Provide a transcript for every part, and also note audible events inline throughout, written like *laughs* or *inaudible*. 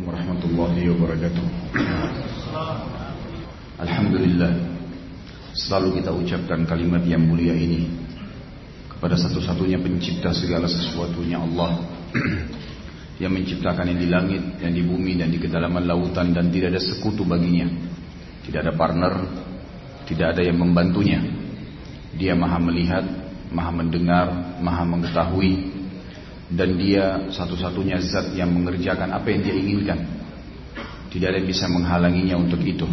Assalamualaikum warahmatullahi wabarakatuh Alhamdulillah Selalu kita ucapkan kalimat yang mulia ini Kepada satu-satunya pencipta segala sesuatunya Allah *clears throat* Yang menciptakan yang di langit, yang di bumi dan di kedalaman lautan Dan tidak ada sekutu baginya. Tidak ada partner Tidak ada yang membantunya. Dia maha melihat, maha mendengar, maha mengetahui dan dia satu-satunya zat yang mengerjakan apa yang dia inginkan. Tidak ada yang bisa menghalanginya untuk itu.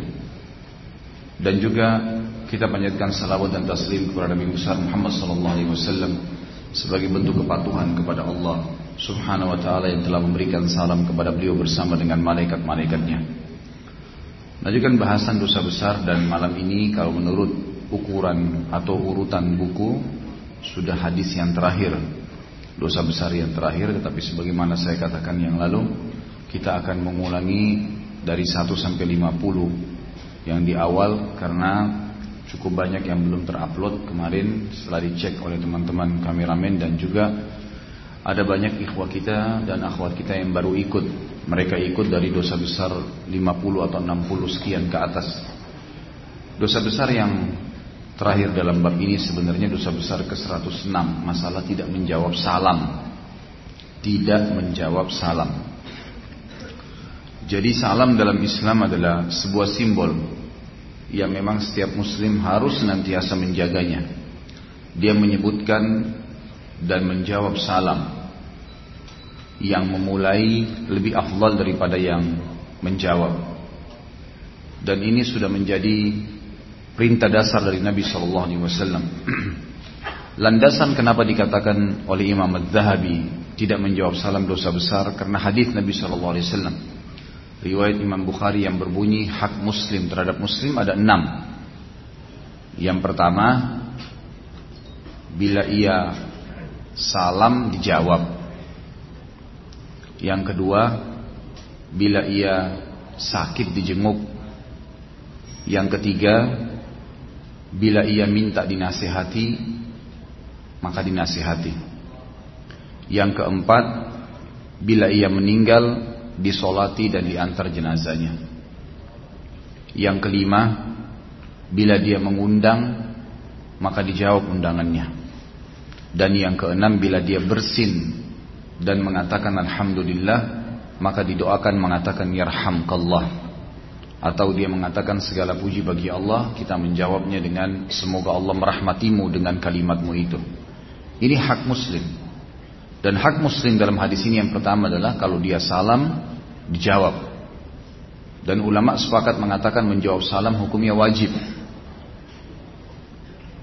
Dan juga kita panjatkan salawat dan taslim kepada Nabi besar Muhammad sallallahu alaihi wasallam sebagai bentuk kepatuhan kepada Allah Subhanahu wa taala yang telah memberikan salam kepada beliau bersama dengan malaikat-malaikatnya. Lanjutkan bahasan dosa besar dan malam ini kalau menurut ukuran atau urutan buku sudah hadis yang terakhir dosa besar yang terakhir tetapi sebagaimana saya katakan yang lalu kita akan mengulangi dari 1 sampai 50 yang di awal karena cukup banyak yang belum terupload kemarin setelah dicek oleh teman-teman kameramen dan juga ada banyak ikhwah kita dan akhwat kita yang baru ikut. Mereka ikut dari dosa besar 50 atau 60 sekian ke atas. Dosa besar yang Terakhir dalam bab ini sebenarnya dosa besar ke-106 Masalah tidak menjawab salam. Tidak menjawab salam. Jadi salam dalam Islam adalah sebuah simbol Yang memang setiap muslim harus senantiasa menjaganya. Dia menyebutkan dan menjawab salam Yang memulai lebih afdal daripada yang menjawab. Dan ini sudah menjadi perintah dasar dari Nabi Shallallahu Alaihi Wasallam. *clears throat* Landasan kenapa dikatakan oleh Imam Az-Zahabi tidak menjawab salam dosa besar karena hadis Nabi Shallallahu Alaihi Wasallam. Riwayat Imam Bukhari yang berbunyi hak Muslim terhadap Muslim ada enam. Yang pertama, bila ia salam dijawab. Yang kedua, bila ia sakit dijenguk. Yang ketiga, Bila ia minta dinasihati Maka dinasihati Yang keempat Bila ia meninggal Disolati dan diantar jenazahnya. Yang kelima Bila dia mengundang Maka dijawab undangannya. Dan yang keenam Bila dia bersin Dan mengatakan Alhamdulillah Maka didoakan mengatakan Yarhamkallah atau dia mengatakan segala puji bagi Allah kita menjawabnya dengan semoga Allah merahmatimu dengan kalimatmu itu. Ini hak muslim. Dan hak muslim dalam hadis ini yang pertama adalah kalau dia salam dijawab. Dan ulama sepakat mengatakan menjawab salam hukumnya wajib.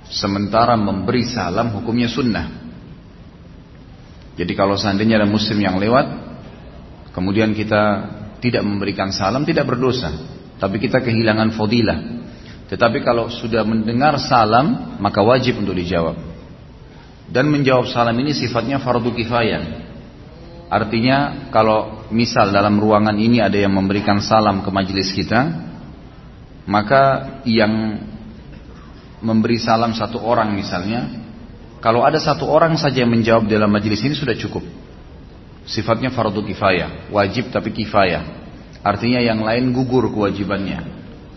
Sementara memberi salam hukumnya sunnah. Jadi kalau seandainya ada muslim yang lewat kemudian kita tidak memberikan salam tidak berdosa tapi kita kehilangan fadilah. Tetapi kalau sudah mendengar salam, maka wajib untuk dijawab. Dan menjawab salam ini sifatnya fardu kifayah. Artinya kalau misal dalam ruangan ini ada yang memberikan salam ke majelis kita, maka yang memberi salam satu orang misalnya, kalau ada satu orang saja yang menjawab dalam majelis ini sudah cukup. Sifatnya fardu kifayah, wajib tapi kifayah. Artinya yang lain gugur kewajibannya.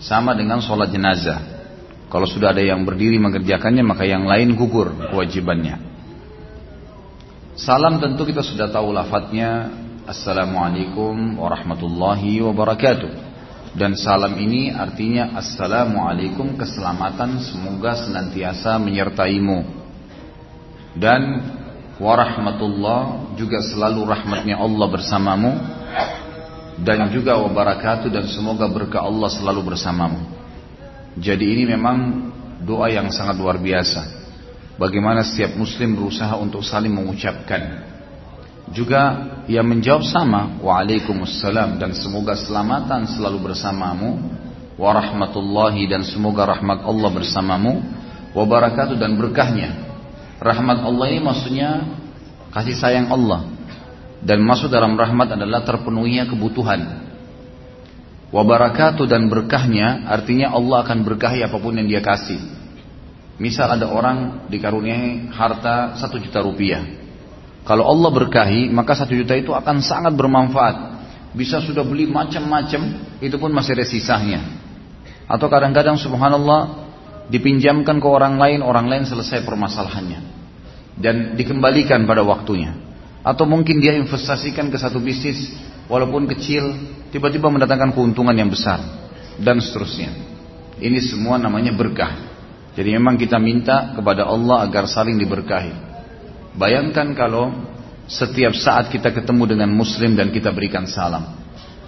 Sama dengan sholat jenazah. Kalau sudah ada yang berdiri mengerjakannya maka yang lain gugur kewajibannya. Salam tentu kita sudah tahu lafadznya Assalamualaikum warahmatullahi wabarakatuh. Dan salam ini artinya Assalamualaikum keselamatan semoga senantiasa menyertaimu. Dan warahmatullah juga selalu rahmatnya Allah bersamamu dan juga wabarakatuh dan semoga berkah Allah selalu bersamamu. Jadi ini memang doa yang sangat luar biasa. Bagaimana setiap muslim berusaha untuk saling mengucapkan. Juga yang menjawab sama, Waalaikumsalam dan semoga selamatan selalu bersamamu. Warahmatullahi dan semoga rahmat Allah bersamamu. Wabarakatuh dan berkahnya. Rahmat Allah ini maksudnya kasih sayang Allah dan masuk dalam rahmat adalah terpenuhinya kebutuhan. Wabarakatuh dan berkahnya artinya Allah akan berkahi apa pun yang dia kasih. Misal ada orang dikaruniai harta satu juta rupiah. Kalau Allah berkahi maka satu juta itu akan sangat bermanfaat. bisa sudah beli macam-macam, itu pun masih ada sisanya. Atau kadang-kadang subhanallah dipinjamkan ke orang lain, orang lain selesai permasalahannya dan dikembalikan pada waktunya. Atau mungkin dia investasikan ke satu bisnis walaupun kecil, tiba-tiba mendatangkan keuntungan yang besar dan seterusnya. Ini semua namanya berkah. Jadi memang kita minta kepada Allah agar saling diberkahi. Bayangkan kalau setiap saat kita ketemu dengan muslim dan kita berikan salam.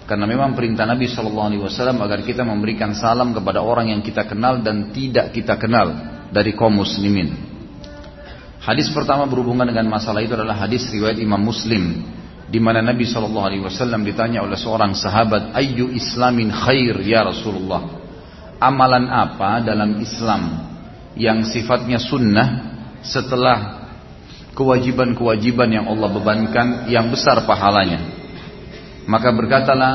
Karena memang perintah Nabi Shallallahu Alaihi Wasallam agar kita memberikan salam kepada orang yang kita kenal dan tidak kita kenal dari kaum muslimin. Hadis pertama berhubungan dengan masalah itu adalah hadis riwayat Imam Muslim di mana Nabi Shallallahu Alaihi Wasallam ditanya oleh seorang sahabat, "Ayu Islamin khair ya Rasulullah?" Amalan apa dalam Islam yang sifatnya sunnah setelah kewajiban-kewajiban yang Allah bebankan yang besar pahalanya? Maka berkatalah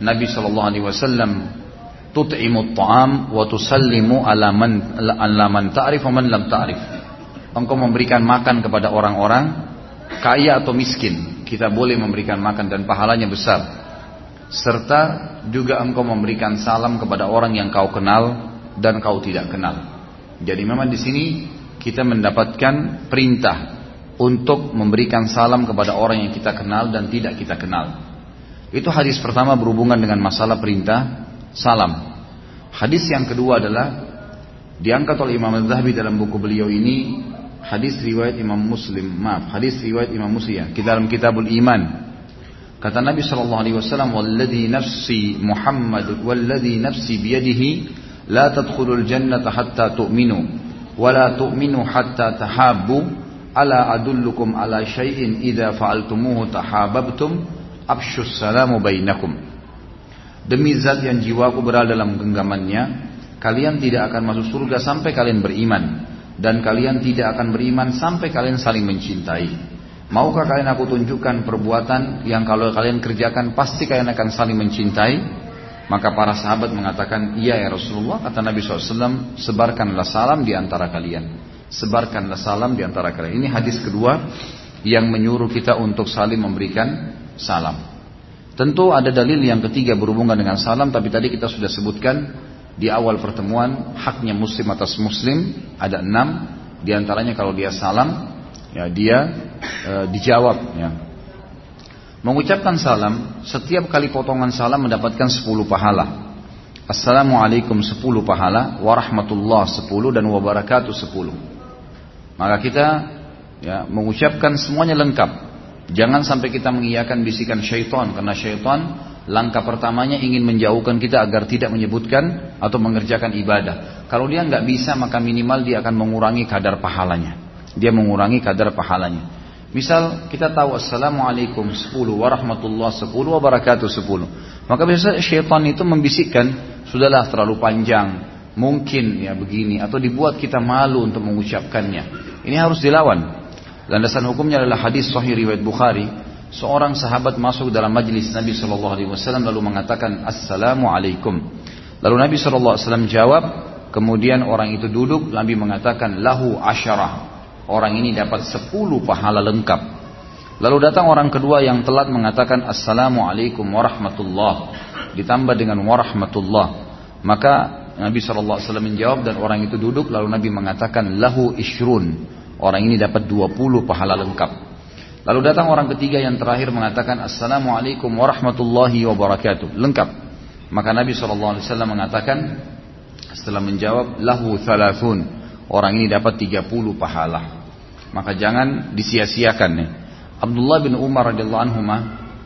Nabi Shallallahu Alaihi Wasallam, tut'imu ta'am wa tusallimu ala man ala man ta'rif man lam ta'rif. Engkau memberikan makan kepada orang-orang kaya atau miskin. Kita boleh memberikan makan dan pahalanya besar. Serta juga engkau memberikan salam kepada orang yang kau kenal dan kau tidak kenal. Jadi memang di sini kita mendapatkan perintah untuk memberikan salam kepada orang yang kita kenal dan tidak kita kenal. Itu hadis pertama berhubungan dengan masalah perintah salam. Hadis yang kedua adalah diangkat oleh Imam Az-Zahabi dalam buku beliau ini hadis riwayat Imam Muslim. Maaf, hadis riwayat Imam Muslim ya, dalam Kitabul Iman. Kata Nabi sallallahu alaihi wasallam, "Walladzi nafsi Muhammad walladzi nafsi biyadihi la tadkhulul jannata hatta tu'minu wa la tu'minu hatta tahabbu." Ala adullukum ala syai'in idza fa'altumuhu tahabbtum Abshus salamu bainakum. Demi zat yang jiwaku berada dalam genggamannya, kalian tidak akan masuk surga sampai kalian beriman. Dan kalian tidak akan beriman sampai kalian saling mencintai. Maukah kalian aku tunjukkan perbuatan yang kalau kalian kerjakan pasti kalian akan saling mencintai? Maka para sahabat mengatakan, iya ya Rasulullah, kata Nabi SAW, sebarkanlah salam di antara kalian. Sebarkanlah salam di antara kalian. Ini hadis kedua yang menyuruh kita untuk saling memberikan salam. Tentu ada dalil yang ketiga berhubungan dengan salam, tapi tadi kita sudah sebutkan di awal pertemuan haknya muslim atas muslim ada enam. Di antaranya kalau dia salam, ya dia e, dijawab. Ya. Mengucapkan salam, setiap kali potongan salam mendapatkan sepuluh pahala. Assalamualaikum sepuluh pahala, warahmatullah sepuluh dan wabarakatuh sepuluh. Maka kita ya mengucapkan semuanya lengkap Jangan sampai kita mengiyakan bisikan syaitan karena syaitan langkah pertamanya ingin menjauhkan kita agar tidak menyebutkan atau mengerjakan ibadah. Kalau dia nggak bisa maka minimal dia akan mengurangi kadar pahalanya. Dia mengurangi kadar pahalanya. Misal kita tahu Assalamualaikum 10 warahmatullah 10 wabarakatuh 10 Maka biasa syaitan itu membisikkan Sudahlah terlalu panjang Mungkin ya begini Atau dibuat kita malu untuk mengucapkannya Ini harus dilawan Landasan hukumnya adalah hadis sahih riwayat Bukhari. Seorang sahabat masuk dalam majlis Nabi Shallallahu Alaihi Wasallam lalu mengatakan Assalamualaikum. Lalu Nabi Shallallahu Alaihi Wasallam jawab. Kemudian orang itu duduk. Nabi mengatakan lahu asyarah. Orang ini dapat sepuluh pahala lengkap. Lalu datang orang kedua yang telat mengatakan Assalamualaikum warahmatullah. Ditambah dengan warahmatullah. Maka Nabi Shallallahu Alaihi Wasallam menjawab dan orang itu duduk. Lalu Nabi mengatakan lahu ishrun Orang ini dapat 20 pahala lengkap. Lalu datang orang ketiga yang terakhir mengatakan Assalamualaikum warahmatullahi wabarakatuh. Lengkap. Maka Nabi SAW mengatakan setelah menjawab lahu thalathun. Orang ini dapat 30 pahala. Maka jangan disia-siakan nih. Abdullah bin Umar radhiyallahu anhu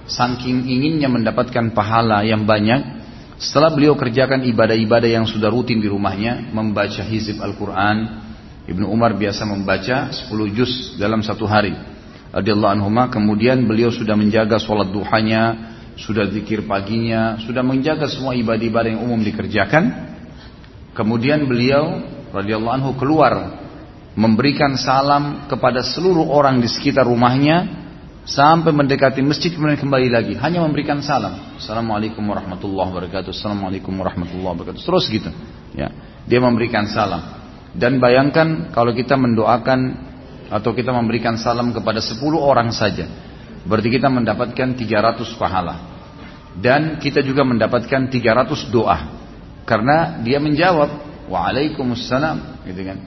saking inginnya mendapatkan pahala yang banyak setelah beliau kerjakan ibadah-ibadah yang sudah rutin di rumahnya, membaca hizib Al-Quran, Ibnu Umar biasa membaca 10 juz dalam satu hari. Radhiyallahu anhu kemudian beliau sudah menjaga sholat duhanya, sudah zikir paginya, sudah menjaga semua ibadah-ibadah yang umum dikerjakan. Kemudian beliau radhiyallahu anhu keluar memberikan salam kepada seluruh orang di sekitar rumahnya sampai mendekati masjid kemudian kembali lagi. Hanya memberikan salam. Assalamualaikum warahmatullahi wabarakatuh Assalamualaikum warahmatullahi wabarakatuh. Terus gitu ya. Dia memberikan salam. Dan bayangkan kalau kita mendoakan atau kita memberikan salam kepada 10 orang saja. Berarti kita mendapatkan 300 pahala. Dan kita juga mendapatkan 300 doa. Karena dia menjawab, Waalaikumsalam. Gitu kan.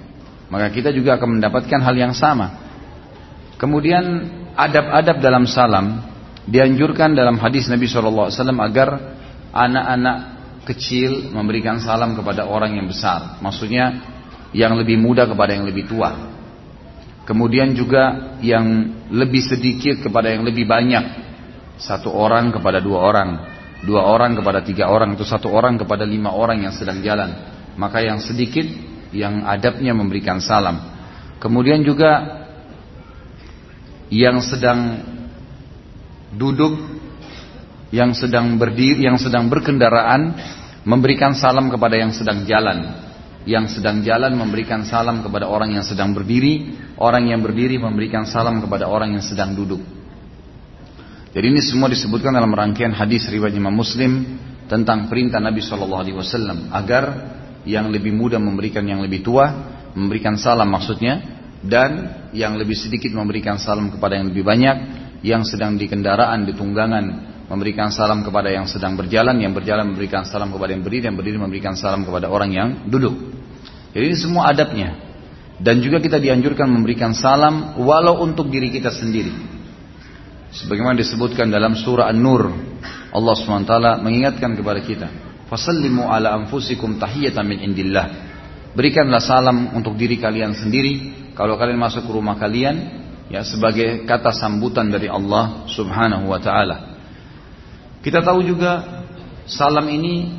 Maka kita juga akan mendapatkan hal yang sama. Kemudian adab-adab dalam salam dianjurkan dalam hadis Nabi SAW agar anak-anak kecil memberikan salam kepada orang yang besar. Maksudnya yang lebih muda kepada yang lebih tua. Kemudian juga yang lebih sedikit kepada yang lebih banyak satu orang kepada dua orang, dua orang kepada tiga orang, atau satu orang kepada lima orang yang sedang jalan. Maka yang sedikit yang adabnya memberikan salam. Kemudian juga yang sedang duduk, yang sedang berdiri, yang sedang berkendaraan memberikan salam kepada yang sedang jalan. Yang sedang jalan memberikan salam kepada orang yang sedang berdiri, orang yang berdiri memberikan salam kepada orang yang sedang duduk. Jadi ini semua disebutkan dalam rangkaian hadis riwayat Imam Muslim tentang perintah Nabi Shallallahu Alaihi Wasallam agar yang lebih muda memberikan yang lebih tua, memberikan salam maksudnya, dan yang lebih sedikit memberikan salam kepada yang lebih banyak, yang sedang di kendaraan, di tunggangan memberikan salam kepada yang sedang berjalan, yang berjalan memberikan salam kepada yang berdiri, yang berdiri memberikan salam kepada orang yang duduk. Jadi ini semua adabnya. Dan juga kita dianjurkan memberikan salam walau untuk diri kita sendiri. Sebagaimana disebutkan dalam surah An-Nur, Allah SWT mengingatkan kepada kita, "Fasallimu ala anfusikum tahiyatan min indillah." Berikanlah salam untuk diri kalian sendiri kalau kalian masuk ke rumah kalian ya sebagai kata sambutan dari Allah Subhanahu wa taala. Kita tahu juga salam ini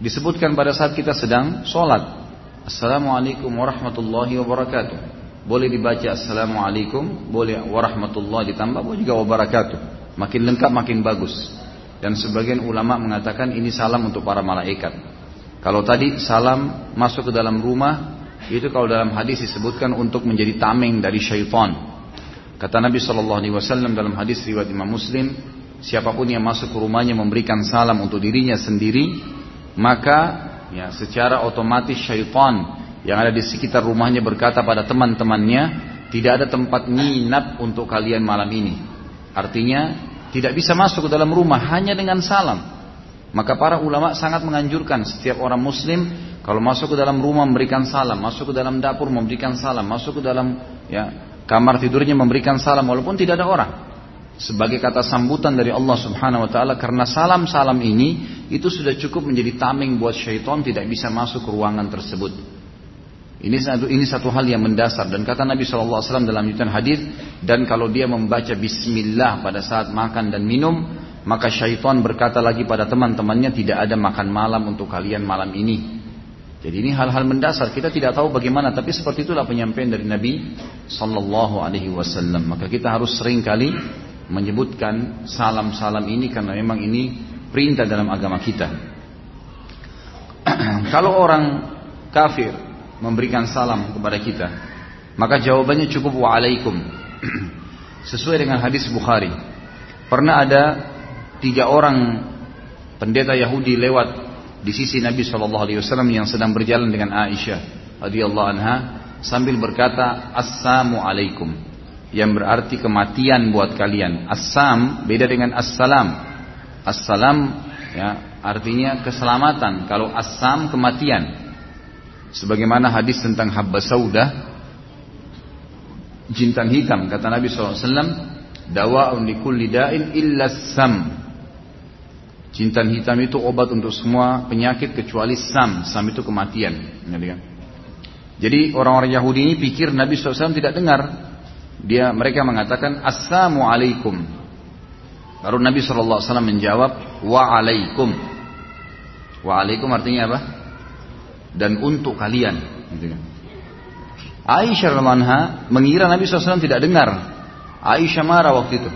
disebutkan pada saat kita sedang sholat. Assalamualaikum warahmatullahi wabarakatuh. Boleh dibaca Assalamualaikum, boleh warahmatullahi ditambah, boleh juga wabarakatuh. Makin lengkap makin bagus. Dan sebagian ulama mengatakan ini salam untuk para malaikat. Kalau tadi salam masuk ke dalam rumah, itu kalau dalam hadis disebutkan untuk menjadi tameng dari syaitan. Kata Nabi Shallallahu Alaihi dalam hadis riwayat Imam Muslim, siapa pun yang masuk ke rumahnya memberikan salam untuk dirinya sendiri, maka ya secara otomatis syaitan yang ada di sekitar rumahnya berkata pada teman-temannya, tidak ada tempat nginap untuk kalian malam ini. Artinya, tidak bisa masuk ke dalam rumah hanya dengan salam. Maka para ulama sangat menganjurkan setiap orang muslim kalau masuk ke dalam rumah memberikan salam, masuk ke dalam dapur memberikan salam, masuk ke dalam ya kamar tidurnya memberikan salam walaupun tidak ada orang. Sebagai kata sambutan dari Allah Subhanahu wa taala karena salam-salam ini itu sudah cukup menjadi tameng buat syaitan tidak bisa masuk ke ruangan tersebut. Ini satu ini satu hal yang mendasar dan kata Nabi SAW dalam lanjutan hadis dan kalau dia membaca Bismillah pada saat makan dan minum maka syaitan berkata lagi pada teman-temannya tidak ada makan malam untuk kalian malam ini. Jadi ini hal-hal mendasar kita tidak tahu bagaimana tapi seperti itulah penyampaian dari Nabi Sallallahu Alaihi Wasallam. Maka kita harus sering kali menyebutkan salam-salam ini karena memang ini perintah dalam agama kita. *clears throat* Kalau orang kafir memberikan salam kepada kita, maka jawabannya cukup waalaikum. *clears throat* Sesuai dengan hadis Bukhari. Pernah ada tiga orang pendeta Yahudi lewat di sisi Nabi Shallallahu Alaihi Wasallam yang sedang berjalan dengan Aisyah radhiyallahu anha sambil berkata Assalamu alaikum yang berarti kematian buat kalian. Assam beda dengan assalam. Assalam ya artinya keselamatan. Kalau assam kematian sebagaimana hadis tentang habba saudah jintan hitam kata Nabi SAW dawa'un likulli da'in illa sam jintan hitam itu obat untuk semua penyakit kecuali sam sam itu kematian jadi orang-orang Yahudi ini pikir Nabi SAW tidak dengar dia mereka mengatakan assalamualaikum baru Nabi SAW menjawab waalaikum waalaikum artinya apa dan untuk kalian. Gitu kan. Aisyah radhiallahu mengira Nabi SAW tidak dengar. Aisyah marah waktu itu.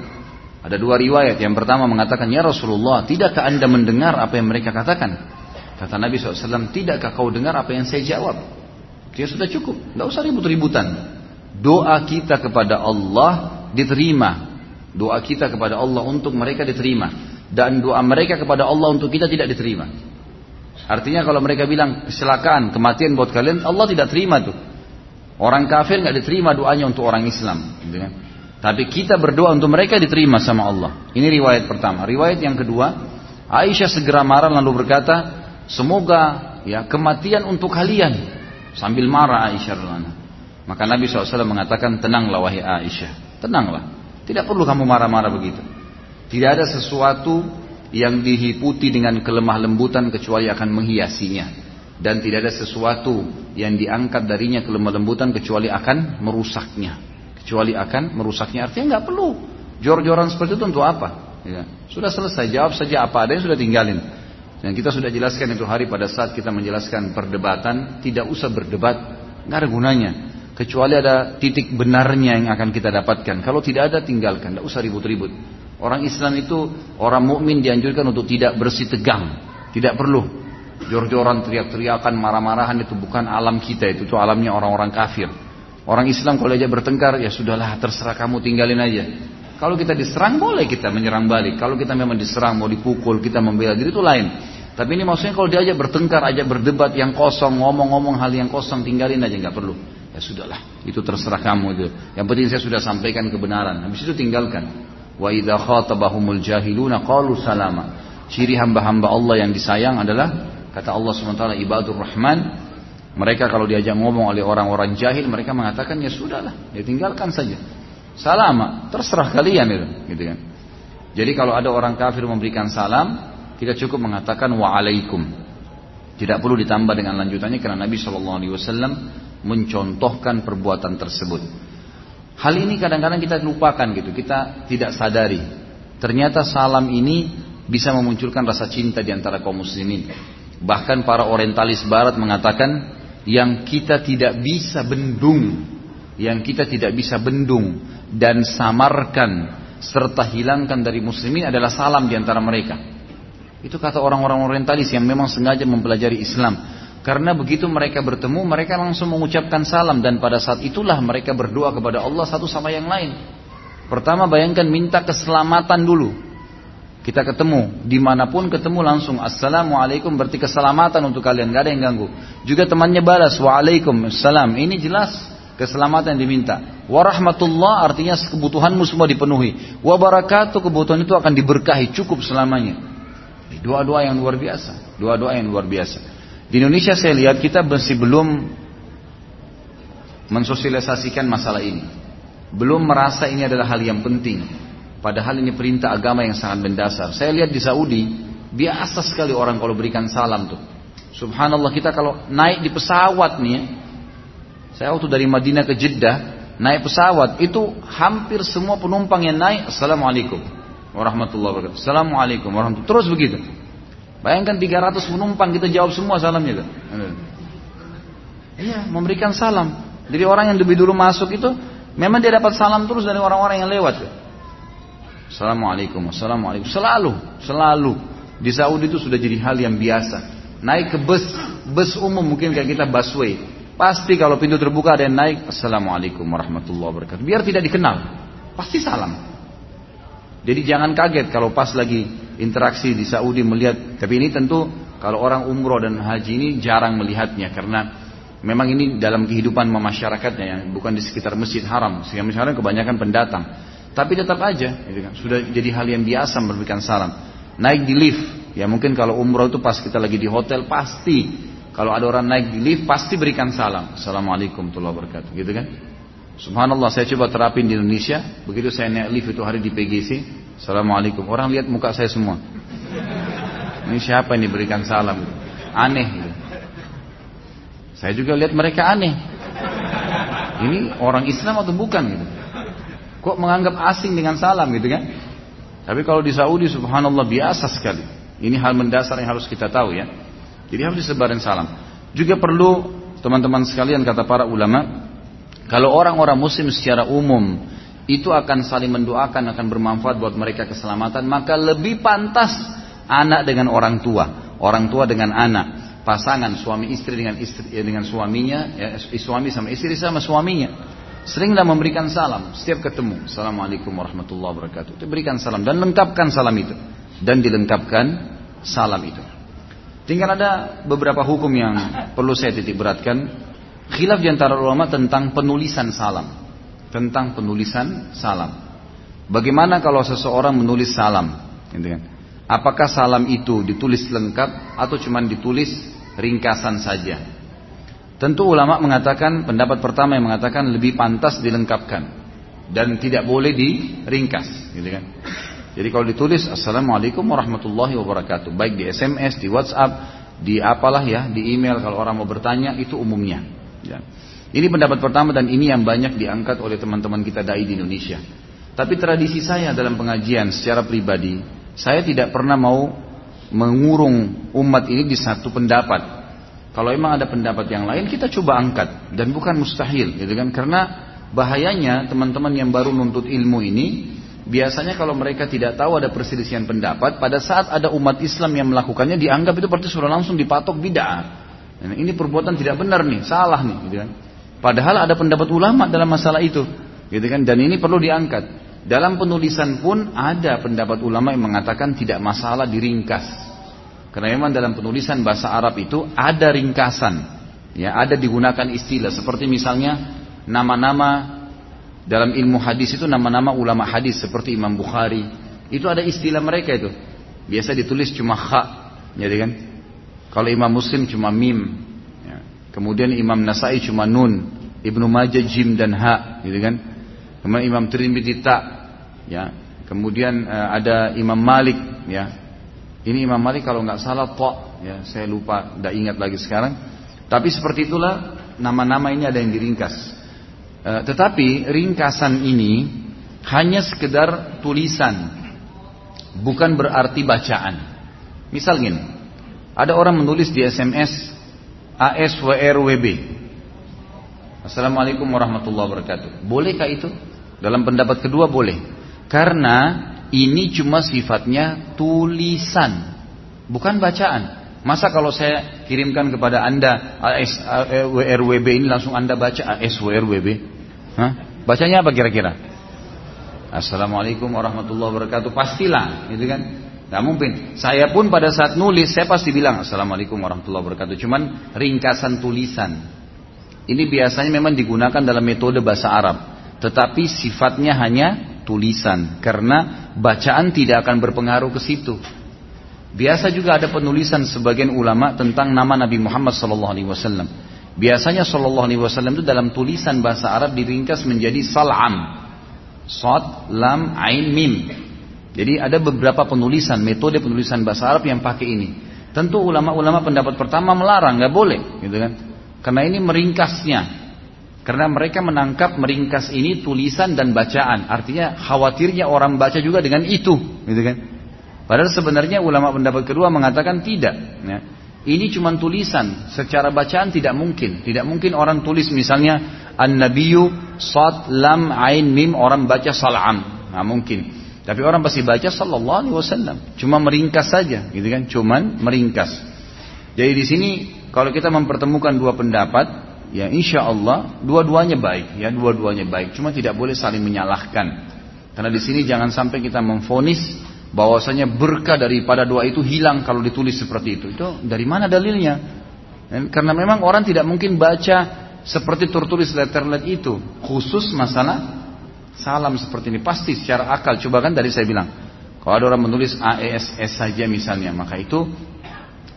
Ada dua riwayat. Yang pertama mengatakan, Ya Rasulullah, tidakkah anda mendengar apa yang mereka katakan? Kata Nabi SAW, tidakkah kau dengar apa yang saya jawab? Dia sudah cukup, tidak usah ribut-ributan. Doa kita kepada Allah diterima. Doa kita kepada Allah untuk mereka diterima. Dan doa mereka kepada Allah untuk kita tidak diterima. Artinya kalau mereka bilang kecelakaan, kematian buat kalian, Allah tidak terima tuh. Orang kafir nggak diterima doanya untuk orang Islam. Gitu kan? Tapi kita berdoa untuk mereka diterima sama Allah. Ini riwayat pertama. Riwayat yang kedua, Aisyah segera marah lalu berkata, semoga ya kematian untuk kalian. Sambil marah Aisyah Maka Nabi SAW mengatakan, tenanglah wahai Aisyah, tenanglah. Tidak perlu kamu marah-marah begitu. Tidak ada sesuatu yang dihiputi dengan kelemah lembutan kecuali akan menghiasinya. Dan tidak ada sesuatu yang diangkat darinya kelemah lembutan kecuali akan merusaknya. Kecuali akan merusaknya. Artinya nggak perlu jor-joran seperti itu untuk apa? Ya. Sudah selesai, jawab saja apa ada yang sudah tinggalin. Dan kita sudah jelaskan itu hari pada saat kita menjelaskan perdebatan, tidak usah berdebat, nggak ada gunanya. Kecuali ada titik benarnya yang akan kita dapatkan. Kalau tidak ada, tinggalkan, tidak usah ribut-ribut. Orang Islam itu, orang mukmin dianjurkan untuk tidak bersih tegang, tidak perlu jor-joran, teriak-teriakan, marah-marahan itu bukan alam kita itu, itu alamnya orang-orang kafir. Orang Islam kalau aja bertengkar, ya sudahlah terserah kamu tinggalin aja. Kalau kita diserang boleh kita menyerang balik. Kalau kita memang diserang mau dipukul kita membela diri itu lain. Tapi ini maksudnya kalau diajak bertengkar, ajak berdebat yang kosong, ngomong-ngomong hal yang kosong, tinggalin aja nggak perlu. Ya sudahlah, itu terserah kamu itu. Yang penting saya sudah sampaikan kebenaran. Habis itu tinggalkan. Wa idza khatabahumul jahiluna qalu salama. Ciri hamba-hamba Allah yang disayang adalah kata Allah SWT ibadur rahman mereka kalau diajak ngomong oleh orang-orang jahil mereka mengatakan ya sudahlah, ya tinggalkan saja. Salama, terserah kalian itu, gitu kan. Jadi kalau ada orang kafir memberikan salam, kita cukup mengatakan waalaikum. Tidak perlu ditambah dengan lanjutannya karena Nabi Shallallahu Alaihi Wasallam mencontohkan perbuatan tersebut. Hal ini kadang-kadang kita lupakan gitu, kita tidak sadari. Ternyata salam ini bisa memunculkan rasa cinta di antara kaum muslimin. Bahkan para orientalis barat mengatakan yang kita tidak bisa bendung, yang kita tidak bisa bendung dan samarkan serta hilangkan dari muslimin adalah salam di antara mereka. Itu kata orang-orang orientalis yang memang sengaja mempelajari Islam. Karena begitu mereka bertemu, mereka langsung mengucapkan salam dan pada saat itulah mereka berdoa kepada Allah satu sama yang lain. Pertama bayangkan minta keselamatan dulu. Kita ketemu, di mana pun ketemu langsung Assalamualaikum berarti keselamatan untuk kalian, gak ada yang ganggu. Juga temannya balas, Waalaikumsalam. Ini jelas keselamatan yang diminta. Warahmatullah artinya kebutuhanmu semua dipenuhi. Wabarakatuh kebutuhan itu akan diberkahi cukup selamanya. Doa-doa yang luar biasa. Doa-doa yang luar biasa. Di Indonesia saya lihat kita masih belum mensosialisasikan masalah ini. Belum merasa ini adalah hal yang penting. Padahal ini perintah agama yang sangat mendasar. Saya lihat di Saudi, biasa sekali orang kalau berikan salam tuh. Subhanallah kita kalau naik di pesawat nih, saya waktu dari Madinah ke Jeddah naik pesawat itu hampir semua penumpang yang naik Assalamualaikum warahmatullahi wabarakatuh. Assalamualaikum warahmatullahi Terus begitu. Bayangkan 300 penumpang kita jawab semua salamnya. Iya, memberikan salam. Jadi orang yang lebih dulu masuk itu memang dia dapat salam terus dari orang-orang yang lewat. Assalamualaikum, assalamualaikum. Selalu, selalu. Di Saudi itu sudah jadi hal yang biasa. Naik ke bus, bus umum mungkin kayak kita busway. Pasti kalau pintu terbuka ada yang naik, Assalamualaikum warahmatullahi wabarakatuh. Biar tidak dikenal, pasti salam. Jadi jangan kaget kalau pas lagi interaksi di Saudi melihat. Tapi ini tentu kalau orang umroh dan haji ini jarang melihatnya karena memang ini dalam kehidupan masyarakatnya yang bukan di sekitar masjid haram. Sehingga masjid haram kebanyakan pendatang. Tapi tetap aja, gitu kan, sudah jadi hal yang biasa memberikan salam. Naik di lift, ya mungkin kalau umroh itu pas kita lagi di hotel pasti kalau ada orang naik di lift pasti berikan salam. Assalamualaikum warahmatullahi wabarakatuh. Gitu kan? Subhanallah saya coba terapin di Indonesia. Begitu saya naik lift itu hari di PGC. Assalamualaikum. Orang lihat muka saya semua. Ini siapa ini berikan salam? Aneh. Saya juga lihat mereka aneh. Ini orang Islam atau bukan gitu. Kok menganggap asing dengan salam gitu kan? Tapi kalau di Saudi subhanallah biasa sekali. Ini hal mendasar yang harus kita tahu ya. Jadi harus disebarin salam. Juga perlu teman-teman sekalian kata para ulama, kalau orang-orang muslim secara umum itu akan saling mendoakan akan bermanfaat buat mereka keselamatan, maka lebih pantas anak dengan orang tua, orang tua dengan anak, pasangan suami istri dengan istri ya, dengan suaminya, ya, suami sama istri sama suaminya. Seringlah memberikan salam setiap ketemu. Assalamualaikum warahmatullahi wabarakatuh. Itu berikan salam dan lengkapkan salam itu dan dilengkapkan salam itu. Tinggal ada beberapa hukum yang perlu saya titik beratkan. Khilaf di antara ulama tentang penulisan salam. Tentang penulisan salam. Bagaimana kalau seseorang menulis salam? Gitu kan? Apakah salam itu ditulis lengkap atau cuma ditulis ringkasan saja? Tentu ulama mengatakan pendapat pertama yang mengatakan lebih pantas dilengkapkan dan tidak boleh diringkas, gitu kan? Jadi kalau ditulis Assalamualaikum warahmatullahi wabarakatuh, baik di SMS, di WhatsApp, di apalah ya, di email kalau orang mau bertanya itu umumnya. Ya. Ini pendapat pertama dan ini yang banyak diangkat oleh teman-teman kita dai di Indonesia. Tapi tradisi saya dalam pengajian secara pribadi, saya tidak pernah mau mengurung umat ini di satu pendapat. Kalau emang ada pendapat yang lain kita coba angkat dan bukan mustahil, gitu kan? Karena bahayanya teman-teman yang baru nuntut ilmu ini biasanya kalau mereka tidak tahu ada perselisihan pendapat, pada saat ada umat Islam yang melakukannya dianggap itu berarti sudah langsung dipatok bid'ah. Nah, ini perbuatan tidak benar nih, salah nih, gitu kan? Padahal ada pendapat ulama dalam masalah itu, gitu kan? Dan ini perlu diangkat. Dalam penulisan pun ada pendapat ulama yang mengatakan tidak masalah diringkas. Karena memang dalam penulisan bahasa Arab itu ada ringkasan. Ya, ada digunakan istilah seperti misalnya nama-nama dalam ilmu hadis itu nama-nama ulama hadis seperti Imam Bukhari. Itu ada istilah mereka itu. Biasa ditulis cuma kha, jadi kan? Kalau Imam Muslim cuma mim. Ya. Kemudian Imam Nasai cuma nun, Ibnu Majah jim dan ha, gitu kan? Kemudian Imam Tirmidzi ta, ya. Kemudian uh, ada Imam Malik, ya. Ini Imam Malik kalau nggak salah to, ya. Saya lupa, tidak ingat lagi sekarang. Tapi seperti itulah nama-nama ini ada yang diringkas. Uh, tetapi ringkasan ini hanya sekedar tulisan, bukan berarti bacaan. Misal gini, ada orang menulis di SMS ASWRWB. Assalamualaikum warahmatullahi wabarakatuh. Bolehkah itu? Dalam pendapat kedua boleh. Karena ini cuma sifatnya tulisan, bukan bacaan. Masa kalau saya kirimkan kepada anda ASWRWB ini langsung anda baca ASWRWB? Hah? Bacanya apa kira-kira? Assalamualaikum warahmatullahi wabarakatuh. Pastilah, gitu kan? Gak mungkin. Saya pun pada saat nulis saya pasti bilang Assalamualaikum warahmatullahi wabarakatuh. Cuman ringkasan tulisan. Ini biasanya memang digunakan dalam metode bahasa Arab. Tetapi sifatnya hanya tulisan karena bacaan tidak akan berpengaruh ke situ. Biasa juga ada penulisan sebagian ulama tentang nama Nabi Muhammad SAW. Biasanya Wasallam itu dalam tulisan bahasa Arab diringkas menjadi salam, sod, lam, ain, mim. Jadi ada beberapa penulisan, metode penulisan bahasa Arab yang pakai ini. Tentu ulama-ulama pendapat pertama melarang, nggak boleh, gitu kan? Karena ini meringkasnya, karena mereka menangkap meringkas ini tulisan dan bacaan. Artinya khawatirnya orang baca juga dengan itu, gitu kan? Padahal sebenarnya ulama pendapat kedua mengatakan tidak. Ya. Ini cuma tulisan, secara bacaan tidak mungkin. Tidak mungkin orang tulis misalnya An-Nabiyyu Sad Lam Ain Mim orang baca salam. Nah mungkin. Tapi orang pasti baca Sallallahu Alaihi Wasallam. Cuma meringkas saja, gitu kan? Cuman meringkas. Jadi di sini kalau kita mempertemukan dua pendapat, ya insya Allah dua-duanya baik ya dua-duanya baik cuma tidak boleh saling menyalahkan karena di sini jangan sampai kita memfonis bahwasanya berkah daripada doa itu hilang kalau ditulis seperti itu itu dari mana dalilnya karena memang orang tidak mungkin baca seperti tertulis letter-letter itu khusus masalah salam seperti ini pasti secara akal coba kan dari saya bilang kalau ada orang menulis AESS saja misalnya maka itu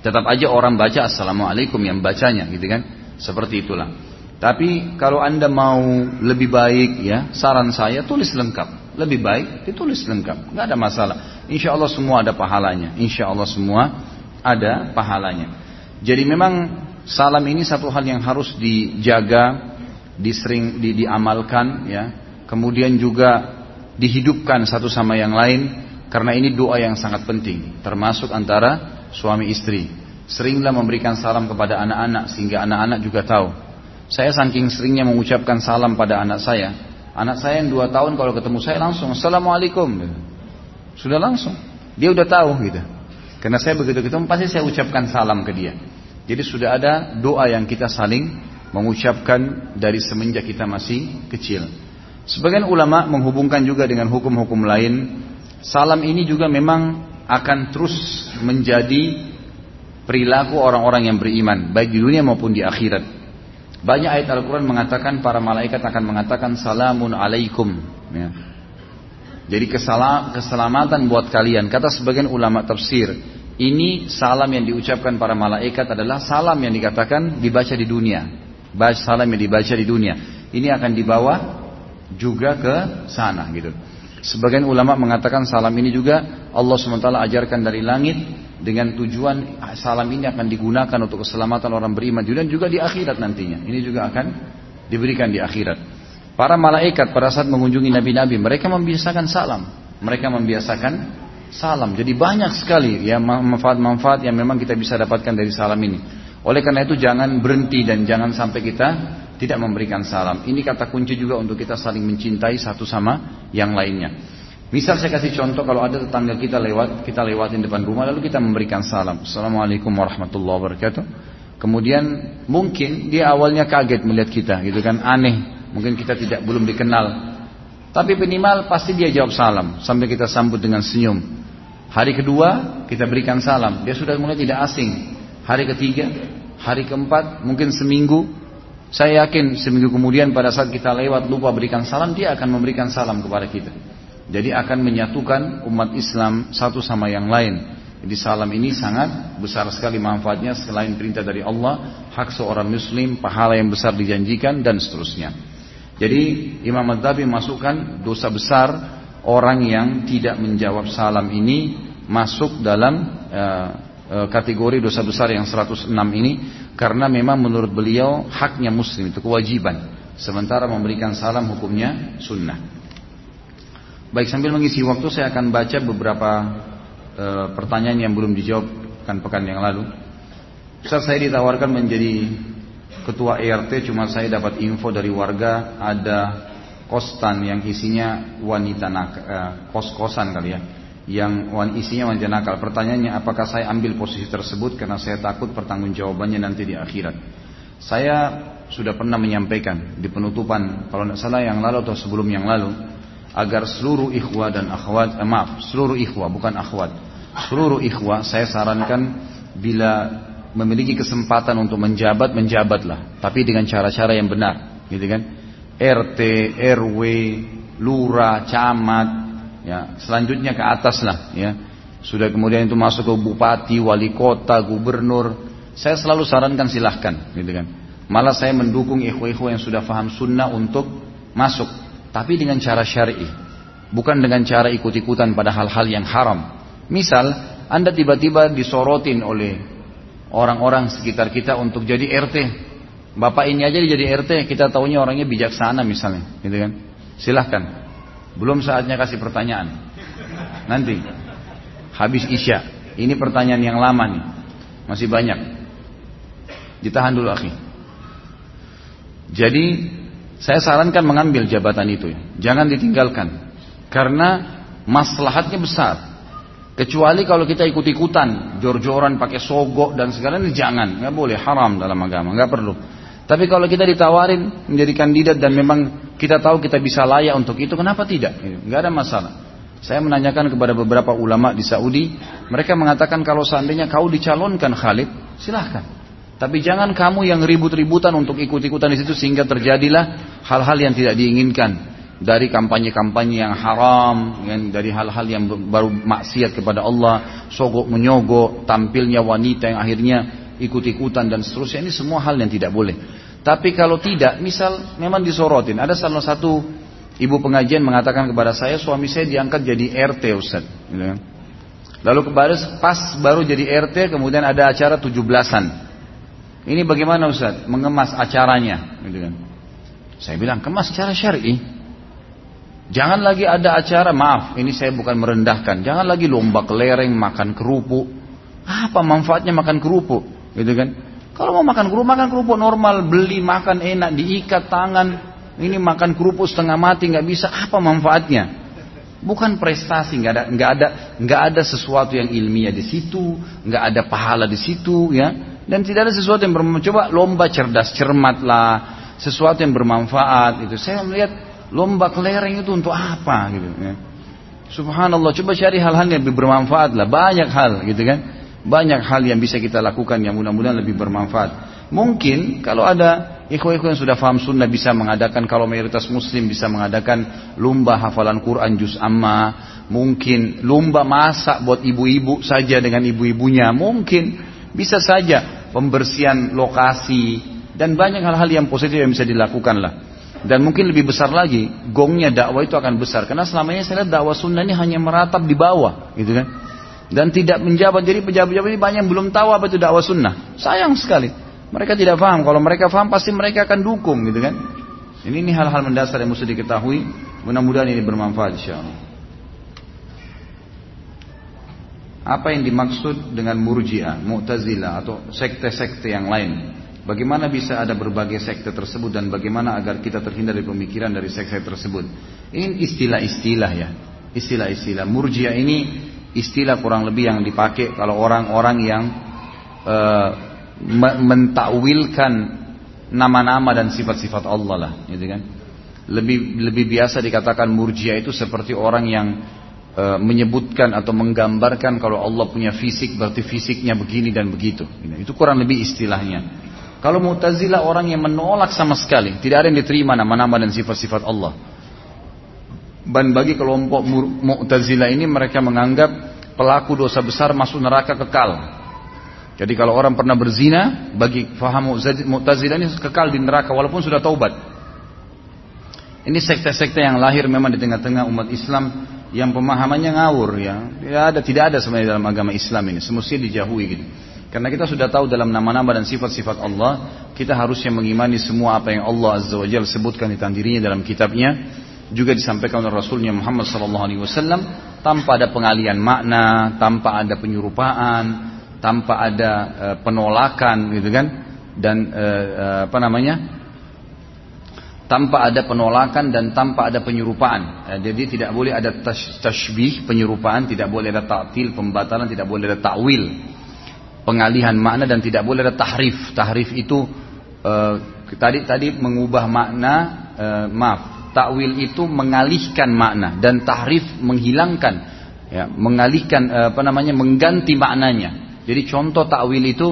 tetap aja orang baca assalamualaikum yang bacanya gitu kan seperti itulah. Tapi kalau anda mau lebih baik ya, saran saya tulis lengkap. Lebih baik ditulis lengkap, nggak ada masalah. Insya Allah semua ada pahalanya. Insya Allah semua ada pahalanya. Jadi memang salam ini satu hal yang harus dijaga, disering, di, diamalkan ya. Kemudian juga dihidupkan satu sama yang lain karena ini doa yang sangat penting termasuk antara suami istri Seringlah memberikan salam kepada anak-anak sehingga anak-anak juga tahu. Saya saking seringnya mengucapkan salam pada anak saya. Anak saya yang dua tahun kalau ketemu saya langsung Assalamualaikum. Sudah langsung. Dia udah tahu gitu. Karena saya begitu ketemu pasti saya ucapkan salam ke dia. Jadi sudah ada doa yang kita saling mengucapkan dari semenjak kita masih kecil. Sebagian ulama menghubungkan juga dengan hukum-hukum lain. Salam ini juga memang akan terus menjadi perilaku orang-orang yang beriman baik di dunia maupun di akhirat. Banyak ayat Al-Quran mengatakan para malaikat akan mengatakan salamun alaikum. Ya. Jadi keselamatan buat kalian. Kata sebagian ulama tafsir, ini salam yang diucapkan para malaikat adalah salam yang dikatakan dibaca di dunia. Salam yang dibaca di dunia. Ini akan dibawa juga ke sana gitu. Sebagian ulama mengatakan salam ini juga Allah SWT ajarkan dari langit dengan tujuan salam ini akan digunakan untuk keselamatan orang beriman dan juga di akhirat nantinya. Ini juga akan diberikan di akhirat. Para malaikat pada saat mengunjungi nabi-nabi mereka membiasakan salam. Mereka membiasakan salam. Jadi banyak sekali ya manfaat-manfaat yang memang kita bisa dapatkan dari salam ini. Oleh karena itu jangan berhenti dan jangan sampai kita tidak memberikan salam. Ini kata kunci juga untuk kita saling mencintai satu sama yang lainnya. Misal saya kasih contoh kalau ada tetangga kita lewat, kita lewatin depan rumah lalu kita memberikan salam. Assalamualaikum warahmatullahi wabarakatuh. Kemudian mungkin dia awalnya kaget melihat kita gitu kan aneh Mungkin kita tidak belum dikenal. Tapi minimal pasti dia jawab salam sampai kita sambut dengan senyum. Hari kedua kita berikan salam, dia sudah mulai tidak asing. Hari ketiga, hari keempat, mungkin seminggu. Saya yakin seminggu kemudian pada saat kita lewat lupa berikan salam, dia akan memberikan salam kepada kita. Jadi akan menyatukan umat Islam satu sama yang lain. Jadi salam ini sangat besar sekali manfaatnya selain perintah dari Allah, hak seorang muslim, pahala yang besar dijanjikan dan seterusnya. Jadi Imam Madhabi masukkan dosa besar orang yang tidak menjawab salam ini masuk dalam uh, kategori dosa besar yang 106 ini karena memang menurut beliau haknya muslim itu kewajiban sementara memberikan salam hukumnya sunnah. Baik sambil mengisi waktu saya akan baca beberapa uh, pertanyaan yang belum dijawab kan pekan yang lalu. Saat saya ditawarkan menjadi ketua ERT cuma saya dapat info dari warga ada kostan yang isinya wanita nakal, eh, kos-kosan kali ya yang isinya wanita nakal. Pertanyaannya apakah saya ambil posisi tersebut karena saya takut pertanggungjawabannya nanti di akhirat. Saya sudah pernah menyampaikan di penutupan kalau tidak salah yang lalu atau sebelum yang lalu agar seluruh ikhwah dan akhwat eh, maaf seluruh ikhwah bukan akhwat seluruh ikhwah saya sarankan bila memiliki kesempatan untuk menjabat, menjabatlah. Tapi dengan cara-cara yang benar, gitu kan? RT, RW, lurah, camat, ya. Selanjutnya ke atas lah, ya. Sudah kemudian itu masuk ke bupati, wali kota, gubernur. Saya selalu sarankan silahkan, gitu kan? Malah saya mendukung ikhwa-ikhwa yang sudah faham sunnah untuk masuk, tapi dengan cara syar'i, bukan dengan cara ikut-ikutan pada hal-hal yang haram. Misal, anda tiba-tiba disorotin oleh orang-orang sekitar kita untuk jadi RT. Bapak ini aja jadi RT, kita taunya orangnya bijaksana misalnya, gitu kan? Silahkan. Belum saatnya kasih pertanyaan. Nanti. Habis Isya. Ini pertanyaan yang lama nih. Masih banyak. Ditahan dulu akhi. Jadi saya sarankan mengambil jabatan itu. Jangan ditinggalkan. Karena maslahatnya besar. Kecuali kalau kita ikut-ikutan, jor-joran pakai sogok dan segala ini jangan, nggak boleh, haram dalam agama, nggak perlu. Tapi kalau kita ditawarin menjadi kandidat dan memang kita tahu kita bisa layak untuk itu, kenapa tidak? Nggak ada masalah. Saya menanyakan kepada beberapa ulama di Saudi, mereka mengatakan kalau seandainya kau dicalonkan Khalid, silahkan. Tapi jangan kamu yang ribut-ributan untuk ikut-ikutan di situ sehingga terjadilah hal-hal yang tidak diinginkan dari kampanye-kampanye yang haram, dari hal-hal yang baru maksiat kepada Allah, sogok menyogok, tampilnya wanita yang akhirnya ikut-ikutan dan seterusnya ini semua hal yang tidak boleh. Tapi kalau tidak, misal memang disorotin, ada salah satu ibu pengajian mengatakan kepada saya suami saya diangkat jadi RT Ustaz. Gitu kan. Lalu kepada pas baru jadi RT kemudian ada acara tujuh belasan. Ini bagaimana Ustaz? Mengemas acaranya, gitu kan. Saya bilang kemas secara syar'i. Jangan lagi ada acara, maaf, ini saya bukan merendahkan. Jangan lagi lomba kelereng, makan kerupuk. Apa manfaatnya makan kerupuk? Gitu kan? Kalau mau makan kerupuk, makan kerupuk normal, beli makan enak, diikat tangan. Ini makan kerupuk setengah mati nggak bisa. Apa manfaatnya? Bukan prestasi, nggak ada, nggak ada, nggak ada sesuatu yang ilmiah di situ, nggak ada pahala di situ, ya. Dan tidak ada sesuatu yang bermanfaat. Coba lomba cerdas cermat lah, sesuatu yang bermanfaat. Itu saya melihat Lomba kelereng itu untuk apa gitu ya. Subhanallah, coba cari hal-hal yang lebih bermanfaat lah. Banyak hal gitu kan. Banyak hal yang bisa kita lakukan yang mudah-mudahan lebih bermanfaat. Mungkin kalau ada Ikhwan-ikhwan yang sudah faham sunnah bisa mengadakan kalau mayoritas muslim bisa mengadakan lomba hafalan Quran juz amma, mungkin lomba masak buat ibu-ibu saja dengan ibu-ibunya, mungkin bisa saja pembersihan lokasi dan banyak hal-hal yang positif yang bisa dilakukan lah. Dan mungkin lebih besar lagi, gongnya dakwah itu akan besar karena selama ini saya lihat dakwah sunnah ini hanya meratap di bawah, gitu kan? Dan tidak menjabat. Jadi pejabat-pejabat ini banyak yang belum tahu apa itu dakwah sunnah. Sayang sekali. Mereka tidak paham. Kalau mereka paham pasti mereka akan dukung gitu kan. Ini ini hal-hal mendasar yang mesti diketahui. Mudah-mudahan ini bermanfaat insyaallah. Apa yang dimaksud dengan murjiah, mu'tazilah atau sekte-sekte yang lain? Bagaimana bisa ada berbagai sekte tersebut dan bagaimana agar kita terhindar dari pemikiran dari sekte tersebut? Ini istilah-istilah ya. Istilah-istilah. Murjiah ini istilah kurang lebih yang dipakai kalau orang-orang yang uh, mentakwilkan nama-nama dan sifat-sifat Allah lah, gitu kan? Lebih lebih biasa dikatakan murjia itu seperti orang yang e, menyebutkan atau menggambarkan kalau Allah punya fisik berarti fisiknya begini dan begitu. Itu kurang lebih istilahnya. Kalau Mu'tazilah orang yang menolak sama sekali, tidak ada yang diterima nama-nama dan sifat-sifat Allah. Dan bagi kelompok Mu'tazilah ini mereka menganggap pelaku dosa besar masuk neraka kekal. Jadi kalau orang pernah berzina, bagi faham Mu'tazilah ini kekal di neraka walaupun sudah taubat. Ini sekte-sekte yang lahir memang di tengah-tengah umat Islam yang pemahamannya ngawur ya. Tidak ada tidak ada sebenarnya dalam agama Islam ini, semestinya dijauhi gitu. Karena kita sudah tahu dalam nama-nama dan sifat-sifat Allah, kita harusnya mengimani semua apa yang Allah Azza wa Jalla sebutkan di dirinya dalam kitabnya, juga disampaikan oleh Rasulnya Muhammad SAW tanpa ada pengalian makna, tanpa ada penyerupaan, tanpa ada e, penolakan gitu kan dan e, e, apa namanya tanpa ada penolakan dan tanpa ada penyerupaan. E, jadi tidak boleh ada tashbih penyerupaan, tidak boleh ada ta'til pembatalan, tidak boleh ada ta'wil pengalihan makna dan tidak boleh ada tahrif. Tahrif itu e, tadi tadi mengubah makna e, maaf, takwil itu mengalihkan makna dan tahrif menghilangkan ya, mengalihkan apa namanya mengganti maknanya. Jadi contoh takwil itu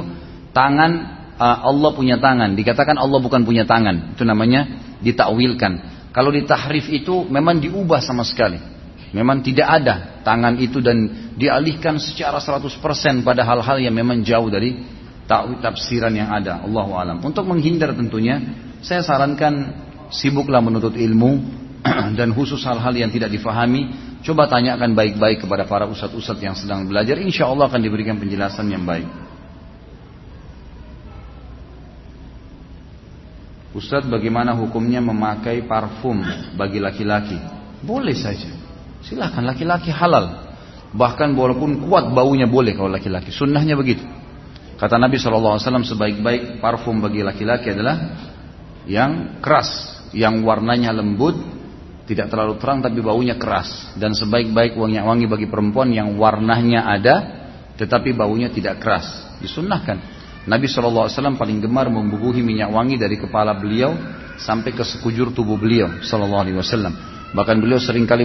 tangan uh, Allah punya tangan, dikatakan Allah bukan punya tangan. Itu namanya ditakwilkan. Kalau ditahrif itu memang diubah sama sekali. Memang tidak ada tangan itu dan dialihkan secara 100% pada hal-hal yang memang jauh dari takwil tafsiran yang ada. Allah alam. Untuk menghindar tentunya, saya sarankan sibuklah menuntut ilmu *clears throat* dan khusus hal-hal yang tidak difahami Coba tanyakan baik-baik kepada para ustadz-ustadz yang sedang belajar, insya Allah akan diberikan penjelasan yang baik. Ustadz bagaimana hukumnya memakai parfum bagi laki-laki? Boleh saja. Silahkan laki-laki halal. Bahkan walaupun kuat baunya boleh kalau laki-laki. Sunnahnya begitu. Kata Nabi SAW sebaik-baik parfum bagi laki-laki adalah yang keras, yang warnanya lembut, tidak terlalu terang tapi baunya keras. Dan sebaik-baik wangi-wangi bagi perempuan yang warnanya ada tetapi baunya tidak keras. Disunnahkan. Nabi SAW paling gemar membubuhi minyak wangi dari kepala beliau sampai ke sekujur tubuh beliau SAW bahkan beliau sering kali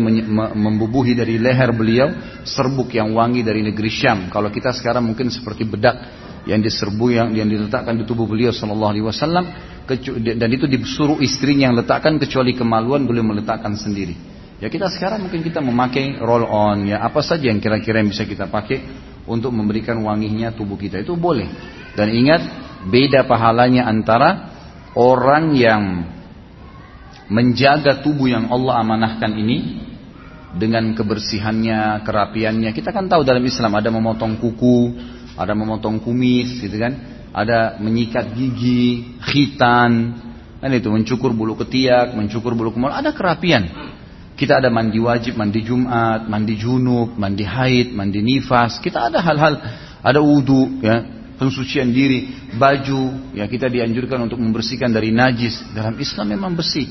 membubuhi dari leher beliau serbuk yang wangi dari negeri Syam. Kalau kita sekarang mungkin seperti bedak yang diserbu yang yang diletakkan di tubuh beliau wasallam dan itu disuruh istrinya yang letakkan kecuali kemaluan boleh meletakkan sendiri. Ya kita sekarang mungkin kita memakai roll on ya apa saja yang kira-kira yang bisa kita pakai untuk memberikan wanginya tubuh kita itu boleh. Dan ingat beda pahalanya antara orang yang menjaga tubuh yang Allah amanahkan ini dengan kebersihannya, kerapiannya. Kita kan tahu dalam Islam ada memotong kuku, ada memotong kumis gitu kan, ada menyikat gigi, khitan, kan itu mencukur bulu ketiak, mencukur bulu kemaluan, ada kerapian. Kita ada mandi wajib, mandi Jumat, mandi junub, mandi haid, mandi nifas. Kita ada hal-hal, ada wudhu, ya, pensucian diri, baju, ya kita dianjurkan untuk membersihkan dari najis. Dalam Islam memang bersih.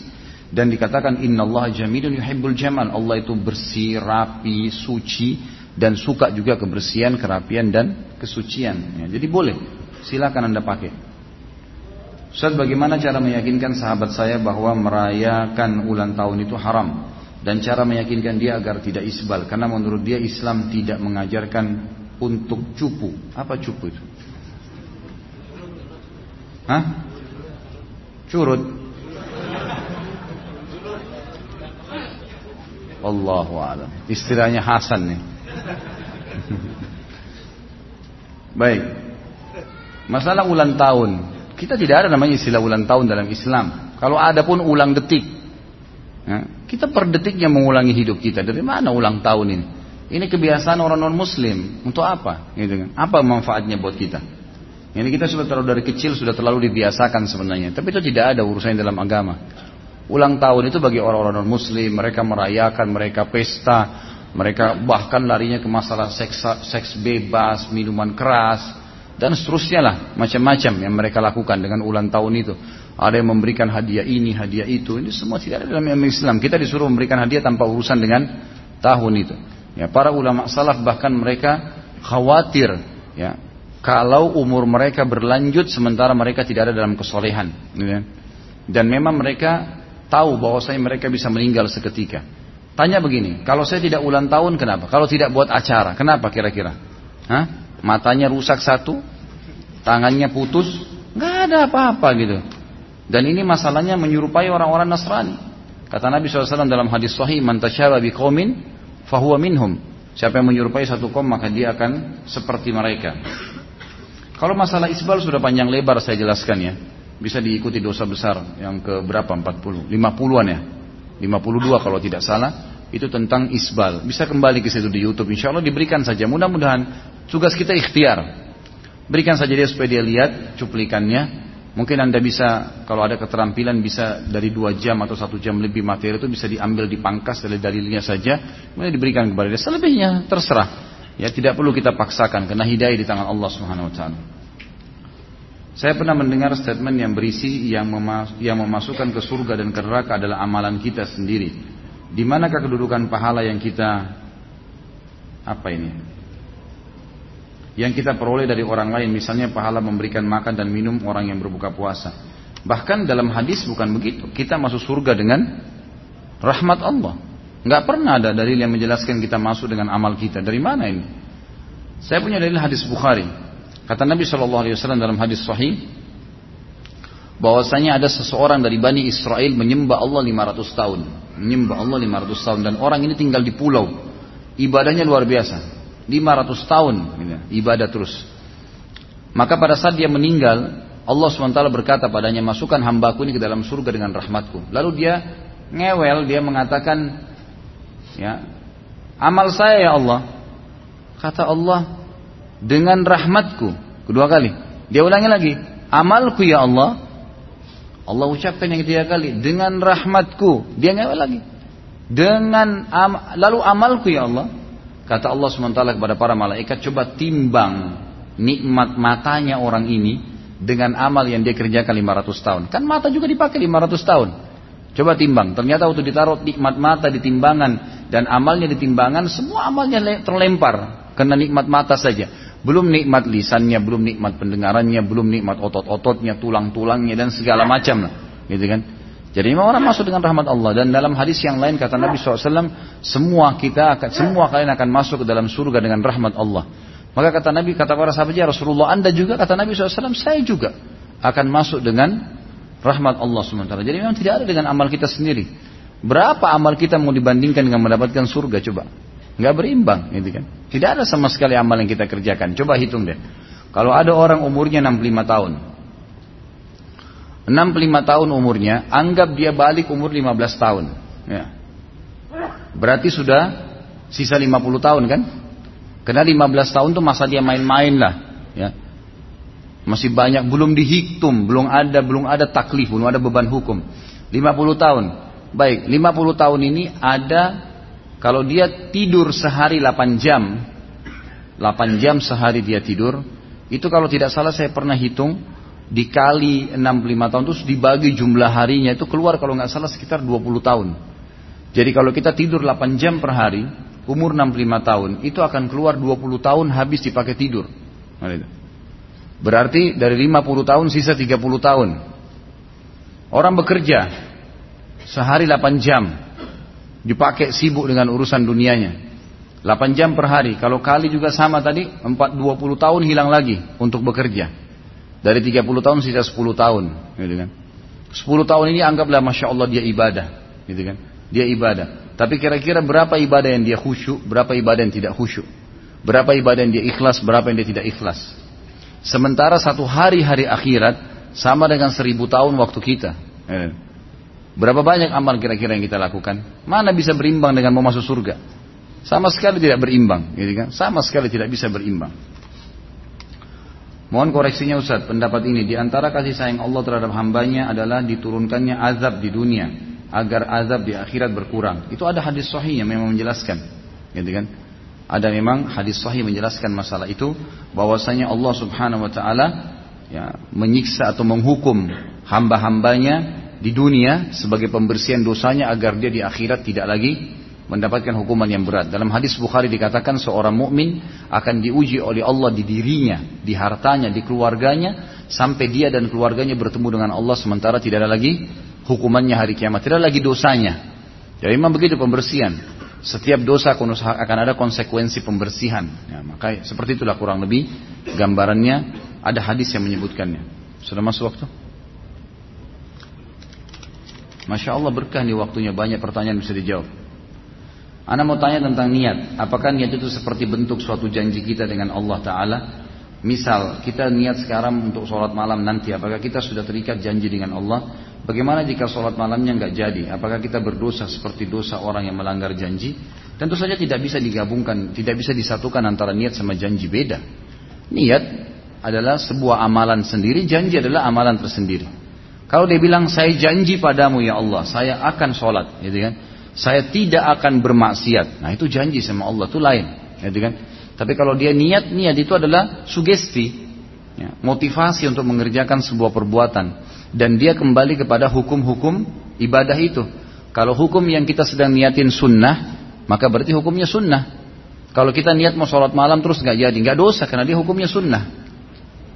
Dan dikatakan Inna Allah jamilun yuhibbul jamal. Allah itu bersih, rapi, suci dan suka juga kebersihan, kerapian dan kesucian. Ya, jadi boleh, silakan anda pakai. Ustaz bagaimana cara meyakinkan sahabat saya bahwa merayakan ulang tahun itu haram dan cara meyakinkan dia agar tidak isbal karena menurut dia Islam tidak mengajarkan untuk cupu. Apa cupu itu? Hah? Curut. Allahu alam. Istilahnya Hasan nih. *laughs* Baik. Masalah ulang tahun. Kita tidak ada namanya istilah ulang tahun dalam Islam. Kalau ada pun ulang detik. Ya, kita per detiknya mengulangi hidup kita. Dari mana ulang tahun ini? Ini kebiasaan orang non muslim. Untuk apa? Gitu kan? Apa manfaatnya buat kita? Ini kita sudah terlalu dari kecil sudah terlalu dibiasakan sebenarnya. Tapi itu tidak ada urusannya dalam agama. Ulang tahun itu bagi orang-orang non muslim, mereka merayakan, mereka pesta, mereka bahkan larinya ke masalah seks, seks bebas, minuman keras, dan seterusnya lah, macam-macam yang mereka lakukan dengan ulang tahun itu. Ada yang memberikan hadiah ini, hadiah itu, ini semua tidak ada dalam Islam. Kita disuruh memberikan hadiah tanpa urusan dengan tahun itu. Ya, para ulama salaf bahkan mereka khawatir ya kalau umur mereka berlanjut sementara mereka tidak ada dalam kesolehan. Ya. Dan memang mereka tahu bahwasanya mereka bisa meninggal seketika. Tanya begini, kalau saya tidak ulang tahun kenapa? Kalau tidak buat acara, kenapa kira-kira? Hah? Matanya rusak satu, tangannya putus, nggak ada apa-apa gitu. Dan ini masalahnya menyerupai orang-orang Nasrani. Kata Nabi SAW dalam hadis sahih, "Man tasyaba biqaumin fahuwa minhum." Siapa yang menyerupai satu kaum maka dia akan seperti mereka. Kalau masalah isbal sudah panjang lebar saya jelaskan ya bisa diikuti dosa besar yang ke berapa 40 50-an ya 52 kalau tidak salah itu tentang isbal. Bisa kembali ke situ di YouTube. Insya Allah diberikan saja. Mudah-mudahan tugas kita ikhtiar. Berikan saja dia supaya dia lihat cuplikannya. Mungkin anda bisa kalau ada keterampilan bisa dari dua jam atau satu jam lebih materi itu bisa diambil dipangkas dari dalilnya saja. Kemudian diberikan kepada dia. Selebihnya terserah. Ya tidak perlu kita paksakan karena hidayah di tangan Allah Subhanahu Wa Taala. Saya pernah mendengar statement yang berisi yang, yang memasukkan ke surga dan ke neraka adalah amalan kita sendiri. Di manakah kedudukan pahala yang kita apa ini? Yang kita peroleh dari orang lain, misalnya pahala memberikan makan dan minum orang yang berbuka puasa. Bahkan dalam hadis bukan begitu. Kita masuk surga dengan rahmat Allah. Nggak pernah ada dalil yang menjelaskan kita masuk dengan amal kita. Dari mana ini? Saya punya dalil hadis Bukhari. Kata Nabi Shallallahu Alaihi Wasallam dalam hadis Sahih, bahwasanya ada seseorang dari Bani Israel menyembah Allah 500 tahun, menyembah Allah 500 tahun dan orang ini tinggal di pulau, ibadahnya luar biasa, 500 tahun ibadah terus. Maka pada saat dia meninggal, Allah SWT berkata padanya, masukkan hambaku ini ke dalam surga dengan rahmatku. Lalu dia ngewel, dia mengatakan, ya, amal saya ya Allah. Kata Allah, dengan rahmatku. Kedua kali. Dia ulangi lagi. Amalku ya Allah. Allah ucapkan yang ketiga kali. Dengan rahmatku. Dia ngewel lagi. Dengan am, lalu amalku ya Allah. Kata Allah SWT kepada para malaikat. Coba timbang nikmat matanya orang ini. Dengan amal yang dia kerjakan 500 tahun. Kan mata juga dipakai 500 tahun. Coba timbang. Ternyata waktu ditaruh nikmat mata di timbangan. Dan amalnya di timbangan. Semua amalnya terlempar. Karena nikmat mata saja. Belum nikmat lisannya, belum nikmat pendengarannya, belum nikmat otot-ototnya, tulang-tulangnya dan segala macam lah. Gitu kan? Jadi memang orang masuk dengan rahmat Allah dan dalam hadis yang lain kata Nabi SAW semua kita akan semua kalian akan masuk ke dalam surga dengan rahmat Allah. Maka kata Nabi kata para sahabat ya Rasulullah anda juga kata Nabi SAW saya juga akan masuk dengan rahmat Allah SWT. Jadi memang tidak ada dengan amal kita sendiri. Berapa amal kita mau dibandingkan dengan mendapatkan surga coba? Nggak berimbang gitu kan? Tidak ada sama sekali amal yang kita kerjakan. Coba hitung deh. Kalau ada orang umurnya 65 tahun. 65 tahun umurnya anggap dia balik umur 15 tahun. Ya. Berarti sudah sisa 50 tahun kan? Karena 15 tahun tuh masa dia main-main lah ya. Masih banyak belum dihitung belum ada belum ada taklif belum ada beban hukum. 50 tahun. Baik 50 tahun ini ada kalau dia tidur sehari 8 jam, 8 jam sehari dia tidur, itu kalau tidak salah saya pernah hitung, dikali 65 tahun terus dibagi jumlah harinya itu keluar kalau nggak salah sekitar 20 tahun. Jadi kalau kita tidur 8 jam per hari, umur 65 tahun, itu akan keluar 20 tahun habis dipakai tidur. Berarti dari 50 tahun sisa 30 tahun. Orang bekerja sehari 8 jam, dipakai sibuk dengan urusan dunianya. 8 jam per hari, kalau kali juga sama tadi, 4, 20 tahun hilang lagi untuk bekerja. Dari 30 tahun sisa 10 tahun. Gitu kan. 10 tahun ini anggaplah Masya Allah dia ibadah. Gitu kan? Dia ibadah. Tapi kira-kira berapa ibadah yang dia khusyuk, berapa ibadah yang tidak khusyuk. Berapa ibadah yang dia ikhlas, berapa yang dia tidak ikhlas. Sementara satu hari-hari akhirat sama dengan seribu tahun waktu kita. Eh. Berapa banyak amal kira-kira yang kita lakukan? Mana bisa berimbang dengan mau masuk surga? Sama sekali tidak berimbang, gitu kan? Sama sekali tidak bisa berimbang. Mohon koreksinya Ustaz, pendapat ini di antara kasih sayang Allah terhadap hambanya adalah diturunkannya azab di dunia agar azab di akhirat berkurang. Itu ada hadis sahih yang memang menjelaskan, gitu kan? Ada memang hadis sahih menjelaskan masalah itu bahwasanya Allah Subhanahu wa taala ya menyiksa atau menghukum hamba-hambanya di dunia sebagai pembersihan dosanya agar dia di akhirat tidak lagi mendapatkan hukuman yang berat. Dalam hadis Bukhari dikatakan seorang mukmin akan diuji oleh Allah di dirinya, di hartanya, di keluarganya sampai dia dan keluarganya bertemu dengan Allah sementara tidak ada lagi hukumannya hari kiamat, tidak ada lagi dosanya. Jadi memang begitu pembersihan. Setiap dosa akan ada konsekuensi pembersihan. Ya, maka seperti itulah kurang lebih gambarannya. Ada hadis yang menyebutkannya. Sudah masuk waktu? Masya Allah berkah nih waktunya banyak pertanyaan bisa dijawab. Anda mau tanya tentang niat. Apakah niat itu seperti bentuk suatu janji kita dengan Allah Ta'ala? Misal, kita niat sekarang untuk sholat malam nanti. Apakah kita sudah terikat janji dengan Allah? Bagaimana jika sholat malamnya nggak jadi? Apakah kita berdosa seperti dosa orang yang melanggar janji? Tentu saja tidak bisa digabungkan, tidak bisa disatukan antara niat sama janji beda. Niat adalah sebuah amalan sendiri, janji adalah amalan tersendiri. Kalau dia bilang saya janji padamu ya Allah, saya akan sholat, gitu kan? saya tidak akan bermaksiat. Nah itu janji sama Allah itu lain, gitu kan? Tapi kalau dia niat, niat itu adalah sugesti, ya, motivasi untuk mengerjakan sebuah perbuatan, dan dia kembali kepada hukum-hukum ibadah itu. Kalau hukum yang kita sedang niatin sunnah, maka berarti hukumnya sunnah. Kalau kita niat mau sholat malam terus nggak jadi, nggak dosa karena dia hukumnya sunnah.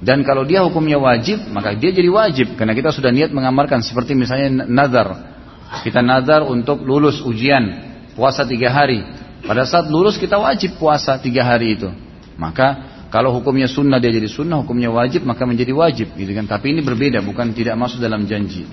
Dan kalau dia hukumnya wajib, maka dia jadi wajib karena kita sudah niat mengamalkan seperti misalnya nazar kita nazar untuk lulus ujian puasa tiga hari. Pada saat lulus kita wajib puasa tiga hari itu. Maka kalau hukumnya sunnah dia jadi sunnah, hukumnya wajib maka menjadi wajib, gitu kan? Tapi ini berbeda, bukan tidak masuk dalam janji.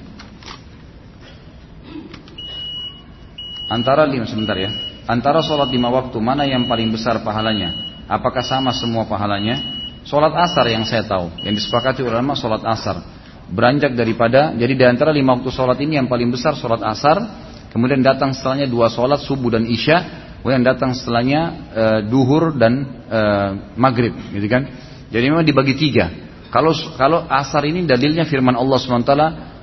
Antara lima sebentar ya. Antara sholat lima waktu mana yang paling besar pahalanya? Apakah sama semua pahalanya? Sholat asar yang saya tahu, yang disepakati ulama sholat asar. Beranjak daripada jadi di antara lima waktu sholat ini yang paling besar sholat asar kemudian datang setelahnya dua sholat subuh dan isya kemudian datang setelahnya e, duhur dan e, maghrib gitu kan? Jadi memang dibagi tiga. Kalau kalau asar ini dalilnya firman Allah swt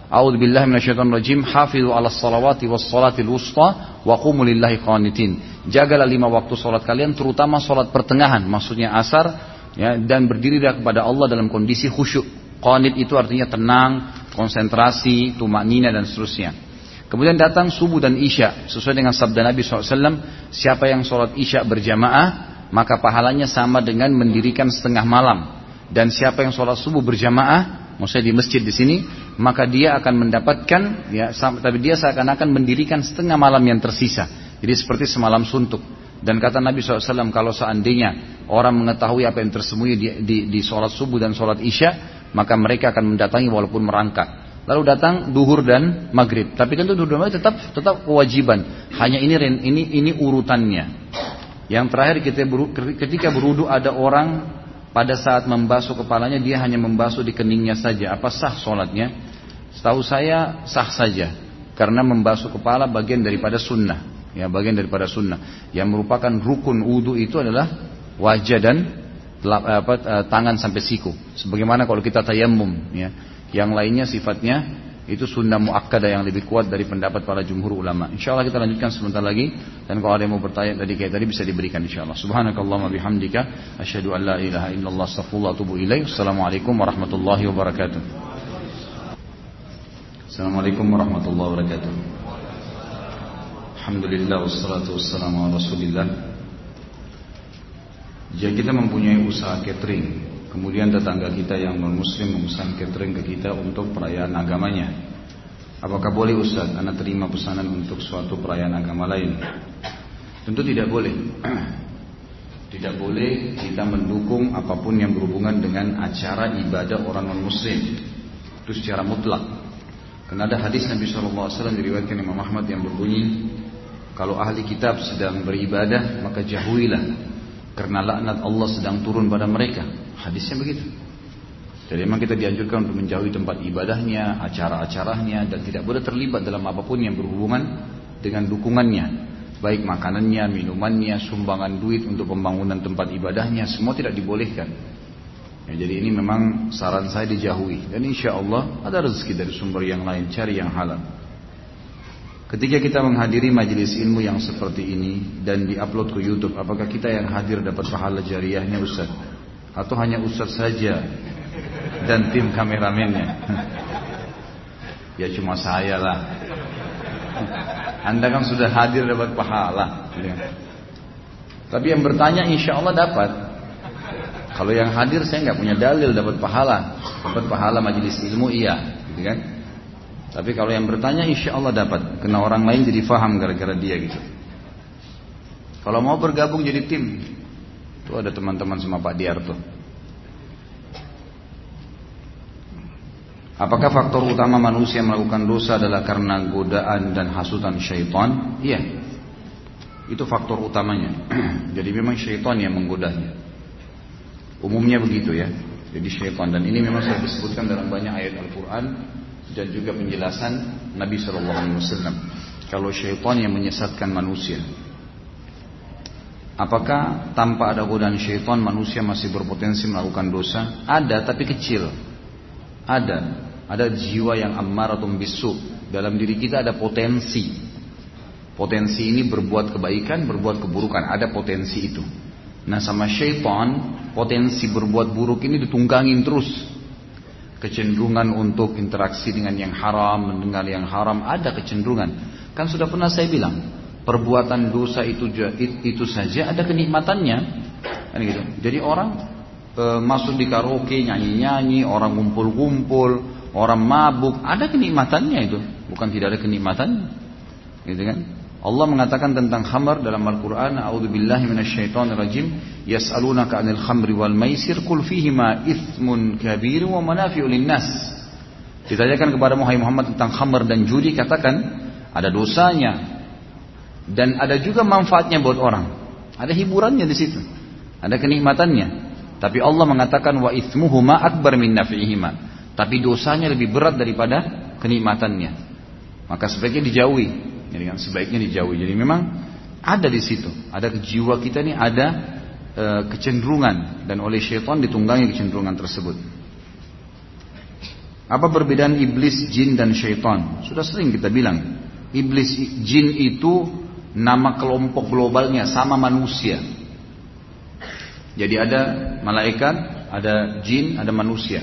A'udzu rajim hafizu 'alas salawati was salatil wusta wa qumu lillahi qanitin. Jagalah lima waktu sholat kalian terutama sholat pertengahan maksudnya asar ya dan berdirilah kepada Allah dalam kondisi khusyuk Qanit itu artinya tenang, konsentrasi, tumak nina dan seterusnya. Kemudian datang subuh dan isya sesuai dengan sabda Nabi SAW. Siapa yang sholat isya berjamaah maka pahalanya sama dengan mendirikan setengah malam. Dan siapa yang sholat subuh berjamaah, maksudnya di masjid di sini, maka dia akan mendapatkan, ya, tapi dia seakan-akan mendirikan setengah malam yang tersisa. Jadi seperti semalam suntuk. Dan kata Nabi SAW, kalau seandainya orang mengetahui apa yang tersembunyi di, di, di sholat subuh dan sholat isya, maka mereka akan mendatangi walaupun merangkak. Lalu datang duhur dan maghrib. Tapi tentu duhur dan maghrib tetap tetap kewajiban. Hanya ini ini ini urutannya. Yang terakhir kita ketika berudu ada orang pada saat membasuh kepalanya dia hanya membasuh di keningnya saja. Apa sah sholatnya? Setahu saya sah saja. Karena membasuh kepala bagian daripada sunnah. Ya bagian daripada sunnah. Yang merupakan rukun wudhu itu adalah wajah dan apa, eh, tangan sampai siku. Sebagaimana kalau kita tayamum, ya. Yang lainnya sifatnya itu sunnah muakkadah yang lebih kuat dari pendapat para jumhur ulama. Insya Allah kita lanjutkan sebentar lagi dan kalau ada yang mau bertanya tadi kayak tadi bisa diberikan insya Allah. Subhanakallahumma bihamdika asyhadu an la ilaha illallah astaghfirullah wa atubu ilaik. Assalamualaikum warahmatullahi wabarakatuh. Assalamualaikum warahmatullahi wabarakatuh. Alhamdulillah wassalatu wassalamu ala Rasulillah jika kita mempunyai usaha catering, kemudian tetangga kita yang non muslim memesan catering ke kita untuk perayaan agamanya. Apakah boleh Ustaz Anda terima pesanan untuk suatu perayaan agama lain? Tentu tidak boleh. *clears throat* Tidak boleh kita mendukung apa pun yang berhubungan dengan acara ibadah orang non muslim. Itu secara mutlak. Karena ada hadis Nabi SAW diriwayatkan Imam Ahmad yang berbunyi, kalau ahli kitab sedang beribadah maka jauhilah karena laknat Allah sedang turun pada mereka. Hadisnya begitu. Jadi memang kita dianjurkan untuk menjauhi tempat ibadahnya, acara-acaranya dan tidak boleh terlibat dalam apa pun yang berhubungan dengan dukungannya. Baik makanannya, minumannya, sumbangan duit untuk pembangunan tempat ibadahnya, semua tidak dibolehkan. Ya, jadi ini memang saran saya dijauhi dan insya Allah ada rezeki dari sumber yang lain cari yang halal. Ketika kita menghadiri majelis ilmu yang seperti ini dan diupload ke YouTube, apakah kita yang hadir dapat pahala jariahnya Ustaz? Atau hanya Ustaz saja dan tim kameramennya? *laughs* ya cuma saya lah. Anda kan sudah hadir dapat pahala. Ya. Tapi yang bertanya insya Allah dapat. Kalau yang hadir saya nggak punya dalil dapat pahala, dapat pahala majelis ilmu iya, gitu kan? Tapi kalau yang bertanya insya Allah dapat, kena orang lain jadi faham gara-gara dia gitu. Kalau mau bergabung jadi tim, itu ada teman-teman sama Pak Diarto. Apakah faktor utama manusia melakukan dosa adalah karena godaan dan hasutan syaitan? Iya. Itu faktor utamanya. *clears throat* Jadi memang syaitan yang menggodanya. Umumnya begitu ya. Jadi syaitan dan ini memang saya disebutkan dalam banyak ayat Al-Quran dan juga penjelasan Nabi Shallallahu Alaihi Wasallam. Kalau syaitan yang menyesatkan manusia, apakah tanpa ada godaan syaitan manusia masih berpotensi melakukan dosa? Ada, tapi kecil. Ada, ada jiwa yang ammaratum bisu. Dalam diri kita ada potensi. Potensi ini berbuat kebaikan, berbuat keburukan. Ada potensi itu. Nah sama syaitan potensi berbuat buruk ini ditunggangin terus. Kecenderungan untuk interaksi dengan yang haram, mendengar yang haram ada kecenderungan. Kan sudah pernah saya bilang, perbuatan dosa itu itu saja ada kenikmatannya. Kan gitu. Jadi orang e, masuk di karaoke nyanyi-nyanyi, orang ngumpul-ngumpul, orang mabuk, ada kenikmatannya itu. Bukan tidak ada kenikmatannya. Gitu kan? Allah mengatakan tentang khamar dalam Al-Quran A'udzubillahi minasyaitonirrajim Yas'alunaka anil khamri wal maisir Kul fihima ithmun kabir wa manafi'u linnas. Ditanyakan kepada Muhammad tentang khamar dan judi Katakan ada dosanya Dan ada juga manfaatnya buat orang. Ada hiburannya di situ Ada kenikmatannya. Tapi Allah mengatakan wa ithmuhuma akbar min nafi'ihima. Tapi dosanya lebih berat daripada kenikmatannya. Maka sebaiknya dijauhi jadi kan sebaiknya dijauhi. Jadi memang ada di situ, ada jiwa kita ini ada e, kecenderungan dan oleh syaitan ditunggangi kecenderungan tersebut. Apa perbedaan iblis, jin dan syaitan? Sudah sering kita bilang, iblis jin itu nama kelompok globalnya sama manusia. Jadi ada malaikat, ada jin, ada manusia.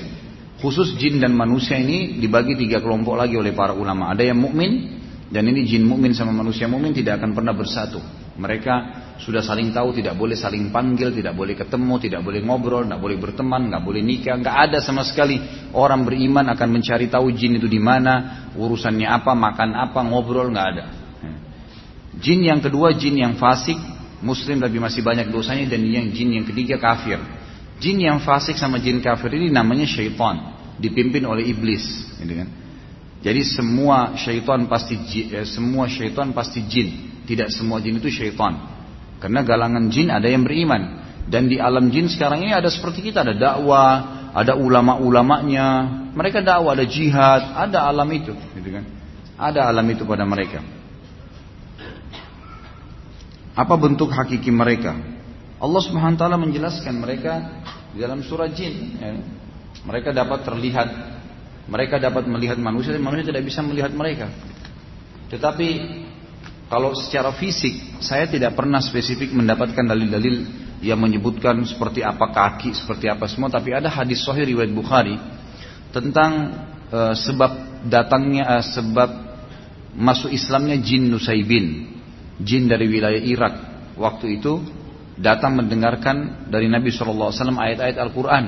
Khusus jin dan manusia ini dibagi tiga kelompok lagi oleh para ulama. Ada yang mukmin, dan ini jin mukmin sama manusia mukmin tidak akan pernah bersatu. Mereka sudah saling tahu, tidak boleh saling panggil, tidak boleh ketemu, tidak boleh ngobrol, tidak boleh berteman, nggak boleh nikah, nggak ada sama sekali orang beriman akan mencari tahu jin itu di mana, urusannya apa, makan apa, ngobrol nggak ada. Jin yang kedua jin yang fasik, muslim tapi masih banyak dosanya dan yang jin yang ketiga kafir. Jin yang fasik sama jin kafir ini namanya syaitan, dipimpin oleh iblis, gitu kan? Jadi semua syaitan pasti eh, semua syaitan pasti jin. Tidak semua jin itu syaitan. Karena galangan jin ada yang beriman. Dan di alam jin sekarang ini ada seperti kita, ada dakwah, ada ulama-ulamanya. Mereka dakwah, ada jihad, ada alam itu, gitu kan? Ada alam itu pada mereka. Apa bentuk hakiki mereka? Allah Subhanahu wa taala menjelaskan mereka di dalam surah jin. Ya. Mereka dapat terlihat mereka dapat melihat manusia dan manusia tidak bisa melihat mereka. Tetapi kalau secara fisik saya tidak pernah spesifik mendapatkan dalil-dalil yang menyebutkan seperti apa kaki, seperti apa semua. Tapi ada hadis Sahih riwayat Bukhari tentang uh, sebab datangnya uh, sebab masuk Islamnya jin Nusaibin, jin dari wilayah Irak. Waktu itu datang mendengarkan dari Nabi SAW ayat-ayat Al-Quran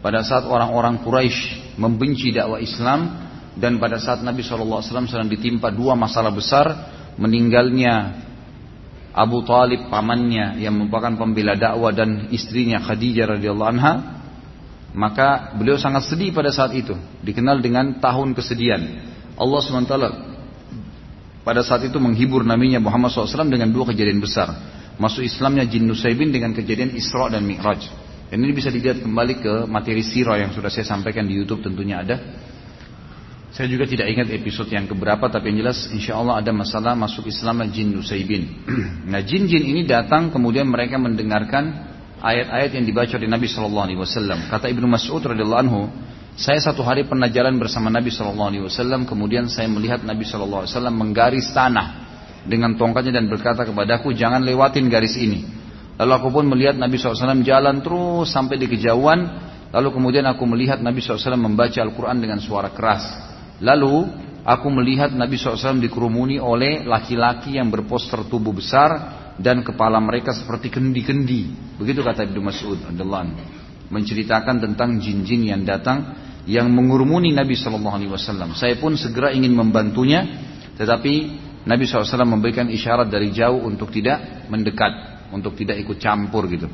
pada saat orang-orang Quraisy membenci dakwah Islam dan pada saat Nabi SAW sedang ditimpa dua masalah besar meninggalnya Abu Talib pamannya yang merupakan pembela dakwah dan istrinya Khadijah radhiyallahu anha maka beliau sangat sedih pada saat itu dikenal dengan tahun kesedihan Allah SWT pada saat itu menghibur naminya Muhammad SAW dengan dua kejadian besar. Masuk Islamnya Jin Nusaybin dengan kejadian Isra dan Mi'raj. Dan ini bisa dilihat kembali ke materi sirah yang sudah saya sampaikan di YouTube tentunya ada. Saya juga tidak ingat episode yang keberapa tapi yang jelas insya Allah ada masalah masuk Islam jin Nusaybin. *clears throat* nah jin-jin ini datang kemudian mereka mendengarkan ayat-ayat yang dibaca oleh Nabi Shallallahu Alaihi Wasallam. Kata Ibnu Mas'ud radhiyallahu anhu, saya satu hari pernah jalan bersama Nabi Shallallahu Alaihi Wasallam, kemudian saya melihat Nabi Shallallahu Alaihi Wasallam menggaris tanah dengan tongkatnya dan berkata kepadaku, jangan lewatin garis ini. Lalu aku pun melihat Nabi SAW jalan terus sampai di kejauhan. Lalu kemudian aku melihat Nabi SAW membaca Al-Quran dengan suara keras. Lalu aku melihat Nabi SAW dikerumuni oleh laki-laki yang berposter tubuh besar dan kepala mereka seperti kendi-kendi. Begitu kata Ibnu Mas'ud menceritakan tentang jin-jin yang datang yang mengurumuni Nabi Wasallam. Saya pun segera ingin membantunya, tetapi Nabi SAW memberikan isyarat dari jauh untuk tidak mendekat, untuk tidak ikut campur gitu.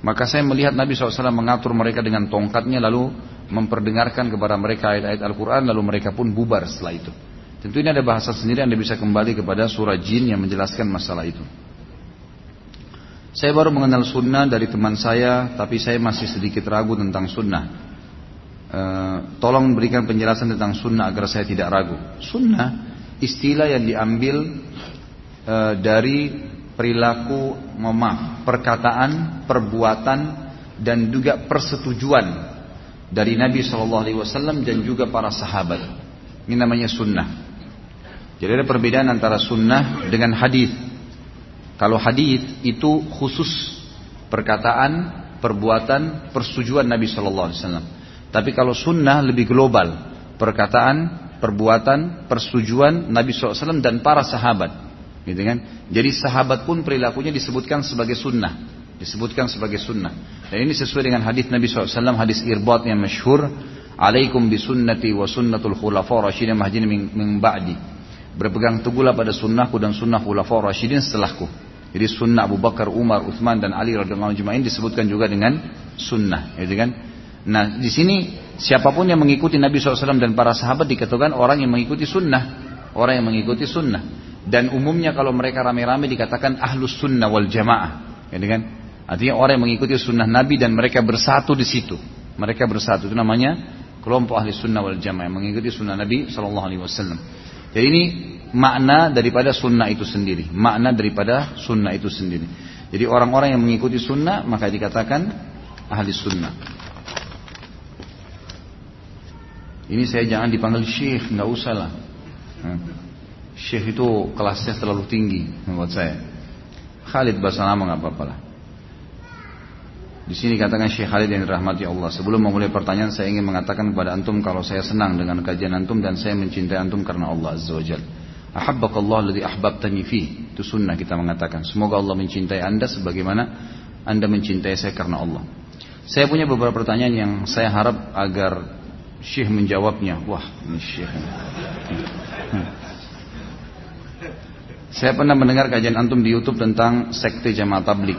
Maka saya melihat Nabi SAW mengatur mereka dengan tongkatnya lalu memperdengarkan kepada mereka ayat-ayat Al-Quran lalu mereka pun bubar setelah itu. Tentu ini ada bahasa sendiri Anda bisa kembali kepada surah jin yang menjelaskan masalah itu. Saya baru mengenal sunnah dari teman saya tapi saya masih sedikit ragu tentang sunnah. E, tolong berikan penjelasan tentang sunnah agar saya tidak ragu. Sunnah istilah yang diambil e, dari perilaku, maaf, perkataan, perbuatan dan juga persetujuan dari Nabi Shallallahu Alaihi Wasallam dan juga para sahabat. Ini namanya sunnah. Jadi ada perbedaan antara sunnah dengan hadis. Kalau hadis itu khusus perkataan, perbuatan, persetujuan Nabi Shallallahu Alaihi Wasallam. Tapi kalau sunnah lebih global, perkataan, perbuatan, persetujuan Nabi SAW dan para sahabat. Gitu kan? Jadi sahabat pun perilakunya disebutkan sebagai sunnah. Disebutkan sebagai sunnah. Dan ini sesuai dengan hadis Nabi SAW, hadis irbat yang masyhur. Alaikum bisunnati wa sunnatul khulafa rasyidin mahdin min ba'di. Berpegang teguhlah pada sunnahku dan sunnah khulafa rasyidin setelahku. Jadi sunnah Abu Bakar, Umar, Uthman dan Ali radhiyallahu anhum disebutkan juga dengan sunnah, gitu kan? Nah, di sini Siapa pun yang mengikuti Nabi SAW dan para sahabat dikatakan orang yang mengikuti sunnah. Orang yang mengikuti sunnah. Dan umumnya kalau mereka rame-rame dikatakan ahlus sunnah wal jamaah. Ya kan? Artinya orang yang mengikuti sunnah Nabi dan mereka bersatu di situ. Mereka bersatu. Itu namanya kelompok ahli sunnah wal jamaah yang mengikuti sunnah Nabi SAW. Jadi ini makna daripada sunnah itu sendiri. Makna daripada sunnah itu sendiri. Jadi orang-orang yang mengikuti sunnah maka dikatakan ahli sunnah. Ini saya jangan dipanggil syekh, nggak usah lah. Syekh itu kelasnya terlalu tinggi menurut saya. Khalid bahasa nama nggak apa-apa lah. Di sini katakan Syekh Khalid yang dirahmati Allah. Sebelum memulai pertanyaan saya ingin mengatakan kepada antum kalau saya senang dengan kajian antum dan saya mencintai antum karena Allah Azza wa Jalla. Ahabbakallah alladhi ahbabtani fi. Itu sunnah kita mengatakan. Semoga Allah mencintai anda sebagaimana anda mencintai saya karena Allah. Saya punya beberapa pertanyaan yang saya harap agar Syekh menjawabnya. Wah, ini Syekh. Hmm. Saya pernah mendengar kajian antum di YouTube tentang sekte jamaah tablik.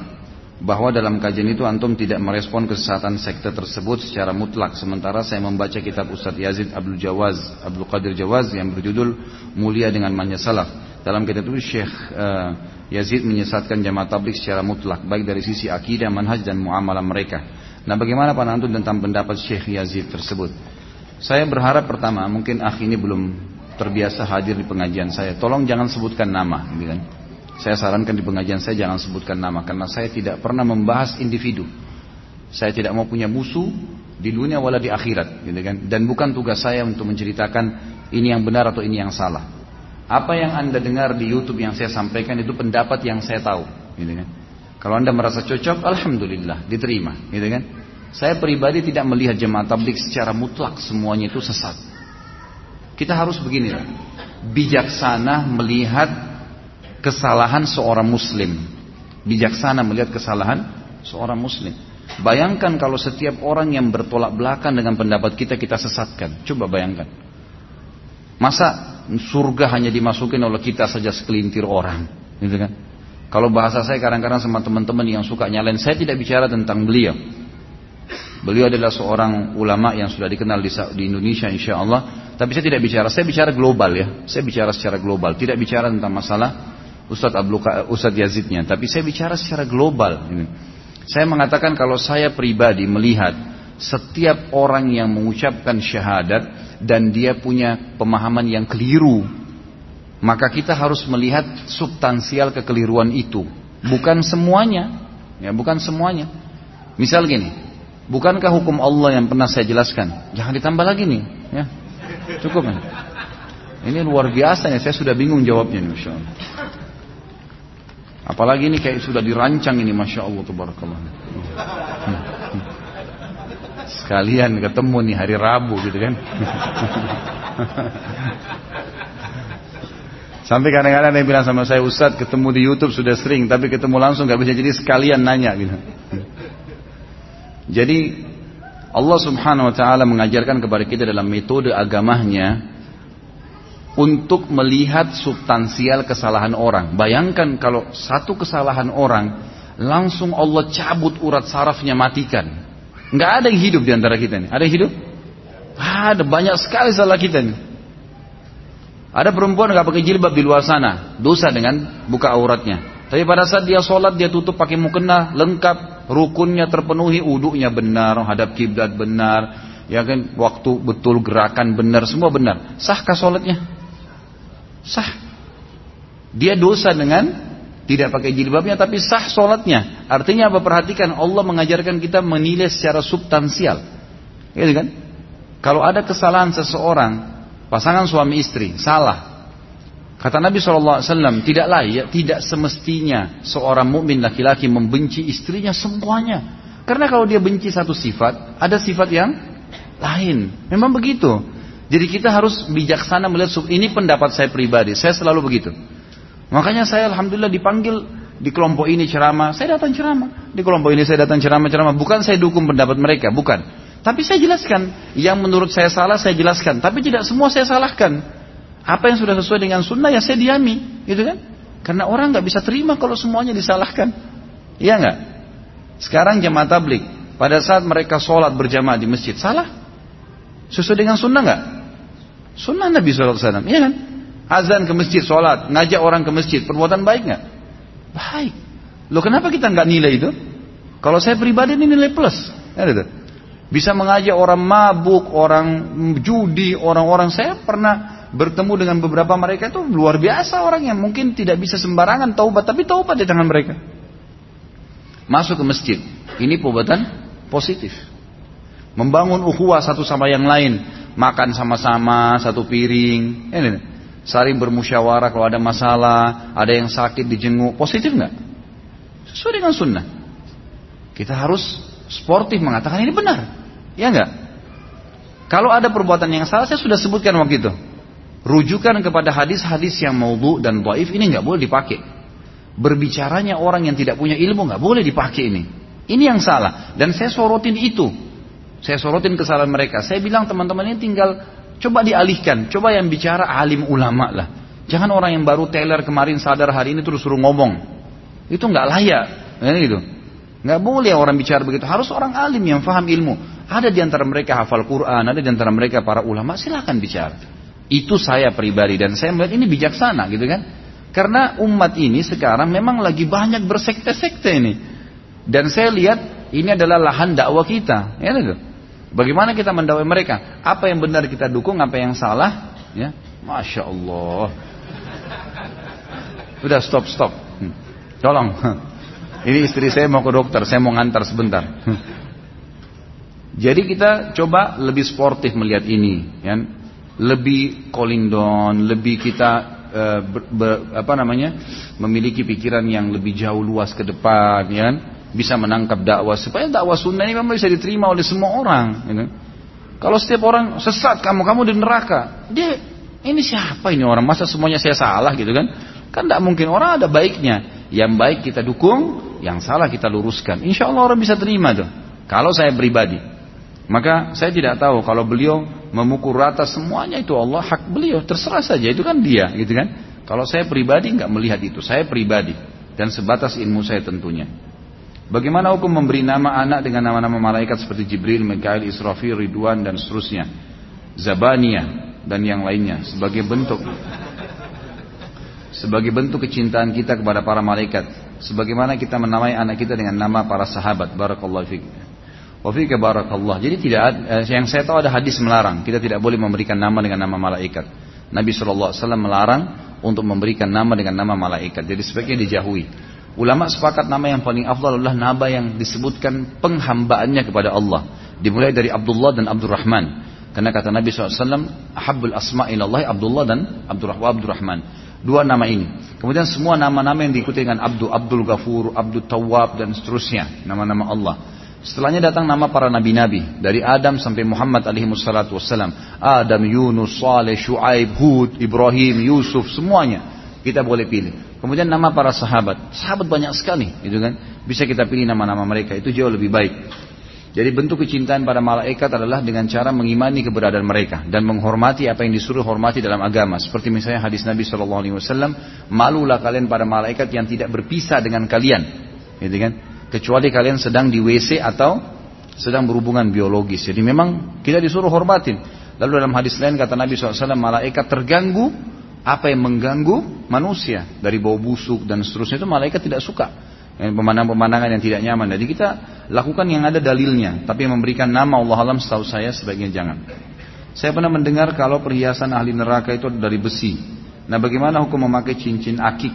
Bahwa dalam kajian itu antum tidak merespon kesesatan sekte tersebut secara mutlak. Sementara saya membaca kitab Ustadz Yazid Abdul Jawaz, Abdul Qadir Jawaz yang berjudul Mulia dengan Manja Salaf. Dalam kitab itu Syekh uh, Yazid menyesatkan jamaah tablik secara mutlak. Baik dari sisi akidah, manhaj dan muamalah mereka. Nah bagaimana Pak Antum tentang pendapat Syekh Yazid tersebut? Saya berharap pertama, mungkin akh ini belum terbiasa hadir di pengajian saya. Tolong jangan sebutkan nama, gitu kan. Saya sarankan di pengajian saya jangan sebutkan nama karena saya tidak pernah membahas individu. Saya tidak mau punya musuh di dunia wala di akhirat, gitu kan. Dan bukan tugas saya untuk menceritakan ini yang benar atau ini yang salah. Apa yang anda dengar di YouTube yang saya sampaikan itu pendapat yang saya tahu, gitu kan. Kalau anda merasa cocok, alhamdulillah diterima, gitu kan. Saya pribadi tidak melihat jemaah tablik secara mutlak semuanya itu sesat. Kita harus begini, bijaksana melihat kesalahan seorang muslim. Bijaksana melihat kesalahan seorang muslim. Bayangkan kalau setiap orang yang bertolak belakang dengan pendapat kita kita sesatkan. Coba bayangkan. Masa surga hanya dimasukin oleh kita saja sekelintir orang, gitu kan? Kalau bahasa saya kadang-kadang sama teman-teman yang suka nyalain, saya tidak bicara tentang beliau. Beliau adalah seorang ulama yang sudah dikenal di, Indonesia insya Allah. Tapi saya tidak bicara, saya bicara global ya. Saya bicara secara global, tidak bicara tentang masalah Ustadz Abdul Ustadz Yazidnya. Tapi saya bicara secara global. Saya mengatakan kalau saya pribadi melihat setiap orang yang mengucapkan syahadat dan dia punya pemahaman yang keliru, maka kita harus melihat substansial kekeliruan itu, bukan semuanya, ya bukan semuanya. Misal gini, Bukankah hukum Allah yang pernah saya jelaskan? Jangan ditambah lagi nih, ya. Cukup ya. Ini luar biasa ya, saya sudah bingung jawabnya nih, Masya Allah. Apalagi ini kayak sudah dirancang ini, Masya Allah, Tabarakallah. Sekalian ketemu nih hari Rabu gitu kan. Sampai kadang-kadang dia bilang sama saya, Ustadz ketemu di Youtube sudah sering, tapi ketemu langsung gak bisa jadi sekalian nanya gitu. Jadi Allah Subhanahu wa taala mengajarkan kepada kita dalam metode agamanya untuk melihat substansial kesalahan orang. Bayangkan kalau satu kesalahan orang langsung Allah cabut urat sarafnya matikan. Nggak ada yang hidup di antara kita nih. Ada yang hidup? Ada banyak sekali salah kita nih. Ada perempuan nggak pakai jilbab di luar sana, dosa dengan buka auratnya. Tapi pada saat dia sholat dia tutup pakai mukena lengkap, rukunnya terpenuhi, uduknya benar, hadap kiblat benar, ya kan, waktu betul gerakan benar, semua benar. Sahkah sholatnya? Sah. Dia dosa dengan tidak pakai jilbabnya tapi sah sholatnya. Artinya apa? Perhatikan Allah mengajarkan kita menilai secara substansial. Ya kan? Kalau ada kesalahan seseorang, pasangan suami istri, salah, Kata Nabi SAW, tidak layak, tidak semestinya seorang mukmin laki-laki membenci istrinya semuanya. Karena kalau dia benci satu sifat, ada sifat yang lain. Memang begitu. Jadi kita harus bijaksana melihat ini pendapat saya pribadi. Saya selalu begitu. Makanya saya alhamdulillah dipanggil di kelompok ini ceramah, saya datang ceramah. Di kelompok ini saya datang ceramah-ceramah. Bukan saya dukung pendapat mereka, bukan. Tapi saya jelaskan. Yang menurut saya salah, saya jelaskan. Tapi tidak semua saya salahkan. Apa yang sudah sesuai dengan sunnah ya saya diami, gitu kan? Karena orang nggak bisa terima kalau semuanya disalahkan. Iya nggak? Sekarang jemaah tablik, pada saat mereka sholat berjamaah di masjid, salah? Sesuai dengan sunnah nggak? Sunnah Nabi SAW, iya kan? Azan ke masjid, sholat, ngajak orang ke masjid, perbuatan baik nggak? Baik. Loh kenapa kita nggak nilai itu? Kalau saya pribadi ini nilai plus. Ya, gitu. Bisa mengajak orang mabuk, orang judi, orang-orang saya pernah bertemu dengan beberapa mereka itu luar biasa orang yang mungkin tidak bisa sembarangan taubat tapi taubat di tangan mereka. Masuk ke masjid. Ini perbuatan positif. Membangun ukhuwah satu sama yang lain, makan sama-sama satu piring. Ini saling bermusyawarah kalau ada masalah, ada yang sakit dijenguk, positif nggak? Sesuai dengan sunnah. Kita harus sportif mengatakan ini benar, ya nggak? Kalau ada perbuatan yang salah, saya sudah sebutkan waktu itu rujukan kepada hadis-hadis yang maudhu dan dhaif ini nggak boleh dipakai. Berbicaranya orang yang tidak punya ilmu nggak boleh dipakai ini. Ini yang salah dan saya sorotin itu. Saya sorotin kesalahan mereka. Saya bilang teman-teman ini tinggal coba dialihkan, coba yang bicara alim ulama lah. Jangan orang yang baru teler kemarin sadar hari ini terus suruh ngomong. Itu nggak layak, ya, gitu. Nggak boleh orang bicara begitu. Harus orang alim yang faham ilmu. Ada di antara mereka hafal Quran, ada di antara mereka para ulama. Silahkan bicara. Itu saya pribadi dan saya melihat ini bijaksana gitu kan. Karena umat ini sekarang memang lagi banyak bersekte-sekte ini. Dan saya lihat ini adalah lahan dakwah kita. Ya, gitu. Bagaimana kita mendakwai mereka? Apa yang benar kita dukung, apa yang salah? Ya, masya Allah. Udah stop stop. Hmm. Tolong. *laughs* Ini istri saya mau ke dokter, saya mau ngantar sebentar. *laughs* Jadi kita coba lebih sportif melihat ini, ya lebih kolindon, lebih kita uh, ber, ber, apa namanya memiliki pikiran yang lebih jauh luas ke depan, ya kan? Bisa menangkap dakwah supaya dakwah sunnah ini memang bisa diterima oleh semua orang. Ya kan? Kalau setiap orang sesat kamu, kamu di neraka, dia ini siapa ini orang? Masa semuanya saya salah gitu kan? Kan tidak mungkin orang ada baiknya. Yang baik kita dukung, yang salah kita luruskan. Insya Allah orang bisa terima tuh. Kalau saya pribadi, maka saya tidak tahu kalau beliau memukul rata semuanya itu Allah hak beliau terserah saja itu kan dia gitu kan. Kalau saya pribadi nggak melihat itu saya pribadi dan sebatas ilmu saya tentunya. Bagaimana hukum memberi nama anak dengan nama-nama malaikat seperti Jibril, Mikail, Israfil, Ridwan dan seterusnya. Zabania dan yang lainnya sebagai bentuk sebagai bentuk kecintaan kita kepada para malaikat. Sebagaimana kita menamai anak kita dengan nama para sahabat. Barakallahu fiik. Wa fika barakallah. Jadi tidak eh, yang saya tahu ada hadis melarang. Kita tidak boleh memberikan nama dengan nama malaikat. Nabi SAW melarang untuk memberikan nama dengan nama malaikat. Jadi sebaiknya dijauhi. Ulama sepakat nama yang paling afdal adalah nama yang disebutkan penghambaannya kepada Allah. Dimulai dari Abdullah dan Abdurrahman. Karena kata Nabi SAW, Ahabul asma ilallah Abdullah dan Abdurrahman. Dua nama ini. Kemudian semua nama-nama yang diikuti dengan Abdul, Abdul Ghafur, Abdul Tawab dan seterusnya. Nama-nama Allah. Setelahnya datang nama para nabi-nabi dari Adam sampai Muhammad alaihi wassalatu wassalam. Adam, Yunus, Saleh, Shu'aib, Hud, Ibrahim, Yusuf, semuanya kita boleh pilih. Kemudian nama para sahabat. Sahabat banyak sekali, gitu kan? Bisa kita pilih nama-nama mereka, itu jauh lebih baik. Jadi bentuk kecintaan pada malaikat adalah dengan cara mengimani keberadaan mereka dan menghormati apa yang disuruh hormati dalam agama. Seperti misalnya hadis Nabi Shallallahu Alaihi Wasallam, malulah kalian pada malaikat yang tidak berpisah dengan kalian, gitu kan? Kecuali kalian sedang di WC atau sedang berhubungan biologis. Jadi memang kita disuruh hormatin. Lalu dalam hadis lain kata Nabi SAW, malaikat terganggu apa yang mengganggu manusia dari bau busuk dan seterusnya itu malaikat tidak suka. Pemandangan-pemandangan yang tidak nyaman. Jadi kita lakukan yang ada dalilnya. Tapi memberikan nama Allah alam setahu saya sebaiknya jangan. Saya pernah mendengar kalau perhiasan ahli neraka itu dari besi. Nah bagaimana hukum memakai cincin akik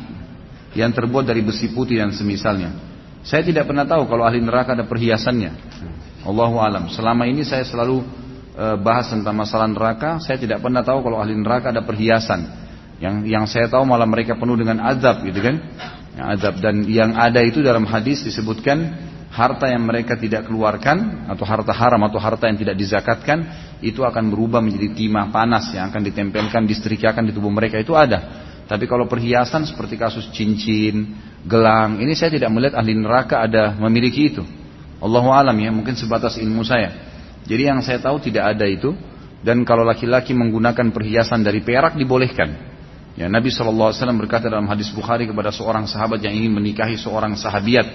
yang terbuat dari besi putih dan semisalnya? Saya tidak pernah tahu kalau ahli neraka ada perhiasannya. Allahu alam. Selama ini saya selalu e, bahas tentang masalah neraka, saya tidak pernah tahu kalau ahli neraka ada perhiasan. Yang yang saya tahu malah mereka penuh dengan azab gitu kan. Yang azab dan yang ada itu dalam hadis disebutkan harta yang mereka tidak keluarkan atau harta haram atau harta yang tidak dizakatkan itu akan berubah menjadi timah panas yang akan ditempelkan disetrikakan di tubuh mereka itu ada. Tapi kalau perhiasan seperti kasus cincin, gelang. Ini saya tidak melihat ahli neraka ada memiliki itu. Allahu alam ya, mungkin sebatas ilmu saya. Jadi yang saya tahu tidak ada itu. Dan kalau laki-laki menggunakan perhiasan dari perak dibolehkan. Ya, Nabi SAW berkata dalam hadis Bukhari kepada seorang sahabat yang ingin menikahi seorang sahabiat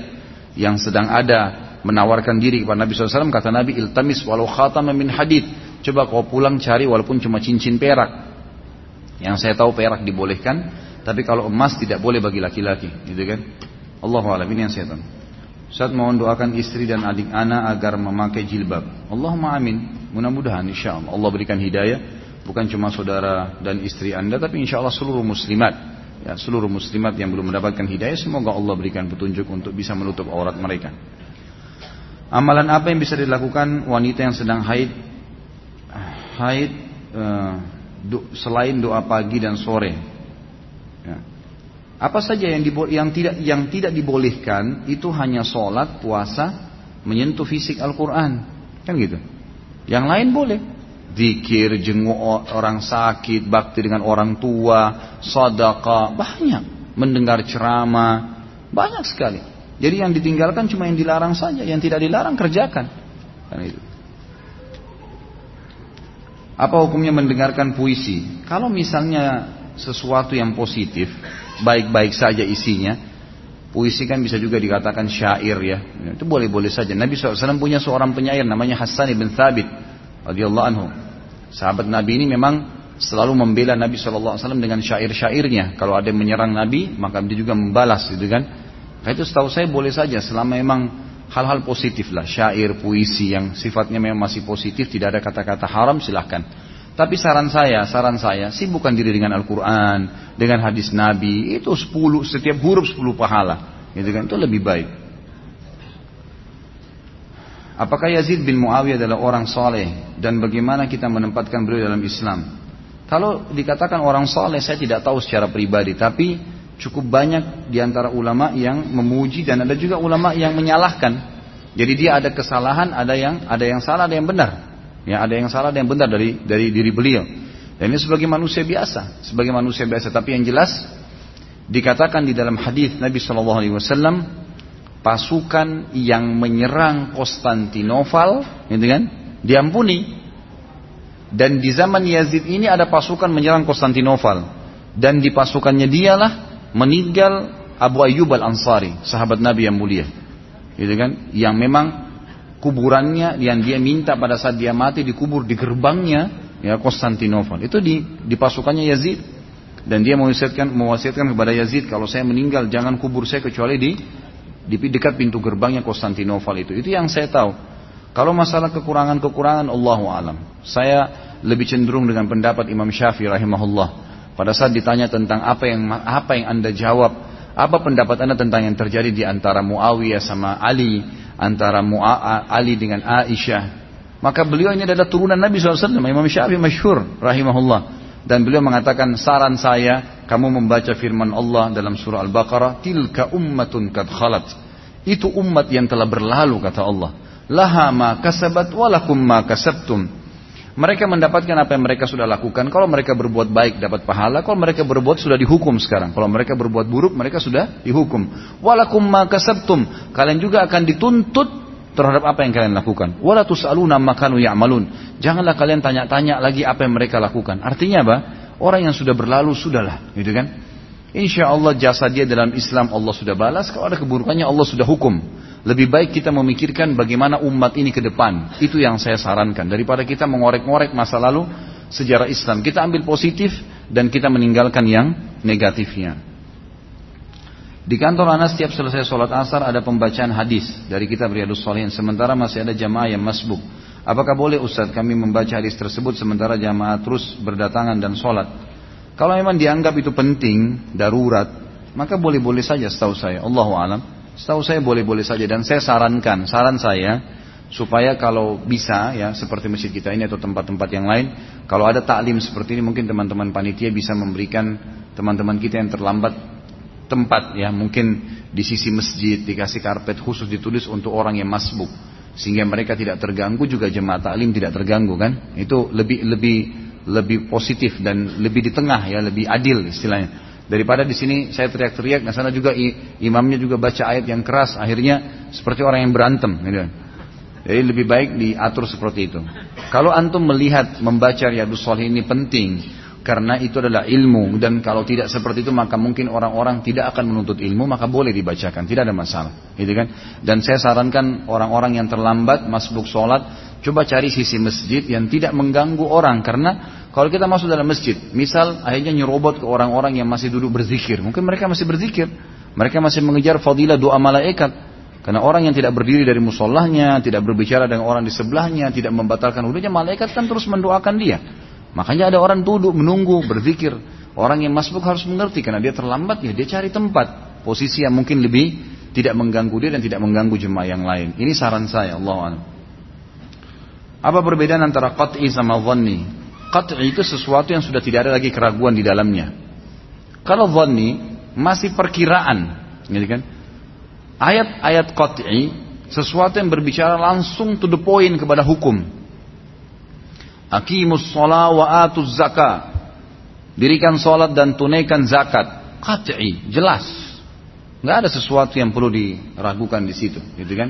yang sedang ada menawarkan diri kepada Nabi SAW kata Nabi iltamis walau khatam min hadid coba kau pulang cari walaupun cuma cincin perak yang saya tahu perak dibolehkan tapi kalau emas tidak boleh bagi laki-laki, gitu kan? Allah alam ini yang saya tahu. Saat mohon doakan istri dan adik anak agar memakai jilbab. Allahumma amin. Mudah-mudahan insya Allah Allah berikan hidayah bukan cuma saudara dan istri anda tapi insya Allah seluruh muslimat ya seluruh muslimat yang belum mendapatkan hidayah semoga Allah berikan petunjuk untuk bisa menutup aurat mereka. Amalan apa yang bisa dilakukan wanita yang sedang haid haid uh, selain doa pagi dan sore. Apa saja yang, yang tidak yang tidak dibolehkan itu hanya sholat, puasa, menyentuh fisik Al-Quran, kan gitu. Yang lain boleh, zikir, jenguk orang sakit, bakti dengan orang tua, sadaqah, banyak. Mendengar ceramah, banyak sekali. Jadi yang ditinggalkan cuma yang dilarang saja, yang tidak dilarang kerjakan. Kan itu. Apa hukumnya mendengarkan puisi? Kalau misalnya sesuatu yang positif, baik-baik saja isinya. Puisi kan bisa juga dikatakan syair ya. Itu boleh-boleh saja. Nabi SAW punya seorang penyair namanya Hassan ibn Thabit radhiyallahu anhu. Sahabat Nabi ini memang selalu membela Nabi SAW dengan syair-syairnya. Kalau ada yang menyerang Nabi, maka dia juga membalas gitu kan. Nah, itu setahu saya boleh saja selama memang hal-hal positif lah. Syair, puisi yang sifatnya memang masih positif, tidak ada kata-kata haram silahkan. Tapi saran saya, saran saya, sibukkan diri dengan Al-Quran, dengan hadis Nabi, itu 10, setiap huruf 10 pahala. Gitu kan, itu lebih baik. Apakah Yazid bin Muawiyah adalah orang soleh dan bagaimana kita menempatkan beliau dalam Islam? Kalau dikatakan orang soleh, saya tidak tahu secara pribadi, tapi cukup banyak di antara ulama yang memuji dan ada juga ulama yang menyalahkan. Jadi dia ada kesalahan, ada yang ada yang salah, ada yang benar. Ya, ada yang salah, ada yang benar dari dari diri beliau. Dan ini sebagai manusia biasa, sebagai manusia biasa. Tapi yang jelas dikatakan di dalam hadis Nabi Shallallahu Alaihi Wasallam pasukan yang menyerang Konstantinopel, gitu kan, diampuni. Dan di zaman Yazid ini ada pasukan menyerang Konstantinopel. Dan di pasukannya dialah meninggal Abu Ayyub al Ansari, sahabat Nabi yang mulia. gitu kan? Yang memang kuburannya yang dia minta pada saat dia mati dikubur di gerbangnya ya Konstantinopel. Itu di di pasukannya Yazid dan dia mewasiatkan mewasiatkan kepada Yazid kalau saya meninggal jangan kubur saya kecuali di di dekat pintu gerbangnya Konstantinopel itu. Itu yang saya tahu. Kalau masalah kekurangan-kekurangan Allahu alam. Saya lebih cenderung dengan pendapat Imam Syafi'i rahimahullah. Pada saat ditanya tentang apa yang apa yang Anda jawab, apa pendapat Anda tentang yang terjadi di antara Muawiyah sama Ali, antara Ali dengan Aisyah. Maka beliau ini adalah turunan Nabi SAW, Imam Syafi'i masyhur rahimahullah. Dan beliau mengatakan saran saya kamu membaca firman Allah dalam surah Al-Baqarah tilka ummatun kad khalat. Itu umat yang telah berlalu kata Allah. Laha ma kasabat walakum ma kasabtum. Mereka mendapatkan apa yang mereka sudah lakukan. Kalau mereka berbuat baik dapat pahala. Kalau mereka berbuat sudah dihukum sekarang. Kalau mereka berbuat buruk mereka sudah dihukum. Walakum ma kasabtum. Kalian juga akan dituntut terhadap apa yang kalian lakukan. Wala tus'aluna makanu ya'malun. Janganlah kalian tanya-tanya lagi apa yang mereka lakukan. Artinya apa? Orang yang sudah berlalu sudahlah, gitu kan? Insya Allah jasa dia dalam Islam Allah sudah balas. Kalau ada keburukannya Allah sudah hukum. Lebih baik kita memikirkan bagaimana umat ini ke depan. Itu yang saya sarankan. Daripada kita mengorek-ngorek masa lalu sejarah Islam. Kita ambil positif dan kita meninggalkan yang negatifnya. Di kantor Anas setiap selesai sholat asar ada pembacaan hadis dari kitab Riyadus Salihin. Sementara masih ada jamaah yang masbuk. Apakah boleh Ustaz kami membaca hadis tersebut sementara jamaah terus berdatangan dan sholat? Kalau memang dianggap itu penting, darurat, maka boleh-boleh saja setahu saya. Allahu alam. Setahu saya boleh-boleh saja dan saya sarankan, saran saya supaya kalau bisa ya seperti masjid kita ini atau tempat-tempat yang lain, kalau ada taklim seperti ini mungkin teman-teman panitia bisa memberikan teman-teman kita yang terlambat tempat ya. Mungkin di sisi masjid dikasih karpet khusus ditulis untuk orang yang masbuk sehingga mereka tidak terganggu juga jemaah taklim tidak terganggu kan? Itu lebih lebih lebih positif dan lebih di tengah ya lebih adil istilahnya Daripada di sini saya teriak-teriak, di sana juga imamnya juga baca ayat yang keras, akhirnya seperti orang yang berantem. Gitu. Jadi lebih baik diatur seperti itu. Kalau antum melihat membaca Riyadus Salih ini penting, karena itu adalah ilmu dan kalau tidak seperti itu maka mungkin orang-orang tidak akan menuntut ilmu maka boleh dibacakan tidak ada masalah gitu kan dan saya sarankan orang-orang yang terlambat masbuk sholat coba cari sisi masjid yang tidak mengganggu orang karena kalau kita masuk dalam masjid, misal akhirnya nyerobot ke orang-orang yang masih duduk berzikir, mungkin mereka masih berzikir, mereka masih mengejar fadilah doa malaikat. Karena orang yang tidak berdiri dari musolahnya, tidak berbicara dengan orang di sebelahnya, tidak membatalkan wudhunya, malaikat kan terus mendoakan dia. Makanya ada orang duduk menunggu berzikir. Orang yang masbuk harus mengerti karena dia terlambat ya dia cari tempat posisi yang mungkin lebih tidak mengganggu dia dan tidak mengganggu jemaah yang lain. Ini saran saya, Allah Apa perbedaan antara qat'i sama dhanni? Qat'i itu sesuatu yang sudah tidak ada lagi keraguan di dalamnya. Kalau dhanni masih perkiraan, gitu kan? Ayat-ayat qat'i sesuatu yang berbicara langsung to the point kepada hukum. Aqimus sholat wa atuz zakat. Dirikan sholat dan tunaikan zakat. Qat'i, jelas. Nggak ada sesuatu yang perlu diragukan di situ, gitu kan?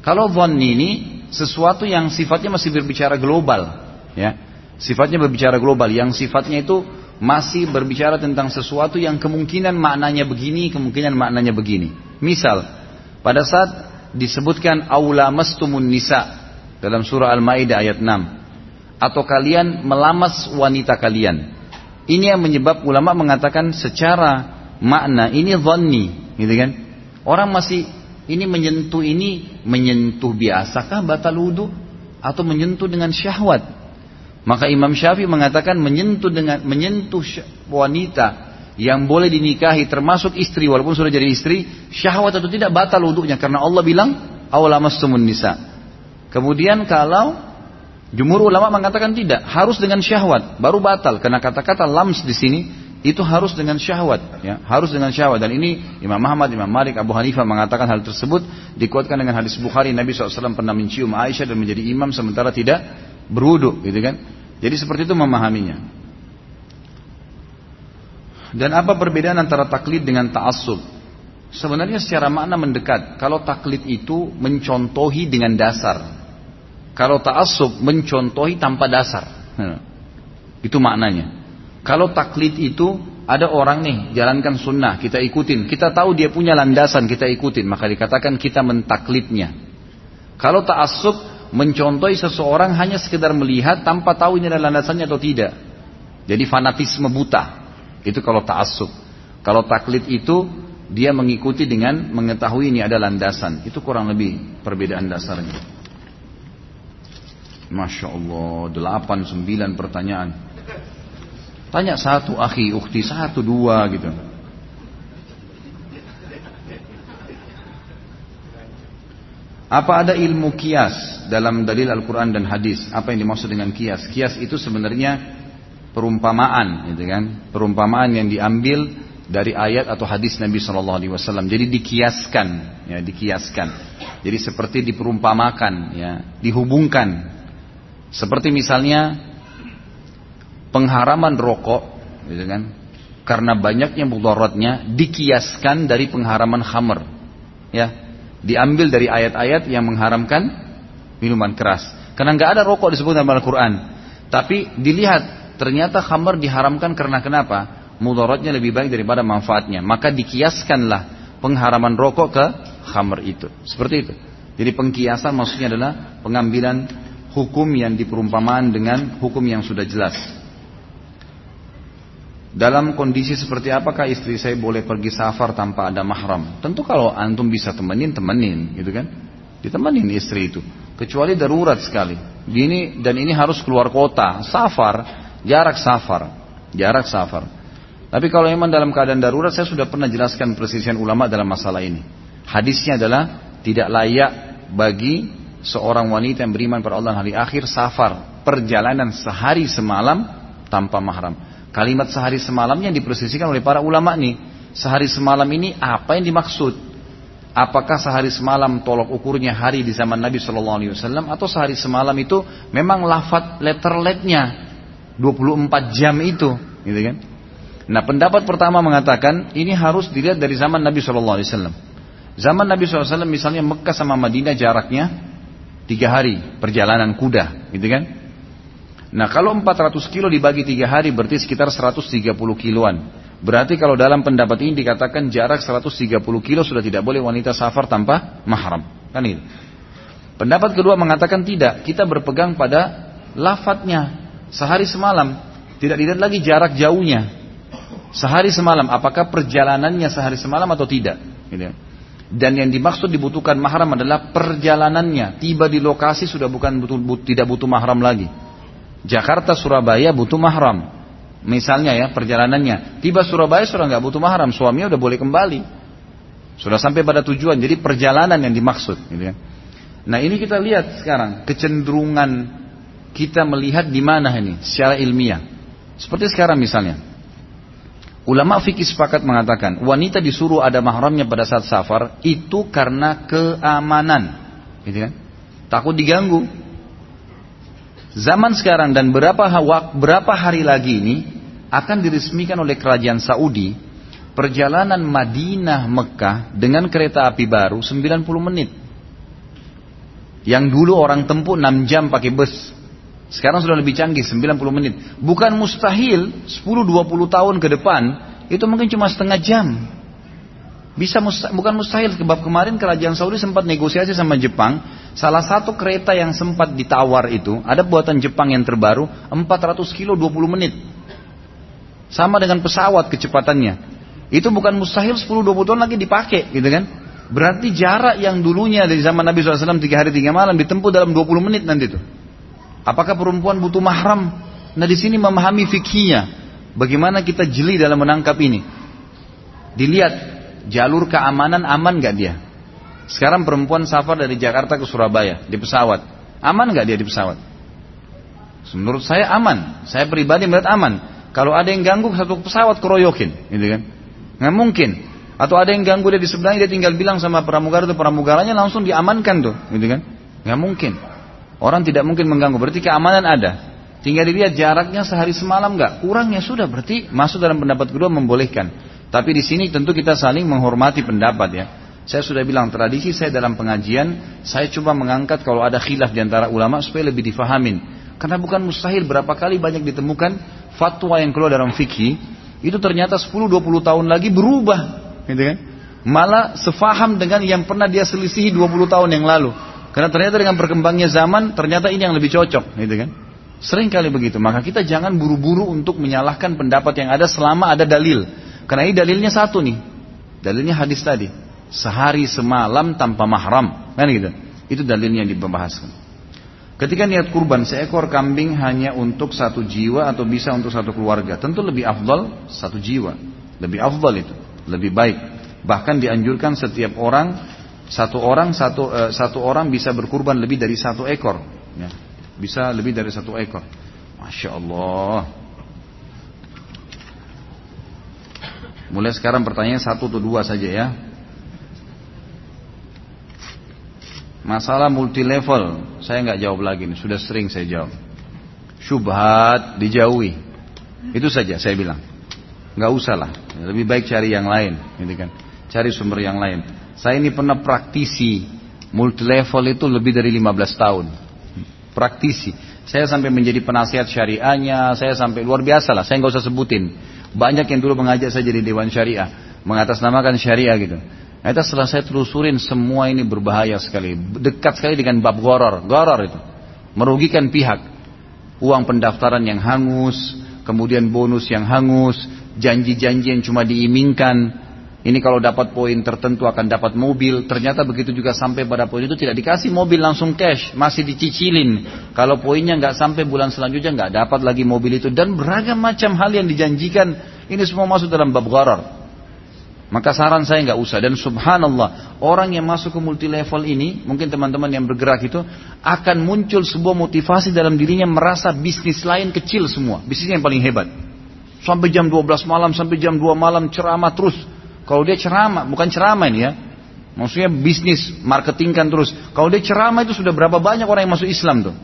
Kalau dhanni ini sesuatu yang sifatnya masih berbicara global, ya. Sifatnya berbicara global, yang sifatnya itu masih berbicara tentang sesuatu yang kemungkinan maknanya begini, kemungkinan maknanya begini. Misal, pada saat disebutkan aula mastumun nisa dalam surah Al-Maidah ayat 6 atau kalian melamas wanita kalian. Ini yang menyebab ulama mengatakan secara makna ini dhanni, gitu kan? Orang masih ini menyentuh ini menyentuh biasakah batal wudu atau menyentuh dengan syahwat? Maka Imam Syafi'i mengatakan menyentuh dengan menyentuh wanita yang boleh dinikahi termasuk istri walaupun sudah jadi istri syahwat atau tidak batal wudhunya karena Allah bilang awalamastumun nisa. Kemudian kalau jumhur ulama mengatakan tidak harus dengan syahwat baru batal karena kata-kata lams di sini itu harus dengan syahwat ya harus dengan syahwat dan ini Imam Muhammad Imam Malik Abu Hanifah mengatakan hal tersebut dikuatkan dengan hadis Bukhari Nabi SAW pernah mencium Aisyah dan menjadi imam sementara tidak berwudu gitu kan jadi seperti itu memahaminya. Dan apa perbedaan antara taklid dengan ta'assub? Sebenarnya secara makna mendekat. Kalau taklid itu mencontohi dengan dasar. Kalau ta'assub mencontohi tanpa dasar. Itu maknanya. Kalau taklid itu ada orang nih jalankan sunnah, kita ikutin. Kita tahu dia punya landasan, kita ikutin. Maka dikatakan kita mentaklidnya. Kalau ta'assub mencontohi seseorang hanya sekedar melihat tanpa tahu ini adalah landasannya atau tidak. Jadi fanatisme buta. Itu kalau ta'assub. Kalau taklid itu dia mengikuti dengan mengetahui ini ada landasan. Itu kurang lebih perbedaan dasarnya. Masya Allah, delapan, sembilan pertanyaan. Tanya satu, akhi, ukti, satu, dua gitu. Apa ada ilmu kias dalam dalil Al-Quran dan hadis? Apa yang dimaksud dengan kias? Kias itu sebenarnya perumpamaan, gitu kan? Perumpamaan yang diambil dari ayat atau hadis Nabi Shallallahu Alaihi Wasallam. Jadi dikiaskan, ya dikiaskan. Jadi seperti diperumpamakan, ya dihubungkan seperti misalnya pengharaman rokok, gitu kan? Karena banyaknya mudaratnya dikiaskan dari pengharaman khamr. Ya, diambil dari ayat-ayat yang mengharamkan minuman keras. Karena nggak ada rokok disebut dalam Al-Quran. Tapi dilihat ternyata khamr diharamkan karena kenapa? Mudaratnya lebih baik daripada manfaatnya. Maka dikiaskanlah pengharaman rokok ke khamr itu. Seperti itu. Jadi pengkiasan maksudnya adalah pengambilan hukum yang diperumpamaan dengan hukum yang sudah jelas. Dalam kondisi seperti apakah istri saya boleh pergi safar tanpa ada mahram? Tentu kalau antum bisa temenin, temenin, gitu kan? Ditemenin istri itu. Kecuali darurat sekali. Ini dan ini harus keluar kota, safar, jarak safar, jarak safar. Tapi kalau memang dalam keadaan darurat, saya sudah pernah jelaskan persisian ulama dalam masalah ini. Hadisnya adalah tidak layak bagi seorang wanita yang beriman pada Allah hari akhir safar perjalanan sehari semalam tanpa mahram. Kalimat sehari semalam yang dipresisikan oleh para ulama nih. Sehari semalam ini apa yang dimaksud? Apakah sehari semalam tolok ukurnya hari di zaman Nabi Shallallahu Alaihi Wasallam atau sehari semalam itu memang lafat letterletnya 24 jam itu, gitu kan? Nah pendapat pertama mengatakan ini harus dilihat dari zaman Nabi Shallallahu Alaihi Wasallam. Zaman Nabi SAW misalnya Mekah sama Madinah jaraknya tiga hari perjalanan kuda, gitu kan? Nah kalau 400 kilo dibagi tiga hari berarti sekitar 130 kiloan. Berarti kalau dalam pendapat ini dikatakan jarak 130 kilo sudah tidak boleh wanita safar tanpa mahram. Kan itu. Pendapat kedua mengatakan tidak. Kita berpegang pada lafadznya. Sehari semalam. Tidak dilihat lagi jarak jauhnya. Sehari semalam. Apakah perjalanannya sehari semalam atau tidak. Gitu. Dan yang dimaksud dibutuhkan mahram adalah perjalanannya. Tiba di lokasi sudah bukan butuh, but, tidak butuh mahram lagi. Jakarta Surabaya butuh mahram. Misalnya ya perjalanannya. Tiba Surabaya sudah nggak butuh mahram. Suaminya udah boleh kembali. Sudah sampai pada tujuan. Jadi perjalanan yang dimaksud. Gitu ya. Nah ini kita lihat sekarang kecenderungan kita melihat di mana ini secara ilmiah. Seperti sekarang misalnya. Ulama fikih sepakat mengatakan wanita disuruh ada mahramnya pada saat safar itu karena keamanan, gitu kan? Takut diganggu. Zaman sekarang dan berapa berapa hari lagi ini akan diresmikan oleh kerajaan Saudi perjalanan Madinah Mekah dengan kereta api baru 90 menit. Yang dulu orang tempuh 6 jam pakai bus. Sekarang sudah lebih canggih, 90 menit. Bukan mustahil, 10-20 tahun ke depan, itu mungkin cuma setengah jam. Bisa musta, bukan mustahil, sebab kemarin kerajaan Saudi sempat negosiasi sama Jepang. Salah satu kereta yang sempat ditawar itu, ada buatan Jepang yang terbaru, 400 kilo 20 menit. Sama dengan pesawat kecepatannya. Itu bukan mustahil 10-20 tahun lagi dipakai, gitu kan? Berarti jarak yang dulunya dari zaman Nabi SAW 3 hari 3 malam ditempuh dalam 20 menit nanti itu. Apakah perempuan butuh mahram? Nah di sini memahami fikihnya. Bagaimana kita jeli dalam menangkap ini? Dilihat jalur keamanan aman gak dia? Sekarang perempuan safar dari Jakarta ke Surabaya di pesawat. Aman gak dia di pesawat? Menurut saya aman. Saya pribadi melihat aman. Kalau ada yang ganggu satu pesawat keroyokin, gitu kan? Nggak mungkin. Atau ada yang ganggu dia di sebelahnya dia tinggal bilang sama pramugara itu pramugaranya langsung diamankan tuh, gitu kan? Nggak mungkin. Orang tidak mungkin mengganggu, berarti keamanan ada. Tinggal dilihat jaraknya sehari semalam nggak, kurangnya sudah berarti masuk dalam pendapat kedua membolehkan. Tapi di sini tentu kita saling menghormati pendapat ya. Saya sudah bilang tradisi saya dalam pengajian, saya coba mengangkat kalau ada khilaf di antara ulama supaya lebih difahamin. Karena bukan mustahil berapa kali banyak ditemukan fatwa yang keluar dalam fikih itu ternyata 10-20 tahun lagi berubah, gitu kan? Malah sefaham dengan yang pernah dia selisihi 20 tahun yang lalu. Karena ternyata dengan berkembangnya zaman, ternyata ini yang lebih cocok, gitu kan? Sering kali begitu. Maka kita jangan buru-buru untuk menyalahkan pendapat yang ada selama ada dalil. Karena ini dalilnya satu nih. Dalilnya hadis tadi. Sehari semalam tanpa mahram. Kan gitu. Itu dalilnya yang dibahaskan. Ketika niat kurban seekor kambing hanya untuk satu jiwa atau bisa untuk satu keluarga. Tentu lebih afdal satu jiwa. Lebih afdal itu. Lebih baik. Bahkan dianjurkan setiap orang satu orang satu uh, satu orang bisa berkurban lebih dari satu ekor. Ya. Bisa lebih dari satu ekor. Masya Allah. Mulai sekarang pertanyaan satu atau dua saja ya. Masalah multi level, saya nggak jawab lagi nih, sudah sering saya jawab. Syubhat dijauhi, itu saja saya bilang. Nggak usah lah, lebih baik cari yang lain, gitu kan. Cari sumber yang lain. Saya ini pernah praktisi multi level itu lebih dari 15 tahun. Praktisi. Saya sampai menjadi penasihat syariahnya, saya sampai luar biasa lah, saya nggak usah sebutin. Banyak yang dulu mengajak saya jadi dewan syariah, mengatasnamakan syariah gitu. Itu setelah saya telusurin semua ini berbahaya sekali. Dekat sekali dengan bab goror. Goror itu. Merugikan pihak. Uang pendaftaran yang hangus. Kemudian bonus yang hangus. Janji-janji yang cuma diimingkan. Ini kalau dapat poin tertentu akan dapat mobil. Ternyata begitu juga sampai pada poin itu tidak dikasih mobil langsung cash. Masih dicicilin. Kalau poinnya nggak sampai bulan selanjutnya nggak dapat lagi mobil itu. Dan beragam macam hal yang dijanjikan. Ini semua masuk dalam bab goror. Maka saran saya nggak usah. Dan subhanallah orang yang masuk ke multi level ini mungkin teman-teman yang bergerak itu akan muncul sebuah motivasi dalam dirinya merasa bisnis lain kecil semua. Bisnis yang paling hebat. Sampai jam 12 malam sampai jam 2 malam ceramah terus. Kalau dia ceramah bukan ceramah ini ya. Maksudnya bisnis marketing kan terus. Kalau dia ceramah itu sudah berapa banyak orang yang masuk Islam tuh?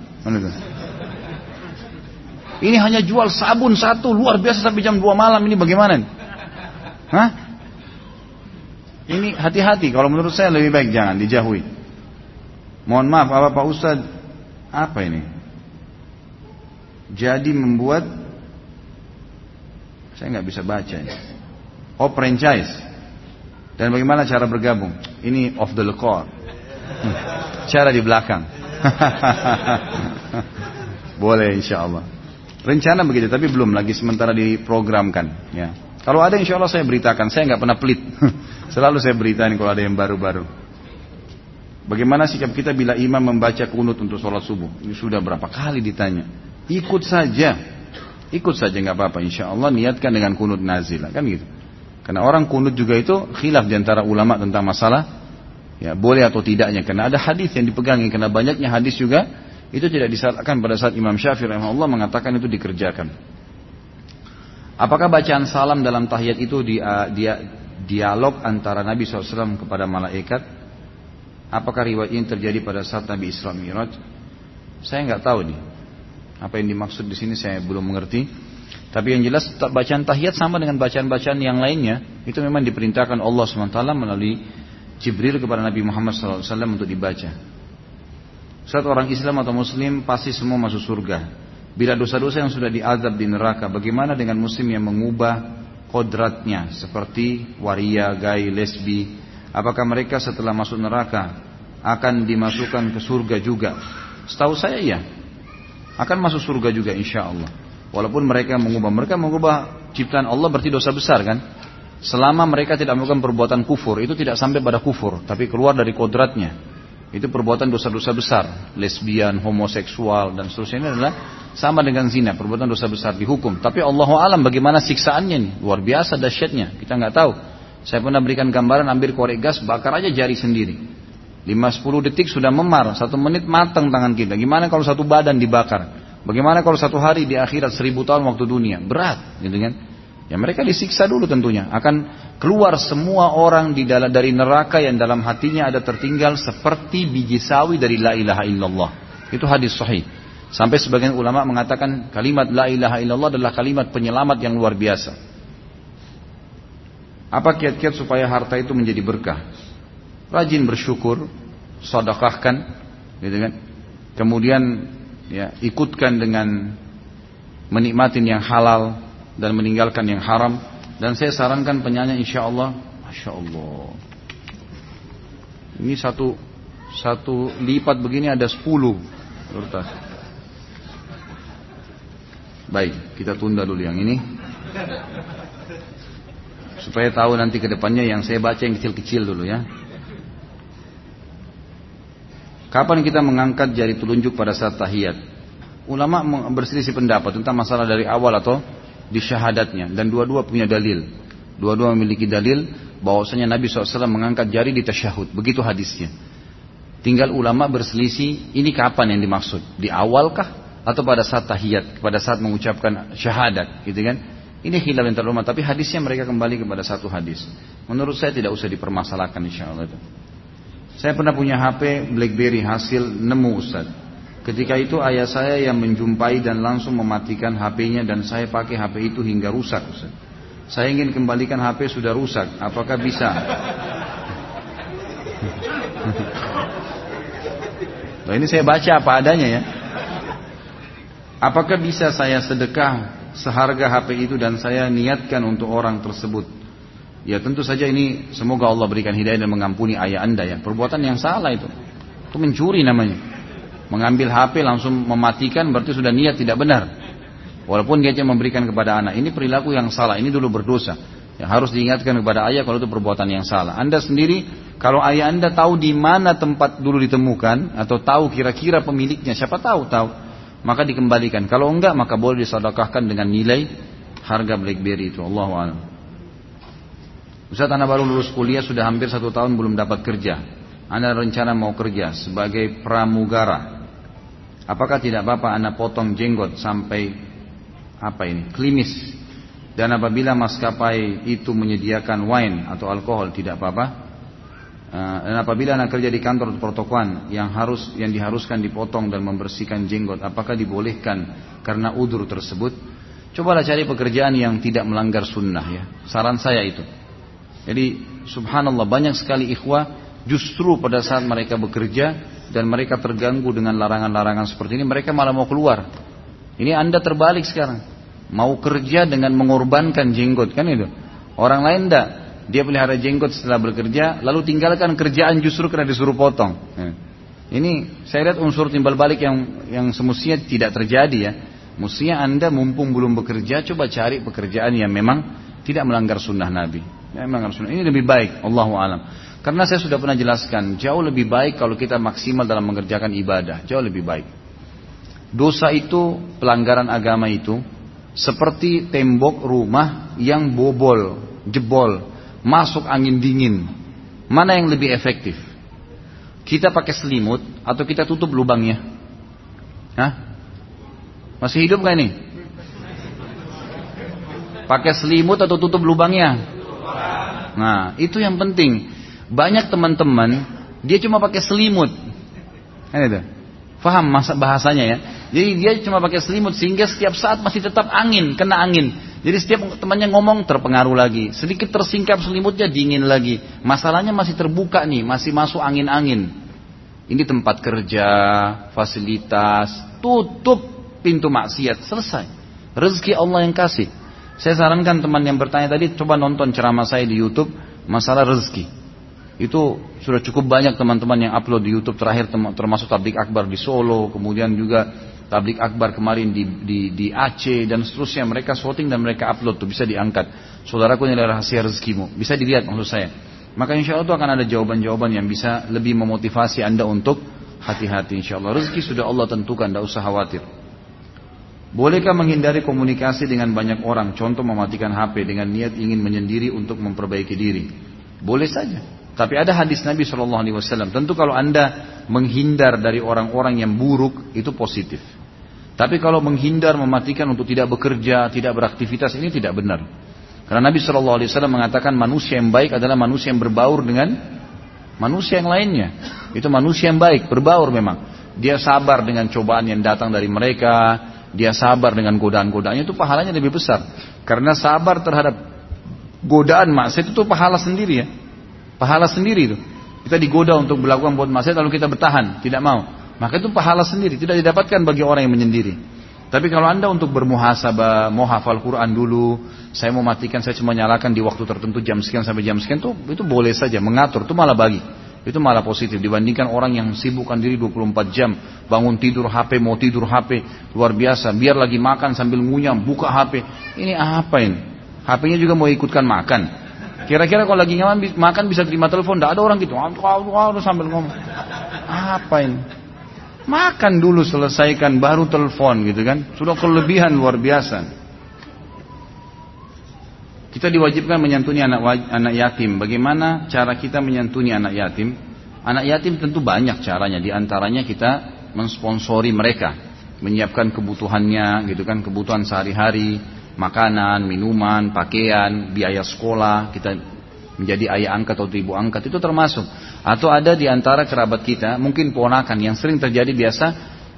Ini hanya jual sabun satu luar biasa sampai jam 2 malam. Ini bagaimana Hah? Ini hati-hati, kalau menurut saya lebih baik jangan dijauhi. Mohon maaf, apa Pak Ustad? Apa ini? Jadi membuat saya nggak bisa baca ini. Oh franchise. Dan bagaimana cara bergabung? Ini off the record. *laughs* Cara di belakang. *laughs* Boleh insya Allah. Rencana begitu, tapi belum lagi sementara diprogramkan. Ya. Kalau ada insya Allah saya beritakan. Saya nggak pernah pelit. *laughs* Selalu saya beritain kalau ada yang baru-baru. Bagaimana sikap kita bila imam membaca kunut untuk sholat subuh? Ini sudah berapa kali ditanya. Ikut saja. Ikut saja nggak apa-apa. Insya Allah niatkan dengan kunut nazilah. Kan gitu. Karena orang kunut juga itu khilaf di antara ulama tentang masalah ya boleh atau tidaknya. Karena ada hadis yang dipegangi. Karena banyaknya hadis juga itu tidak disalahkan pada saat Imam Syafi'i rahimahullah mengatakan itu dikerjakan. Apakah bacaan salam dalam tahiyat itu dia, dia dialog antara Nabi SAW kepada malaikat? Apakah riwayat ini terjadi pada saat Nabi Isra Miraj? Saya nggak tahu nih. Apa yang dimaksud di sini saya belum mengerti. Tapi yang jelas bacaan tahiyat sama dengan bacaan-bacaan yang lainnya itu memang diperintahkan Allah SWT melalui Jibril kepada Nabi Muhammad SAW untuk dibaca. Saat orang Islam atau Muslim pasti semua masuk surga bila dosa-dosa yang sudah diazab di neraka bagaimana dengan Muslim yang mengubah kodratnya seperti waria, gay, lesbi. Apakah mereka setelah masuk neraka akan dimasukkan ke surga juga? Setahu saya iya. Akan masuk surga juga insya Allah. Walaupun mereka mengubah. Mereka mengubah ciptaan Allah berarti dosa besar kan? Selama mereka tidak melakukan perbuatan kufur. Itu tidak sampai pada kufur. Tapi keluar dari kodratnya. Itu perbuatan dosa-dosa besar. Lesbian, homoseksual, dan seterusnya ini adalah sama dengan zina. Perbuatan dosa besar dihukum. Tapi Allah alam bagaimana siksaannya nih. Luar biasa dahsyatnya. Kita nggak tahu. Saya pernah berikan gambaran ambil korek gas, bakar aja jari sendiri. 5-10 detik sudah memar. Satu menit matang tangan kita. Gimana kalau satu badan dibakar? Bagaimana kalau satu hari di akhirat seribu tahun waktu dunia? Berat, gitu kan? Ya mereka disiksa dulu tentunya. Akan keluar semua orang di dalam dari neraka yang dalam hatinya ada tertinggal seperti biji sawi dari la ilaha illallah. Itu hadis sahih. Sampai sebagian ulama mengatakan kalimat la ilaha illallah adalah kalimat penyelamat yang luar biasa. Apa kiat-kiat supaya harta itu menjadi berkah? Rajin bersyukur, sedekahkan, gitu kan? Kemudian ya ikutkan dengan menikmatin yang halal, dan meninggalkan yang haram. Dan saya sarankan penyanyi insya Allah, masya Allah. Ini satu satu lipat begini ada sepuluh kertas. Baik, kita tunda dulu yang ini. Supaya tahu nanti ke depannya yang saya baca yang kecil-kecil dulu ya. Kapan kita mengangkat jari telunjuk pada saat tahiyat? Ulama berselisih pendapat tentang masalah dari awal atau di syahadatnya dan dua-dua punya dalil. Dua-dua memiliki dalil bahwasanya Nabi SAW mengangkat jari di tasyahud. Begitu hadisnya. Tinggal ulama berselisih ini kapan yang dimaksud? Di awalkah atau pada saat tahiyat, pada saat mengucapkan syahadat, gitu kan? Ini khilaf yang terlalu tapi hadisnya mereka kembali kepada satu hadis. Menurut saya tidak usah dipermasalahkan insya Allah itu. Saya pernah punya HP BlackBerry hasil nemu Ustaz. Ketika itu ayah saya yang menjumpai dan langsung mematikan HP-nya dan saya pakai HP itu hingga rusak. Saya ingin kembalikan HP sudah rusak. Apakah bisa? *laughs* Nah ini saya baca apa adanya ya. Apakah bisa saya sedekah seharga HP itu dan saya niatkan untuk orang tersebut? Ya tentu saja ini semoga Allah berikan hidayah dan mengampuni ayah anda ya. Perbuatan yang salah itu. Itu mencuri namanya. Mengambil HP langsung mematikan berarti sudah niat tidak benar. Walaupun dia cuma memberikan kepada anak. Ini perilaku yang salah. Ini dulu berdosa. Yang harus diingatkan kepada ayah kalau itu perbuatan yang salah. Anda sendiri, kalau ayah anda tahu di mana tempat dulu ditemukan, atau tahu kira-kira pemiliknya, siapa tahu, tahu. Maka dikembalikan. Kalau enggak, maka boleh disedekahkan dengan nilai harga BlackBerry itu. Allah Ustaz anak baru lulus kuliah sudah hampir satu tahun belum dapat kerja. Anda rencana mau kerja sebagai pramugara. Apakah tidak apa-apa anak potong jenggot sampai apa ini klimis? Dan apabila maskapai itu menyediakan wine atau alkohol tidak apa-apa. Eh, dan apabila anak kerja di kantor atau pertokoan yang harus yang diharuskan dipotong dan membersihkan jenggot, apakah dibolehkan karena udur tersebut? Cobalah cari pekerjaan yang tidak melanggar sunnah ya. Saran saya itu. Jadi subhanallah banyak sekali ikhwah justru pada saat mereka bekerja dan mereka terganggu dengan larangan-larangan seperti ini mereka malah mau keluar. Ini anda terbalik sekarang. Mau kerja dengan mengorbankan jenggot kan itu. Orang lain enggak. Dia pelihara jenggot setelah bekerja lalu tinggalkan kerjaan justru karena disuruh potong. Ya. Ini saya lihat unsur timbal balik yang yang semestinya tidak terjadi ya. Mestinya anda mumpung belum bekerja coba cari pekerjaan yang memang tidak melanggar sunnah Nabi. Ya, memang harus ini lebih baik, Allahu alam. Karena saya sudah pernah jelaskan, jauh lebih baik kalau kita maksimal dalam mengerjakan ibadah, jauh lebih baik. Dosa itu, pelanggaran agama itu, seperti tembok rumah yang bobol, jebol, masuk angin dingin. Mana yang lebih efektif? Kita pakai selimut atau kita tutup lubangnya? Hah? Masih hidup gak ini? Pakai selimut atau tutup lubangnya? Nah, itu yang penting. Banyak teman-teman dia cuma pakai selimut. Kan itu. Faham masa bahasanya ya? Jadi dia cuma pakai selimut sehingga setiap saat masih tetap angin, kena angin. Jadi setiap temannya ngomong terpengaruh lagi. Sedikit tersingkap selimutnya dingin lagi. Masalahnya masih terbuka nih, masih masuk angin-angin. Ini tempat kerja, fasilitas, tutup pintu maksiat, selesai. Rezeki Allah yang kasih. Saya sarankan teman yang bertanya tadi coba nonton ceramah saya di YouTube masalah rezeki. Itu sudah cukup banyak teman-teman yang upload di YouTube terakhir termasuk tablik akbar di Solo, kemudian juga tablik akbar kemarin di, di, di Aceh dan seterusnya. Mereka shooting dan mereka upload tuh bisa diangkat. Saudaraku ini adalah rahasia rezekimu. Bisa dilihat maksud saya. Maka insya Allah itu akan ada jawaban-jawaban yang bisa lebih memotivasi anda untuk hati-hati insya Allah. Rezeki sudah Allah tentukan, tidak usah khawatir. Bolehkah menghindari komunikasi dengan banyak orang? Contoh mematikan HP dengan niat ingin menyendiri untuk memperbaiki diri. Boleh saja. Tapi ada hadis Nabi Shallallahu Alaihi Wasallam. Tentu kalau anda menghindar dari orang-orang yang buruk itu positif. Tapi kalau menghindar mematikan untuk tidak bekerja, tidak beraktivitas ini tidak benar. Karena Nabi Shallallahu Alaihi Wasallam mengatakan manusia yang baik adalah manusia yang berbaur dengan manusia yang lainnya. Itu manusia yang baik, berbaur memang. Dia sabar dengan cobaan yang datang dari mereka, dia sabar dengan godaan-godaannya itu pahalanya lebih besar. Karena sabar terhadap godaan maksiat itu pahala sendiri ya. Pahala sendiri itu. Kita digoda untuk melakukan buat maksiat lalu kita bertahan, tidak mau. Maka itu pahala sendiri, tidak didapatkan bagi orang yang menyendiri. Tapi kalau anda untuk bermuhasabah, mau hafal Quran dulu, saya mau matikan, saya cuma nyalakan di waktu tertentu jam sekian sampai jam sekian, tuh itu boleh saja mengatur, itu malah bagi. Itu malah positif dibandingkan orang yang sibukkan diri 24 jam, bangun tidur HP, mau tidur HP, luar biasa. Biar lagi makan sambil ngunyam, buka HP. Ini apa ini? HP-nya juga mau ikutkan makan. Kira-kira kalau lagi nyaman makan bisa terima telepon, tidak ada orang gitu. Sambil ngomong. Apa ini? Makan dulu selesaikan baru telepon gitu kan. Sudah kelebihan luar biasa. Kita diwajibkan menyantuni anak anak yatim. Bagaimana cara kita menyantuni anak yatim? Anak yatim tentu banyak caranya. Di antaranya kita mensponsori mereka, menyiapkan kebutuhannya, gitu kan, kebutuhan sehari-hari, makanan, minuman, pakaian, biaya sekolah. Kita menjadi ayah angkat atau ibu angkat itu termasuk. Atau ada di antara kerabat kita, mungkin ponakan yang sering terjadi biasa,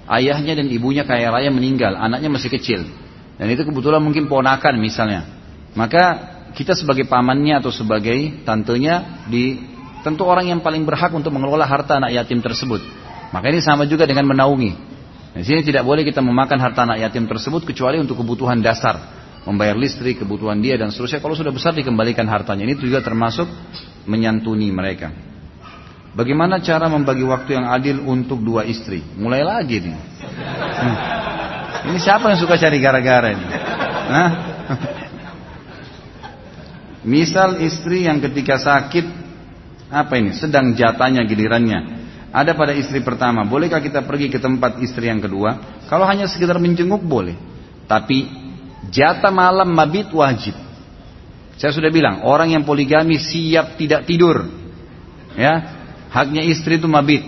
ayahnya dan ibunya kaya raya meninggal, anaknya masih kecil. Dan itu kebetulan mungkin ponakan misalnya. Maka kita sebagai pamannya atau sebagai tantenya di tentu orang yang paling berhak untuk mengelola harta anak yatim tersebut. Maka ini sama juga dengan menaungi. Di sini tidak boleh kita memakan harta anak yatim tersebut kecuali untuk kebutuhan dasar, membayar listrik, kebutuhan dia dan seterusnya. Kalau sudah besar dikembalikan hartanya. Ini juga termasuk menyantuni mereka. Bagaimana cara membagi waktu yang adil untuk dua istri? Mulai lagi nih. Hmm. Ini siapa yang suka cari gara-gara ini? Hah? *laughs* Misal istri yang ketika sakit apa ini? Sedang jatahnya gilirannya. Ada pada istri pertama, bolehkah kita pergi ke tempat istri yang kedua? Kalau hanya sekedar menjenguk boleh. Tapi jatah malam mabit wajib. Saya sudah bilang, orang yang poligami siap tidak tidur. Ya, Haknya istri itu mabit.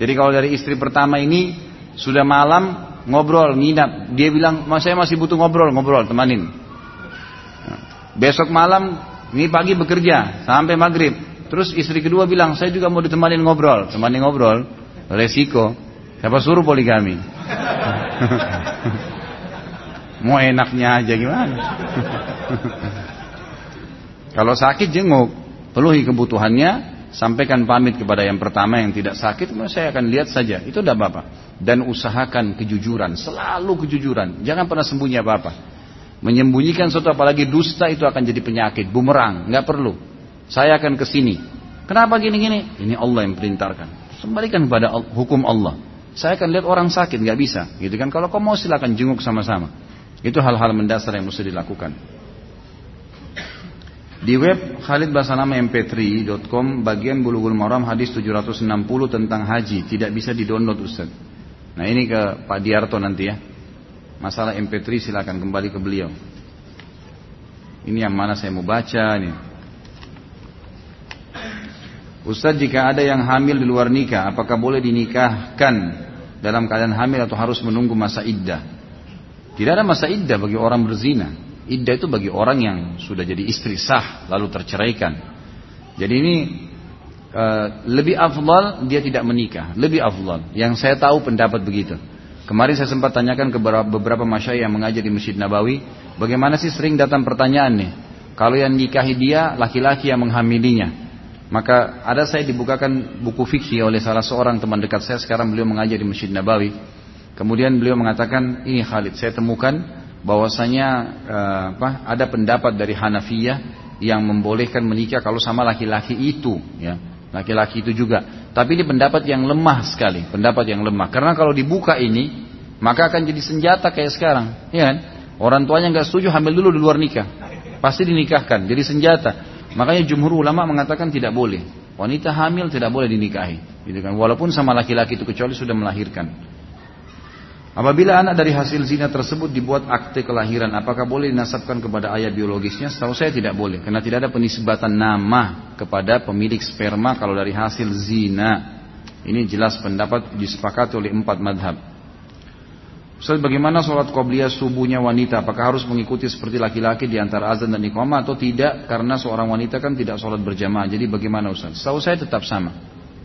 Jadi kalau dari istri pertama ini sudah malam ngobrol, nginap. Dia bilang, mas saya masih butuh ngobrol, ngobrol, temanin. Besok malam, ini pagi bekerja sampai maghrib. Terus istri kedua bilang, saya juga mau ditemanin ngobrol, temanin ngobrol. Resiko. Siapa suruh poligami? *laughs* mau enaknya aja gimana? *laughs* Kalau sakit jenguk, penuhi kebutuhannya, sampaikan pamit kepada yang pertama yang tidak sakit, saya akan lihat saja. Itu tidak apa-apa. Dan usahakan kejujuran, selalu kejujuran. Jangan pernah sembunyi apa-apa. Menyembunyikan sesuatu apalagi dusta itu akan jadi penyakit, bumerang, nggak perlu. Saya akan ke sini. Kenapa gini-gini? Ini Allah yang perintahkan. Kembalikan kepada hukum Allah. Saya akan lihat orang sakit, nggak bisa, gitu kan? Kalau kau mau silakan jenguk sama-sama. Itu hal-hal mendasar yang mesti dilakukan. Di web Khalid Basanama mp3.com bagian Bulughul Maram hadis 760 tentang haji tidak bisa di-download Ustaz. Nah ini ke Pak Diarto nanti ya. Masalah mp3 silakan kembali ke beliau. Ini yang mana saya mau baca nih. Ustaz jika ada yang hamil di luar nikah apakah boleh dinikahkan dalam keadaan hamil atau harus menunggu masa iddah? Tidak ada masa iddah bagi orang berzina. Iddah itu bagi orang yang sudah jadi istri sah lalu terceraikan. Jadi ini uh, lebih afdal dia tidak menikah, lebih afdal. Yang saya tahu pendapat begitu. Kemarin saya sempat tanyakan ke beberapa masyayikh yang mengajar di Masjid Nabawi, bagaimana sih sering datang pertanyaan nih, kalau yang nikahi dia laki-laki yang menghamilinya. Maka ada saya dibukakan buku fikih oleh salah seorang teman dekat saya sekarang beliau mengajar di Masjid Nabawi. Kemudian beliau mengatakan, ini Khalid, saya temukan bahwasanya uh, apa, ada pendapat dari Hanafiyah yang membolehkan menikah kalau sama laki-laki itu, ya, laki-laki itu juga. Tapi ini pendapat yang lemah sekali, pendapat yang lemah. Karena kalau dibuka ini, maka akan jadi senjata kayak sekarang, ya kan? Orang tuanya nggak setuju hamil dulu di luar nikah, pasti dinikahkan, jadi senjata. Makanya jumhur ulama mengatakan tidak boleh. Wanita hamil tidak boleh dinikahi, gitu kan? Walaupun sama laki-laki itu kecuali sudah melahirkan. Apabila anak dari hasil zina tersebut dibuat akte kelahiran, apakah boleh dinasabkan kepada ayah biologisnya? Setahu saya tidak boleh, karena tidak ada penisbatan nama kepada pemilik sperma kalau dari hasil zina. Ini jelas pendapat disepakati oleh empat madhab. Ustaz, bagaimana sholat qobliyah subuhnya wanita? Apakah harus mengikuti seperti laki-laki di antara azan dan iqamah atau tidak? Karena seorang wanita kan tidak sholat berjamaah. Jadi bagaimana Ustaz? Setahu saya tetap sama.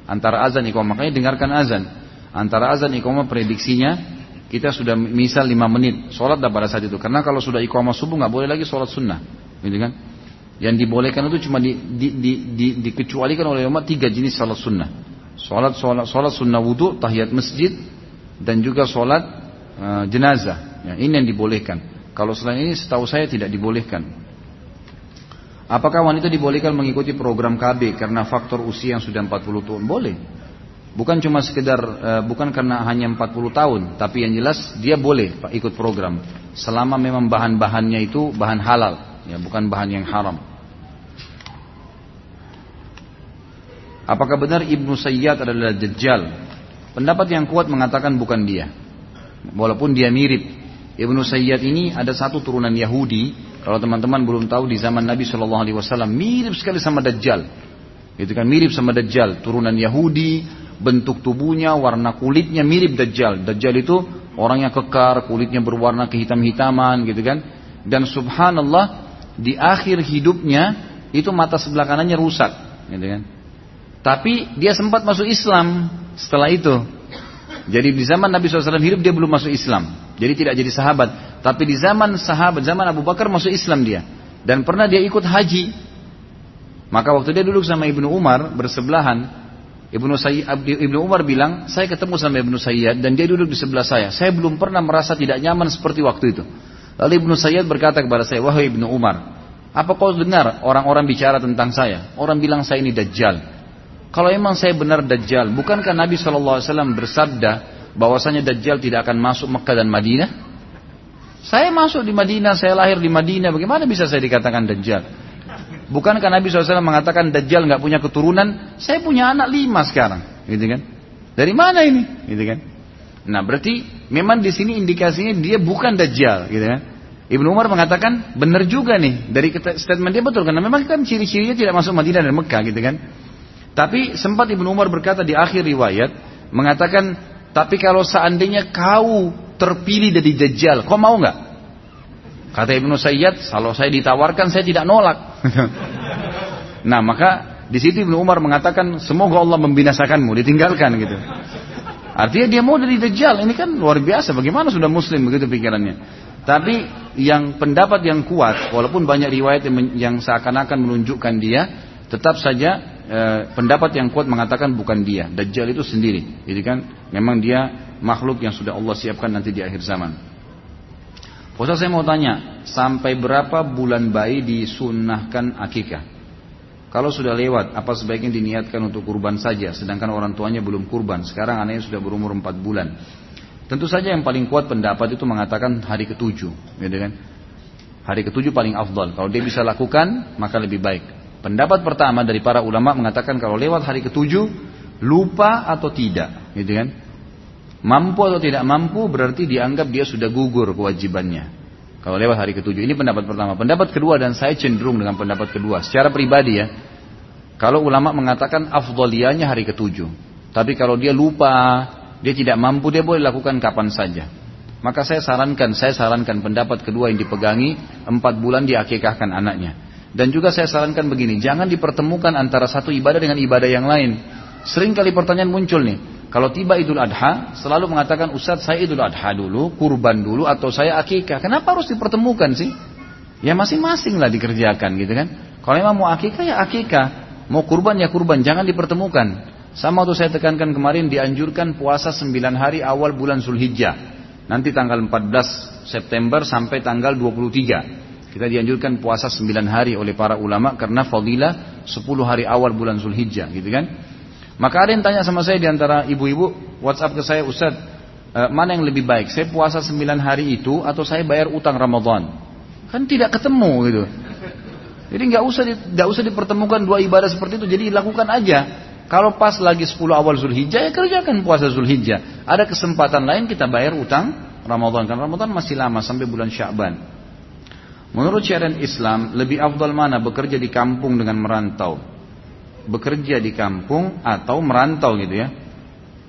Antara azan iqamah. Makanya dengarkan azan. Antara azan iqamah prediksinya kita sudah misal 5 menit sholat dah pada saat itu karena kalau sudah iqamah subuh nggak boleh lagi sholat sunnah gitu kan yang dibolehkan itu cuma di, di, di, di, dikecualikan oleh umat tiga jenis sholat sunnah sholat sholat sholat sunnah wudhu tahiyat masjid dan juga sholat uh, jenazah. Ya, ini yang dibolehkan. Kalau selain ini setahu saya tidak dibolehkan. Apakah wanita dibolehkan mengikuti program KB karena faktor usia yang sudah 40 tahun? Boleh. Bukan cuma sekedar, uh, bukan karena hanya 40 tahun, tapi yang jelas dia boleh ikut program. Selama memang bahan-bahannya itu bahan halal, ya bukan bahan yang haram. Apakah benar Ibnu Sayyad adalah Dajjal? Pendapat yang kuat mengatakan bukan dia. Walaupun dia mirip. Ibnu Sayyad ini ada satu turunan Yahudi. Kalau teman-teman belum tahu di zaman Nabi Shallallahu Alaihi Wasallam mirip sekali sama Dajjal. Itu kan mirip sama Dajjal. Turunan Yahudi, bentuk tubuhnya, warna kulitnya mirip Dajjal. Dajjal itu orang yang kekar, kulitnya berwarna kehitam-hitaman gitu kan. Dan subhanallah di akhir hidupnya itu mata sebelah kanannya rusak, gitu kan. Tapi dia sempat masuk Islam setelah itu. Jadi di zaman Nabi SAW hidup dia belum masuk Islam. Jadi tidak jadi sahabat. Tapi di zaman sahabat, zaman Abu Bakar masuk Islam dia. Dan pernah dia ikut haji. Maka waktu dia duduk sama Ibnu Umar bersebelahan, Ibnu, Sayyid, Umar bilang, saya ketemu sama Ibnu Sayyid dan dia duduk di sebelah saya. Saya belum pernah merasa tidak nyaman seperti waktu itu. Lalu Ibnu Sayyid berkata kepada saya, wahai Ibnu Umar, apa kau dengar orang-orang bicara tentang saya? Orang bilang saya ini Dajjal. Kalau emang saya benar Dajjal, bukankah Nabi SAW bersabda bahwasanya Dajjal tidak akan masuk Mekah dan Madinah? Saya masuk di Madinah, saya lahir di Madinah, bagaimana bisa saya dikatakan Dajjal? Bukankah Nabi SAW mengatakan Dajjal nggak punya keturunan? Saya punya anak lima sekarang, gitu kan? Dari mana ini, gitu kan? Nah berarti memang di sini indikasinya dia bukan Dajjal, gitu kan? Ibnu Umar mengatakan benar juga nih dari statement dia betul karena memang kan ciri-cirinya tidak masuk Madinah dan Mekah, gitu kan? Tapi sempat Ibnu Umar berkata di akhir riwayat mengatakan, tapi kalau seandainya kau terpilih dari Dajjal, kau mau nggak? Kata Ibnu Sayyid, kalau saya ditawarkan saya tidak nolak. *laughs* nah maka di situ Ibnu Umar mengatakan, semoga Allah membinasakanmu, ditinggalkan gitu. Artinya dia mau dari Dajjal, ini kan luar biasa. Bagaimana sudah Muslim begitu pikirannya? Tapi yang pendapat yang kuat, walaupun banyak riwayat yang, yang seakan-akan menunjukkan dia, tetap saja e, pendapat yang kuat mengatakan bukan dia, Dajjal itu sendiri. Jadi kan memang dia makhluk yang sudah Allah siapkan nanti di akhir zaman. Ustaz saya mau tanya, sampai berapa bulan bayi disunnahkan akikah? Kalau sudah lewat, apa sebaiknya diniatkan untuk kurban saja, sedangkan orang tuanya belum kurban. Sekarang anaknya sudah berumur 4 bulan. Tentu saja yang paling kuat pendapat itu mengatakan hari ketujuh, gitu kan? Hari ketujuh paling afdal. Kalau dia bisa lakukan, maka lebih baik. Pendapat pertama dari para ulama mengatakan kalau lewat hari ketujuh lupa atau tidak, gitu kan? Mampu atau tidak mampu berarti dianggap dia sudah gugur kewajibannya. Kalau lewat hari ketujuh ini pendapat pertama. Pendapat kedua dan saya cenderung dengan pendapat kedua. Secara pribadi ya, kalau ulama mengatakan afdolianya hari ketujuh. Tapi kalau dia lupa, dia tidak mampu, dia boleh lakukan kapan saja. Maka saya sarankan, saya sarankan pendapat kedua yang dipegangi empat bulan diakikahkan anaknya. Dan juga saya sarankan begini, jangan dipertemukan antara satu ibadah dengan ibadah yang lain. Sering kali pertanyaan muncul nih, kalau tiba Idul Adha, selalu mengatakan Ustadz saya Idul Adha dulu, kurban dulu, atau saya akikah. Kenapa harus dipertemukan sih? Ya masing-masing lah dikerjakan gitu kan. Kalau memang mau akikah ya akikah, mau kurban ya kurban, jangan dipertemukan. Sama tuh saya tekankan kemarin dianjurkan puasa 9 hari awal bulan Zulhijjah. Nanti tanggal 14 September sampai tanggal 23. Kita dianjurkan puasa 9 hari oleh para ulama karena fadilah 10 hari awal bulan Zulhijjah gitu kan. Maka ada yang tanya sama saya di antara ibu-ibu WhatsApp ke saya Ustaz e, mana yang lebih baik? Saya puasa 9 hari itu atau saya bayar utang Ramadan? Kan tidak ketemu gitu. Jadi nggak usah nggak usah dipertemukan dua ibadah seperti itu. Jadi lakukan aja. Kalau pas lagi 10 awal Zulhijjah ya kerjakan puasa Zulhijjah. Ada kesempatan lain kita bayar utang Ramadan. Kan Ramadan masih lama sampai bulan Sya'ban Menurut syariat Islam, lebih afdal mana bekerja di kampung dengan merantau? Bekerja di kampung atau merantau gitu ya.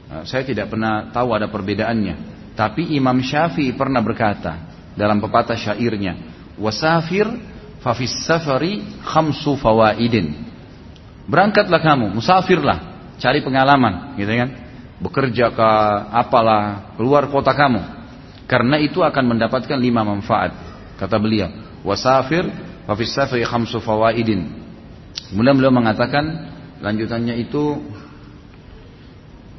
Nah, saya tidak pernah tahu ada perbedaannya. Tapi Imam Syafi'i pernah berkata dalam pepatah syairnya, "Wasafir fafis safari khamsu fawaidin." Berangkatlah kamu, musafirlah, cari pengalaman, gitu kan? Bekerja ke apalah, keluar kota kamu. Karena itu akan mendapatkan lima manfaat. Kata beliau, wasafir wa fis safri khamsu fawaidin. Kemudian beliau mengatakan lanjutannya itu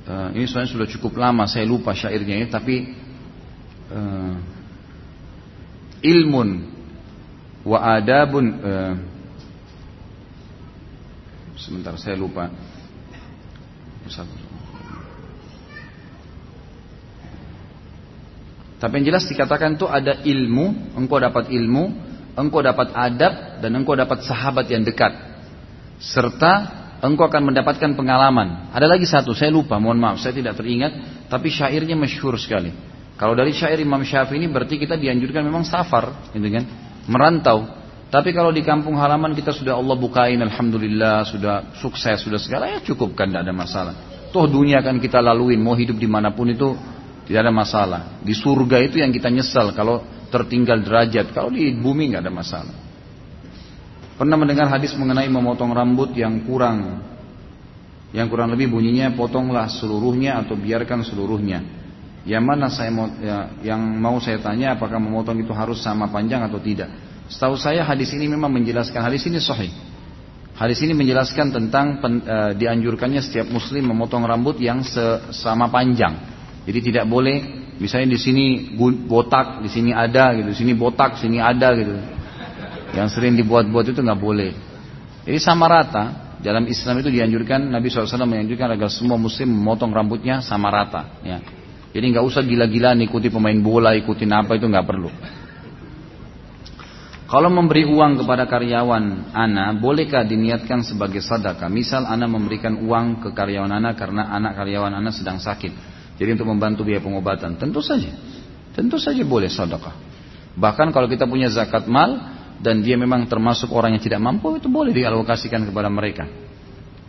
uh, ini soalnya sudah cukup lama saya lupa syairnya ya tapi uh, ilmun wa adabun uh, sebentar saya lupa tapi yang jelas dikatakan itu ada ilmu, engkau dapat ilmu, engkau dapat adab, dan engkau dapat sahabat yang dekat. Serta engkau akan mendapatkan pengalaman. Ada lagi satu, saya lupa, mohon maaf, saya tidak teringat, tapi syairnya masyhur sekali. Kalau dari syair Imam Syafi'i ini berarti kita dianjurkan memang safar, gitu kan? Merantau. Tapi kalau di kampung halaman kita sudah Allah bukain, Alhamdulillah, sudah sukses, sudah segala, ya cukup kan, tidak ada masalah. Toh dunia akan kita laluin, mau hidup di mana pun itu tidak ada masalah. Di surga itu yang kita nyesal kalau tertinggal derajat. Kalau di bumi nggak ada masalah. Pernah mendengar hadis mengenai memotong rambut yang kurang. Yang kurang lebih bunyinya potonglah seluruhnya atau biarkan seluruhnya. Yang mana saya mau, ya, yang mau saya tanya apakah memotong itu harus sama panjang atau tidak. Setahu saya hadis ini memang menjelaskan hadis ini sahih. Hadis ini menjelaskan tentang pen, e, dianjurkannya setiap muslim memotong rambut yang sama panjang. Jadi tidak boleh misalnya di sini botak, di sini ada gitu, di sini botak, di sini ada gitu. Yang sering dibuat-buat itu nggak boleh. Jadi sama rata. Dalam Islam itu dianjurkan Nabi SAW menganjurkan agar semua muslim memotong rambutnya sama rata. Ya. Jadi nggak usah gila-gilaan ikuti pemain bola, ikutin apa itu nggak perlu. Kalau memberi uang kepada karyawan Ana, bolehkah diniatkan sebagai sadaqah? Misal Ana memberikan uang ke karyawan Ana karena anak karyawan Ana sedang sakit. Jadi untuk membantu biaya pengobatan, tentu saja. Tentu saja boleh sedekah. Bahkan kalau kita punya zakat mal dan dia memang termasuk orang yang tidak mampu itu boleh dialokasikan kepada mereka.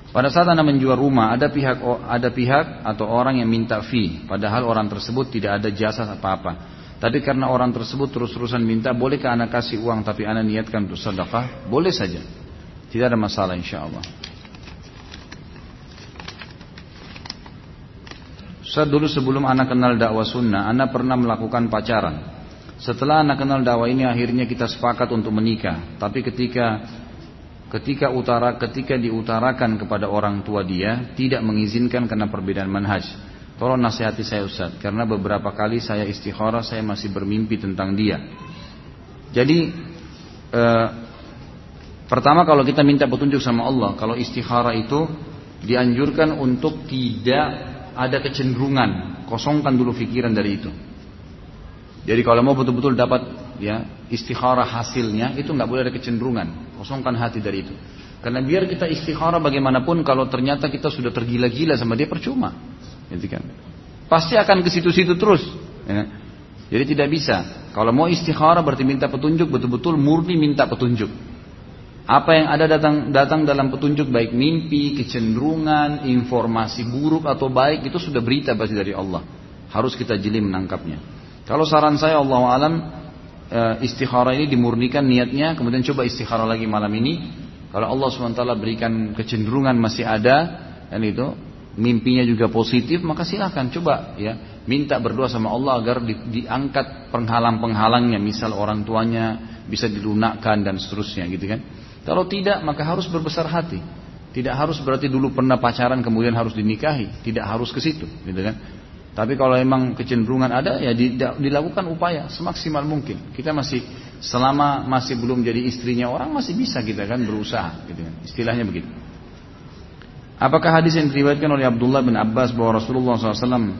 Pada saat Anda menjual rumah, ada pihak ada pihak atau orang yang minta fee, padahal orang tersebut tidak ada jasa apa-apa. Tapi karena orang tersebut terus-terusan minta, bolehkah Anda kasih uang tapi Anda niatkan untuk sedekah? Boleh saja. Tidak ada masalah insya Allah. Saat dulu sebelum anak kenal dakwah sunnah, anak pernah melakukan pacaran. Setelah anak kenal dakwah ini akhirnya kita sepakat untuk menikah. Tapi ketika ketika utara ketika diutarakan kepada orang tua dia tidak mengizinkan karena perbedaan manhaj. Tolong nasihati saya Ustaz, karena beberapa kali saya istikharah saya masih bermimpi tentang dia. Jadi eh, pertama kalau kita minta petunjuk sama Allah, kalau istikharah itu dianjurkan untuk tidak ada kecenderungan, kosongkan dulu pikiran dari itu. Jadi kalau mau betul-betul dapat ya istikharah hasilnya itu nggak boleh ada kecenderungan, kosongkan hati dari itu. Karena biar kita istikharah bagaimanapun kalau ternyata kita sudah tergila-gila sama dia percuma, gitu kan? Pasti akan ke situ-situ terus. Ya. Jadi tidak bisa. Kalau mau istikharah berarti minta petunjuk betul-betul murni minta petunjuk. Apa yang ada datang datang dalam petunjuk baik mimpi, kecenderungan, informasi buruk atau baik itu sudah berita pasti dari Allah. Harus kita jeli menangkapnya. Kalau saran saya Allah alam e, istikharah ini dimurnikan niatnya, kemudian coba istikharah lagi malam ini. Kalau Allah swt berikan kecenderungan masih ada, dan itu mimpinya juga positif, maka silahkan coba ya minta berdoa sama Allah agar di, diangkat penghalang-penghalangnya, misal orang tuanya bisa dilunakkan dan seterusnya gitu kan. Kalau tidak maka harus berbesar hati. Tidak harus berarti dulu pernah pacaran kemudian harus dinikahi, tidak harus ke situ, gitu kan? Tapi kalau memang kecenderungan ada ya dilakukan upaya semaksimal mungkin. Kita masih selama masih belum jadi istrinya orang masih bisa kita kan berusaha gitu kan. Istilahnya begitu. Apakah hadis yang diriwayatkan oleh Abdullah bin Abbas bahwa Rasulullah SAW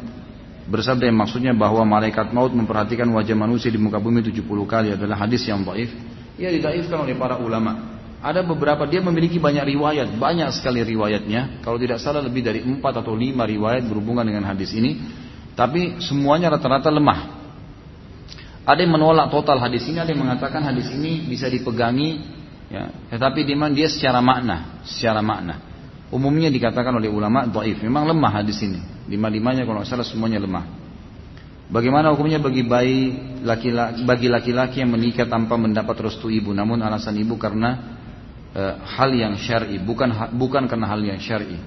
bersabda yang maksudnya bahwa malaikat maut memperhatikan wajah manusia di muka bumi 70 kali adalah hadis yang dhaif? Ia didaifkan oleh para ulama. Ada beberapa dia memiliki banyak riwayat, banyak sekali riwayatnya. Kalau tidak salah lebih dari empat atau lima riwayat berhubungan dengan hadis ini. Tapi semuanya rata-rata lemah. Ada yang menolak total hadis ini, ada yang mengatakan hadis ini bisa dipegangi, ya. Tetapi dia, dia secara makna, secara makna. Umumnya dikatakan oleh ulama dhaif. Memang lemah hadis ini. Lima-limanya kalau salah semuanya lemah. Bagaimana hukumnya bagi bayi laki-laki bagi laki-laki yang menikah tanpa mendapat restu ibu namun alasan ibu karena e, hal yang syar'i, bukan bukan karena hal yang syar'i.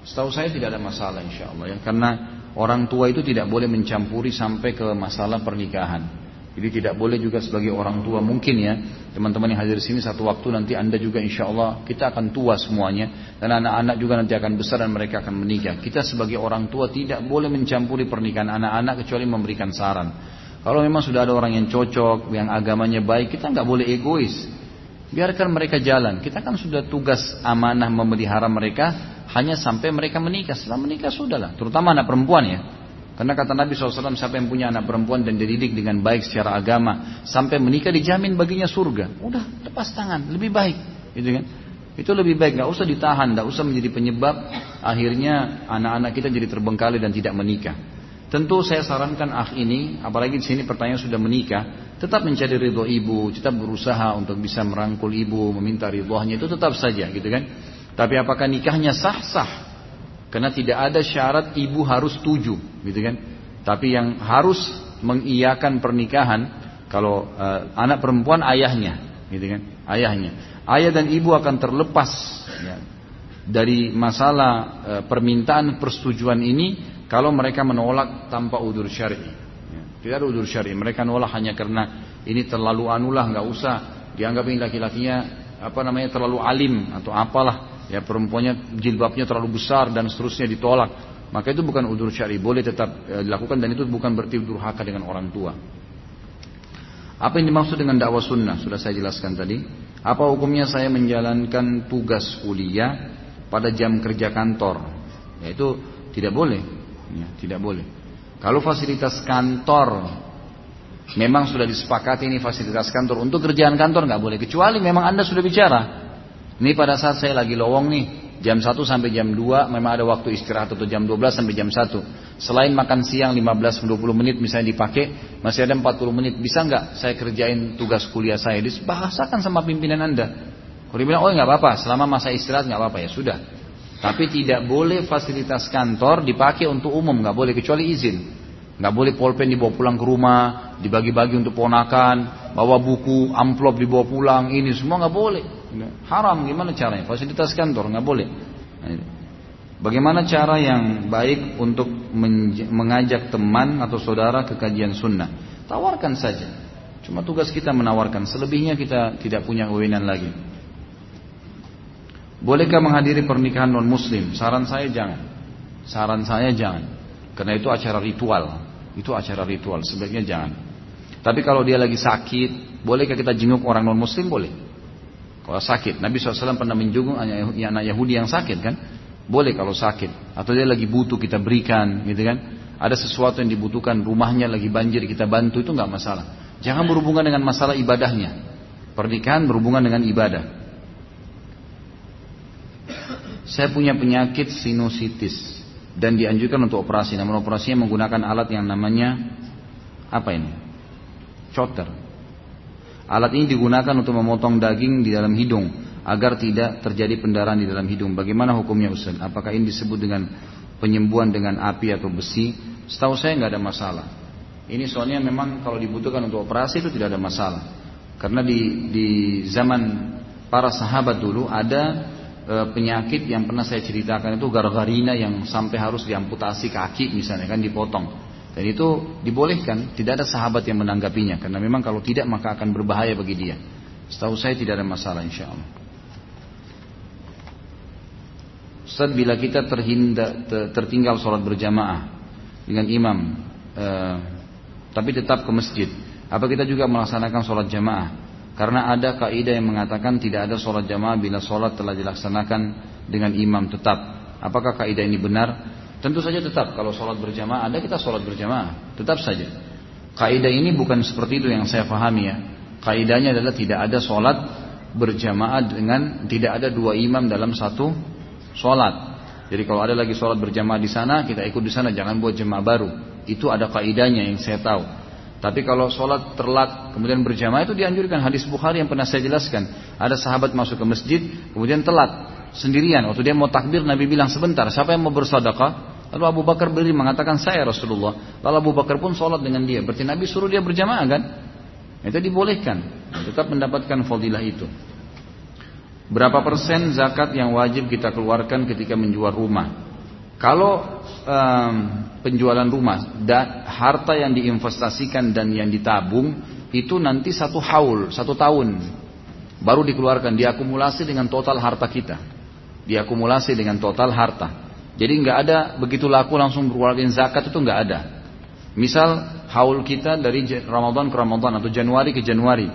Setahu saya tidak ada masalah insya Allah ya, karena orang tua itu tidak boleh mencampuri sampai ke masalah pernikahan. Jadi tidak boleh juga sebagai orang tua mungkin ya teman-teman yang hadir di sini satu waktu nanti anda juga insya Allah kita akan tua semuanya dan anak-anak juga nanti akan besar dan mereka akan menikah. Kita sebagai orang tua tidak boleh mencampuri pernikahan anak-anak kecuali memberikan saran. Kalau memang sudah ada orang yang cocok, yang agamanya baik, kita nggak boleh egois. Biarkan mereka jalan. Kita kan sudah tugas amanah memelihara mereka hanya sampai mereka menikah. Setelah menikah sudahlah. Terutama anak perempuan ya. Karena kata Nabi SAW, siapa yang punya anak perempuan dan dididik dengan baik secara agama, sampai menikah dijamin baginya surga. Udah, lepas tangan, lebih baik. Gitu kan? Itu lebih baik, nggak usah ditahan, nggak usah menjadi penyebab akhirnya anak-anak kita jadi terbengkalai dan tidak menikah. Tentu saya sarankan ah ini, apalagi di sini pertanyaan sudah menikah, tetap mencari ridho ibu, tetap berusaha untuk bisa merangkul ibu, meminta ridhonya itu tetap saja, gitu kan? Tapi apakah nikahnya sah-sah? Karena tidak ada syarat ibu harus tuju, gitu kan? Tapi yang harus mengiyakan pernikahan kalau uh, anak perempuan ayahnya, gitu kan? Ayahnya ayah dan ibu akan terlepas ya, dari masalah e, permintaan persetujuan ini kalau mereka menolak tanpa udur syar'i. Ya, tidak ada udur syar'i. Mereka nolak hanya karena ini terlalu anulah, nggak usah dianggap ini laki-lakinya apa namanya terlalu alim atau apalah ya perempuannya jilbabnya terlalu besar dan seterusnya ditolak maka itu bukan udur syari boleh tetap e, dilakukan dan itu bukan berarti durhaka dengan orang tua apa yang dimaksud dengan dakwah sunnah sudah saya jelaskan tadi apa hukumnya saya menjalankan tugas kuliah pada jam kerja kantor? Ya, itu tidak boleh. Ya, tidak boleh. Kalau fasilitas kantor memang sudah disepakati ini fasilitas kantor untuk kerjaan kantor nggak boleh kecuali memang anda sudah bicara. Ini pada saat saya lagi lowong nih, Jam 1 sampai jam 2 memang ada waktu istirahat atau jam 12 sampai jam 1. Selain makan siang 15-20 menit misalnya dipakai, masih ada 40 menit. Bisa nggak saya kerjain tugas kuliah saya? Dibahasakan sama pimpinan Anda. Kalau dia bilang, oh nggak apa-apa, selama masa istirahat nggak apa-apa ya sudah. Tapi tidak boleh fasilitas kantor dipakai untuk umum, nggak boleh kecuali izin. Nggak boleh polpen dibawa pulang ke rumah, dibagi-bagi untuk ponakan, bawa buku, amplop dibawa pulang, ini semua nggak boleh. Haram gimana caranya? Fasilitas kantor nggak boleh. Bagaimana cara yang baik untuk mengajak teman atau saudara ke kajian sunnah? Tawarkan saja. Cuma tugas kita menawarkan. Selebihnya kita tidak punya kewenangan lagi. Bolehkah menghadiri pernikahan non muslim? Saran saya jangan. Saran saya jangan. Karena itu acara ritual. Itu acara ritual. Sebaiknya jangan. Tapi kalau dia lagi sakit, bolehkah kita jenguk orang non muslim? Boleh. Kalau sakit, Nabi SAW pernah menjenguk anak Yahudi yang sakit kan? Boleh kalau sakit. Atau dia lagi butuh kita berikan, gitu kan? Ada sesuatu yang dibutuhkan, rumahnya lagi banjir kita bantu itu nggak masalah. Jangan berhubungan dengan masalah ibadahnya. Pernikahan berhubungan dengan ibadah. Saya punya penyakit sinusitis dan dianjurkan untuk operasi. Namun operasinya menggunakan alat yang namanya apa ini? Chotter. Alat ini digunakan untuk memotong daging di dalam hidung agar tidak terjadi pendarahan di dalam hidung. Bagaimana hukumnya Ustaz? Apakah ini disebut dengan penyembuhan dengan api atau besi? Setahu saya nggak ada masalah. Ini soalnya memang kalau dibutuhkan untuk operasi itu tidak ada masalah. Karena di, di zaman para sahabat dulu ada e, penyakit yang pernah saya ceritakan itu gargarina yang sampai harus diamputasi kaki misalnya kan dipotong. Dan itu dibolehkan, tidak ada sahabat yang menanggapinya karena memang kalau tidak maka akan berbahaya bagi dia. Setahu saya tidak ada masalah insya Allah. Ustaz bila kita terhinda, tertinggal sholat berjamaah dengan imam, eh, tapi tetap ke masjid, apa kita juga melaksanakan sholat jamaah? Karena ada kaidah yang mengatakan tidak ada sholat jamaah bila sholat telah dilaksanakan dengan imam tetap. Apakah kaidah ini benar? Tentu saja tetap kalau sholat berjamaah ada kita sholat berjamaah tetap saja. Kaidah ini bukan seperti itu yang saya pahami ya. Kaidahnya adalah tidak ada sholat berjamaah dengan tidak ada dua imam dalam satu sholat. Jadi kalau ada lagi sholat berjamaah di sana kita ikut di sana jangan buat jemaah baru. Itu ada kaidahnya yang saya tahu. Tapi kalau sholat terlat kemudian berjamaah itu dianjurkan hadis Bukhari yang pernah saya jelaskan. Ada sahabat masuk ke masjid kemudian telat sendirian. Waktu dia mau takbir Nabi bilang sebentar siapa yang mau bersedekah? Lalu Abu Bakar berdiri mengatakan saya Rasulullah. Lalu Abu Bakar pun sholat dengan dia. Berarti Nabi suruh dia berjamaah kan? Itu dibolehkan. Tetap mendapatkan fadilah itu. Berapa persen zakat yang wajib kita keluarkan ketika menjual rumah? Kalau um, penjualan rumah dan harta yang diinvestasikan dan yang ditabung itu nanti satu haul, satu tahun baru dikeluarkan, diakumulasi dengan total harta kita, diakumulasi dengan total harta. Jadi nggak ada begitu laku langsung berkeluarin zakat itu nggak ada. Misal haul kita dari Ramadan ke Ramadan atau Januari ke Januari.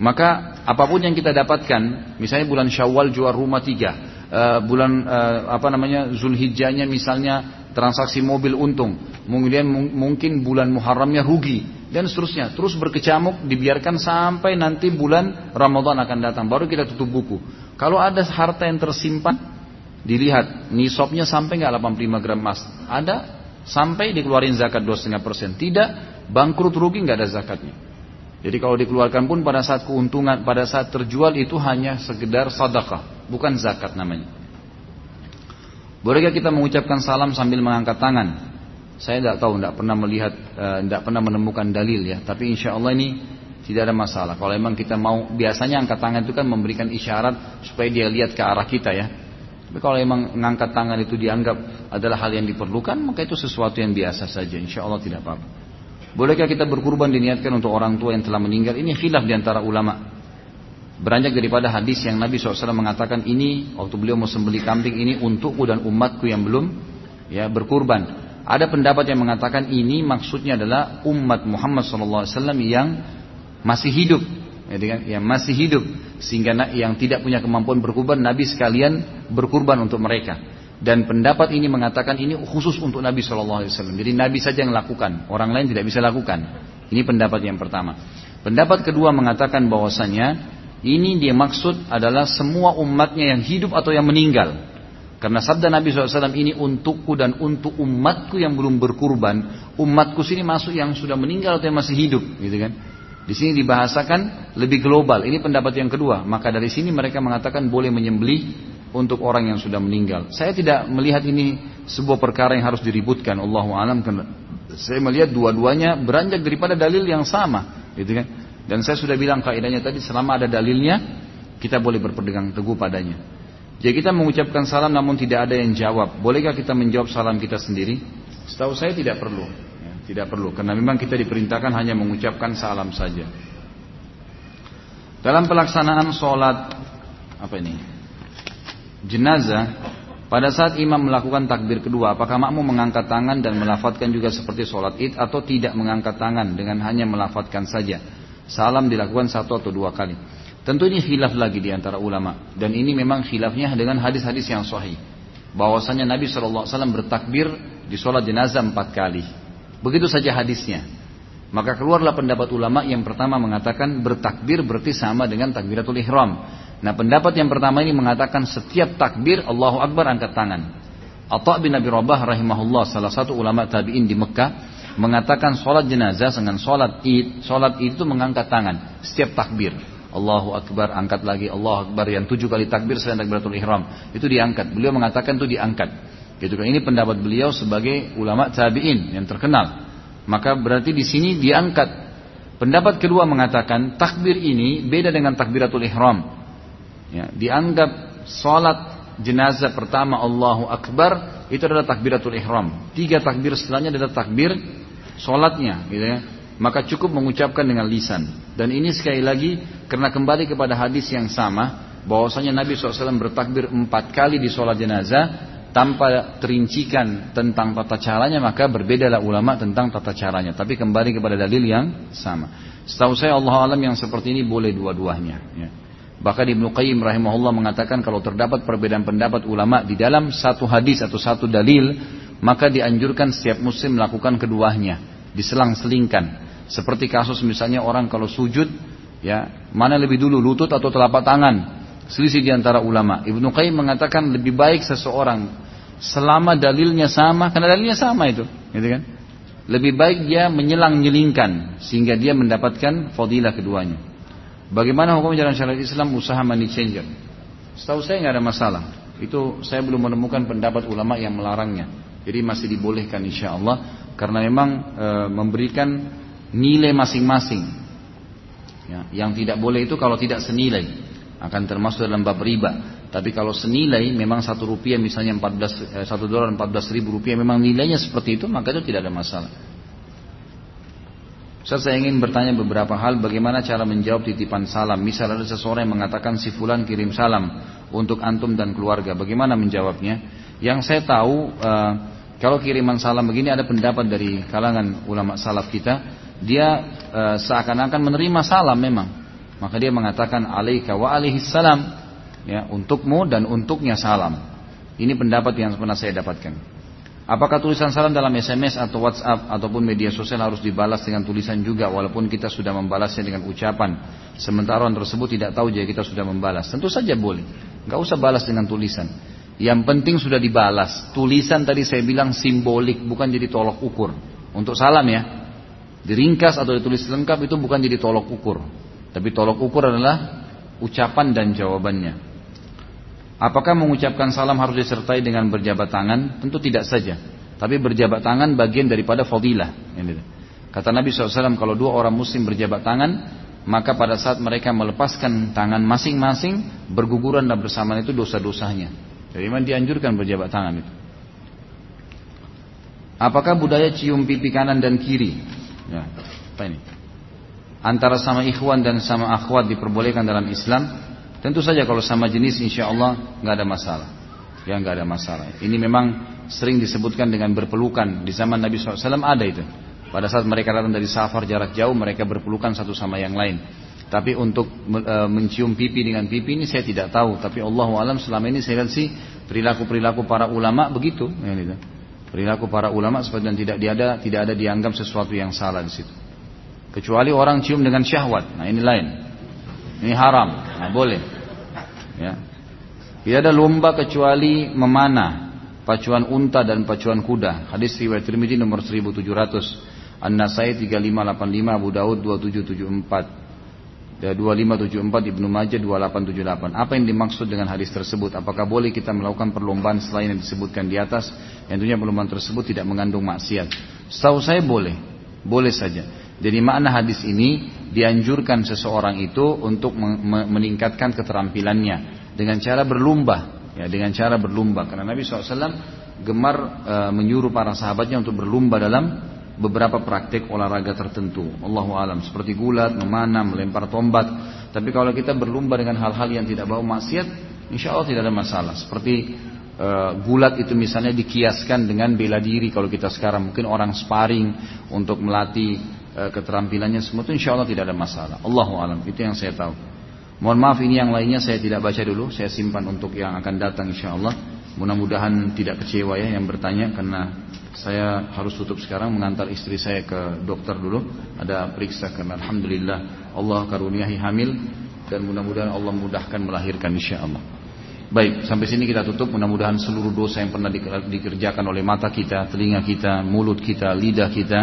Maka apa pun yang kita dapatkan, misalnya bulan Syawal jual rumah tiga, uh, bulan uh, apa namanya Zulhijjahnya misalnya transaksi mobil untung, kemudian mungkin bulan Muharramnya rugi dan seterusnya. Terus berkecamuk dibiarkan sampai nanti bulan Ramadan akan datang, baru kita tutup buku. Kalau ada harta yang tersimpan, dilihat nisabnya sampai nggak 85 gram emas, ada sampai dikeluarin zakat 2,5 Tidak, bangkrut rugi nggak ada zakatnya. Jadi kalau dikeluarkan pun pada saat keuntungan, pada saat terjual itu hanya sekedar sadaqah, bukan zakat namanya. Bolehkah kita mengucapkan salam sambil mengangkat tangan? Saya tidak tahu, tidak pernah melihat, tidak eh, pernah menemukan dalil ya. Tapi insya Allah ini tidak ada masalah. Kalau memang kita mau, biasanya angkat tangan itu kan memberikan isyarat supaya dia lihat ke arah kita ya. Tapi kalau memang mengangkat tangan itu dianggap adalah hal yang diperlukan, maka itu sesuatu yang biasa saja. Insya Allah tidak apa-apa. Bolehkah kita berkurban diniatkan untuk orang tua yang telah meninggal? Ini khilaf di antara ulama. Beranjak daripada hadis yang Nabi SAW mengatakan ini waktu beliau mau sembeli kambing ini untukku dan umatku yang belum ya berkurban. Ada pendapat yang mengatakan ini maksudnya adalah umat Muhammad SAW yang masih hidup, ya, kan? yang masih hidup sehingga yang tidak punya kemampuan berkurban Nabi sekalian berkurban untuk mereka. Dan pendapat ini mengatakan ini khusus untuk Nabi SAW. Jadi Nabi saja yang lakukan, orang lain tidak bisa lakukan. Ini pendapat yang pertama. Pendapat kedua mengatakan bahwasanya ini dia maksud adalah semua umatnya yang hidup atau yang meninggal. Karena sabda Nabi SAW ini untukku dan untuk umatku yang belum berkurban. Umatku sini masuk yang sudah meninggal atau yang masih hidup. gitu kan? Di sini dibahasakan lebih global. Ini pendapat yang kedua. Maka dari sini mereka mengatakan boleh menyembelih untuk orang yang sudah meninggal. Saya tidak melihat ini sebuah perkara yang harus diributkan. Allahu alam. Saya melihat dua-duanya beranjak daripada dalil yang sama. Gitu kan? Dan saya sudah bilang kaidahnya tadi selama ada dalilnya kita boleh berpegang teguh padanya. Jadi kita mengucapkan salam namun tidak ada yang jawab. Bolehkah kita menjawab salam kita sendiri? Setahu saya tidak perlu. Tidak perlu karena memang kita diperintahkan hanya mengucapkan salam saja. Dalam pelaksanaan sholat apa ini? Jenazah pada saat imam melakukan takbir kedua, apakah makmum mengangkat tangan dan melafatkan juga seperti sholat id atau tidak mengangkat tangan dengan hanya melafatkan saja? Salam dilakukan satu atau dua kali. Tentu ini khilaf lagi di antara ulama dan ini memang khilafnya dengan hadis-hadis yang sahih. Bahwasanya Nabi SAW bertakbir di sholat jenazah empat kali. Begitu saja hadisnya. Maka keluarlah pendapat ulama yang pertama mengatakan bertakbir berarti sama dengan takbiratul ihram. Nah pendapat yang pertama ini mengatakan setiap takbir Allahu Akbar angkat tangan. Atta bin Abi Rabah rahimahullah salah satu ulama tabi'in di Mekah mengatakan sholat jenazah dengan sholat id, sholat id itu mengangkat tangan setiap takbir. Allahu Akbar, angkat lagi, Allahu Akbar yang tujuh kali takbir selain takbiratul ihram. Itu diangkat. Beliau mengatakan itu diangkat. Gitu kan. Ini pendapat beliau sebagai ulama tabi'in yang terkenal. Maka berarti di sini diangkat. Pendapat kedua mengatakan takbir ini beda dengan takbiratul ihram. Ya, dianggap sholat jenazah pertama Allahu Akbar itu adalah takbiratul ihram. Tiga takbir setelahnya adalah takbir sholatnya, gitu ya. Maka cukup mengucapkan dengan lisan. Dan ini sekali lagi karena kembali kepada hadis yang sama, bahwasanya Nabi SAW bertakbir empat kali di sholat jenazah tanpa terincikan tentang tata caranya maka berbedalah ulama tentang tata caranya. Tapi kembali kepada dalil yang sama. Setahu saya Allah alam yang seperti ini boleh dua-duanya. Ya. Bahkan Ibnu Qayyim rahimahullah mengatakan kalau terdapat perbedaan pendapat ulama di dalam satu hadis atau satu dalil, maka dianjurkan setiap muslim melakukan keduanya, diselang-selingkan. Seperti kasus misalnya orang kalau sujud, ya mana lebih dulu lutut atau telapak tangan? Selisih di antara ulama. Ibnu Qayyim mengatakan lebih baik seseorang selama dalilnya sama, karena dalilnya sama itu, gitu kan? Lebih baik dia menyelang-nyelingkan sehingga dia mendapatkan fadilah keduanya. Bagaimana hukum jalan syariat Islam usaha money changer? Setahu saya nggak ada masalah. Itu saya belum menemukan pendapat ulama yang melarangnya. Jadi masih dibolehkan insya Allah karena memang e, memberikan nilai masing-masing. Ya, yang tidak boleh itu kalau tidak senilai akan termasuk dalam bab riba. Tapi kalau senilai memang satu rupiah misalnya 14 eh, satu dolar 14 ribu rupiah memang nilainya seperti itu maka itu tidak ada masalah. Ustaz saya ingin bertanya beberapa hal bagaimana cara menjawab titipan salam. Misal ada seseorang yang mengatakan si fulan kirim salam untuk antum dan keluarga. Bagaimana menjawabnya? Yang saya tahu uh, Kalau kiriman salam begini ada pendapat dari kalangan ulama salaf kita, dia e, seakan-akan menerima salam memang. Maka dia mengatakan alaika wa alaihi salam ya untukmu dan untuknya salam. Ini pendapat yang pernah saya dapatkan. Apakah tulisan salam dalam SMS atau WhatsApp ataupun media sosial harus dibalas dengan tulisan juga walaupun kita sudah membalasnya dengan ucapan sementara orang tersebut tidak tahu jika kita sudah membalas? Tentu saja boleh. Gak usah balas dengan tulisan. Yang penting sudah dibalas. Tulisan tadi saya bilang simbolik bukan jadi tolok ukur. Untuk salam ya. Diringkas atau ditulis lengkap itu bukan jadi tolok ukur. Tapi tolok ukur adalah ucapan dan jawabannya. Apakah mengucapkan salam harus disertai dengan berjabat tangan? Tentu tidak saja. Tapi berjabat tangan bagian daripada fadilah. Kata Nabi SAW, kalau dua orang muslim berjabat tangan, maka pada saat mereka melepaskan tangan masing-masing, berguguran dan bersamaan itu dosa-dosanya. Jadi memang dianjurkan berjabat tangan itu. Apakah budaya cium pipi kanan dan kiri? Ya, apa ini? Antara sama ikhwan dan sama akhwat diperbolehkan dalam Islam Tentu saja kalau sama jenis insya Allah nggak ada masalah. Ya nggak ada masalah. Ini memang sering disebutkan dengan berpelukan di zaman Nabi SAW ada itu. Pada saat mereka datang dari safar jarak jauh mereka berpelukan satu sama yang lain. Tapi untuk e, mencium pipi dengan pipi ini saya tidak tahu. Tapi Allah alam selama ini saya lihat sih perilaku perilaku para ulama begitu. Perilaku para ulama seperti dan tidak ada tidak ada dianggap sesuatu yang salah di situ. Kecuali orang cium dengan syahwat. Nah ini lain. Ini haram. Nah, boleh. Ya. Tidak ada lomba kecuali memanah pacuan unta dan pacuan kuda. Hadis riwayat Tirmidzi nomor 1700. An-Nasai 3585, Abu Daud 2774. 2574 Ibnu Majah 2878. Apa yang dimaksud dengan hadis tersebut? Apakah boleh kita melakukan perlombaan selain yang disebutkan di atas? Tentunya perlombaan tersebut tidak mengandung maksiat. Setahu saya boleh, boleh saja. Jadi makna hadis ini dianjurkan seseorang itu untuk meningkatkan keterampilannya dengan cara berlomba, ya dengan cara berlomba. Karena Nabi SAW gemar e, menyuruh para sahabatnya untuk berlomba dalam beberapa praktik olahraga tertentu. Allahu alam seperti gulat, memanah, melempar tombak. Tapi kalau kita berlomba dengan hal-hal yang tidak bau maksiat, insya Allah tidak ada masalah. Seperti e, gulat itu misalnya dikiaskan dengan bela diri kalau kita sekarang mungkin orang sparring untuk melatih keterampilannya semua itu insya Allah tidak ada masalah. Allahu alam itu yang saya tahu. Mohon maaf ini yang lainnya saya tidak baca dulu, saya simpan untuk yang akan datang insya Allah. Mudah-mudahan tidak kecewa ya yang bertanya karena saya harus tutup sekarang mengantar istri saya ke dokter dulu. Ada periksa karena Alhamdulillah Allah karuniahi hamil dan mudah-mudahan Allah mudahkan melahirkan insya Allah. Baik, sampai sini kita tutup. Mudah-mudahan seluruh dosa yang pernah dikerjakan oleh mata kita, telinga kita, mulut kita, lidah kita,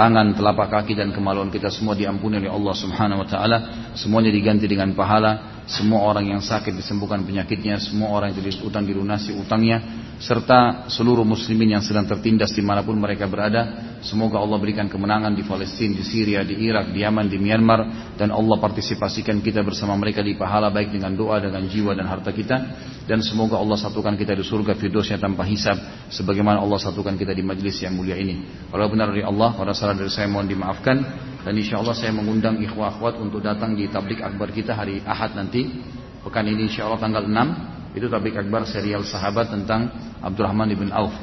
tangan, telapak kaki dan kemaluan kita semua diampuni oleh Allah Subhanahu wa taala, semuanya diganti dengan pahala, semua orang yang sakit disembuhkan penyakitnya, semua orang yang jadi utang dilunasi utangnya, serta seluruh muslimin yang sedang tertindas di mana pun mereka berada, semoga Allah berikan kemenangan di Palestina, di Syria, di Irak, di Yaman, di Myanmar, dan Allah partisipasikan kita bersama mereka di pahala baik dengan doa, dengan jiwa dan harta kita, dan semoga Allah satukan kita di surga firdosnya tanpa hisab, sebagaimana Allah satukan kita di majlis yang mulia ini. Kalau benar dari Allah, pada salah dari saya mohon dimaafkan dan insya Allah saya mengundang ikhwah akhwat untuk datang di tablik akbar kita hari Ahad nanti. Pekan ini insya Allah tanggal 6 itu tablik akbar serial sahabat tentang Abdurrahman ibn Auf.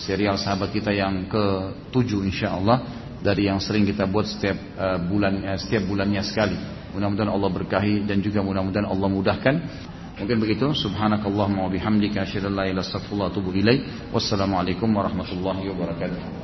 Serial sahabat kita yang ke-7 insya Allah dari yang sering kita buat setiap uh, bulan uh, setiap bulannya sekali. Mudah-mudahan Allah berkahi dan juga mudah-mudahan Allah mudahkan. Mungkin begitu. Subhanakallahumma wa bihamdika asyhadu an la ilaha illa anta astaghfiruka wa atubu ilaik. Wassalamualaikum warahmatullahi wabarakatuh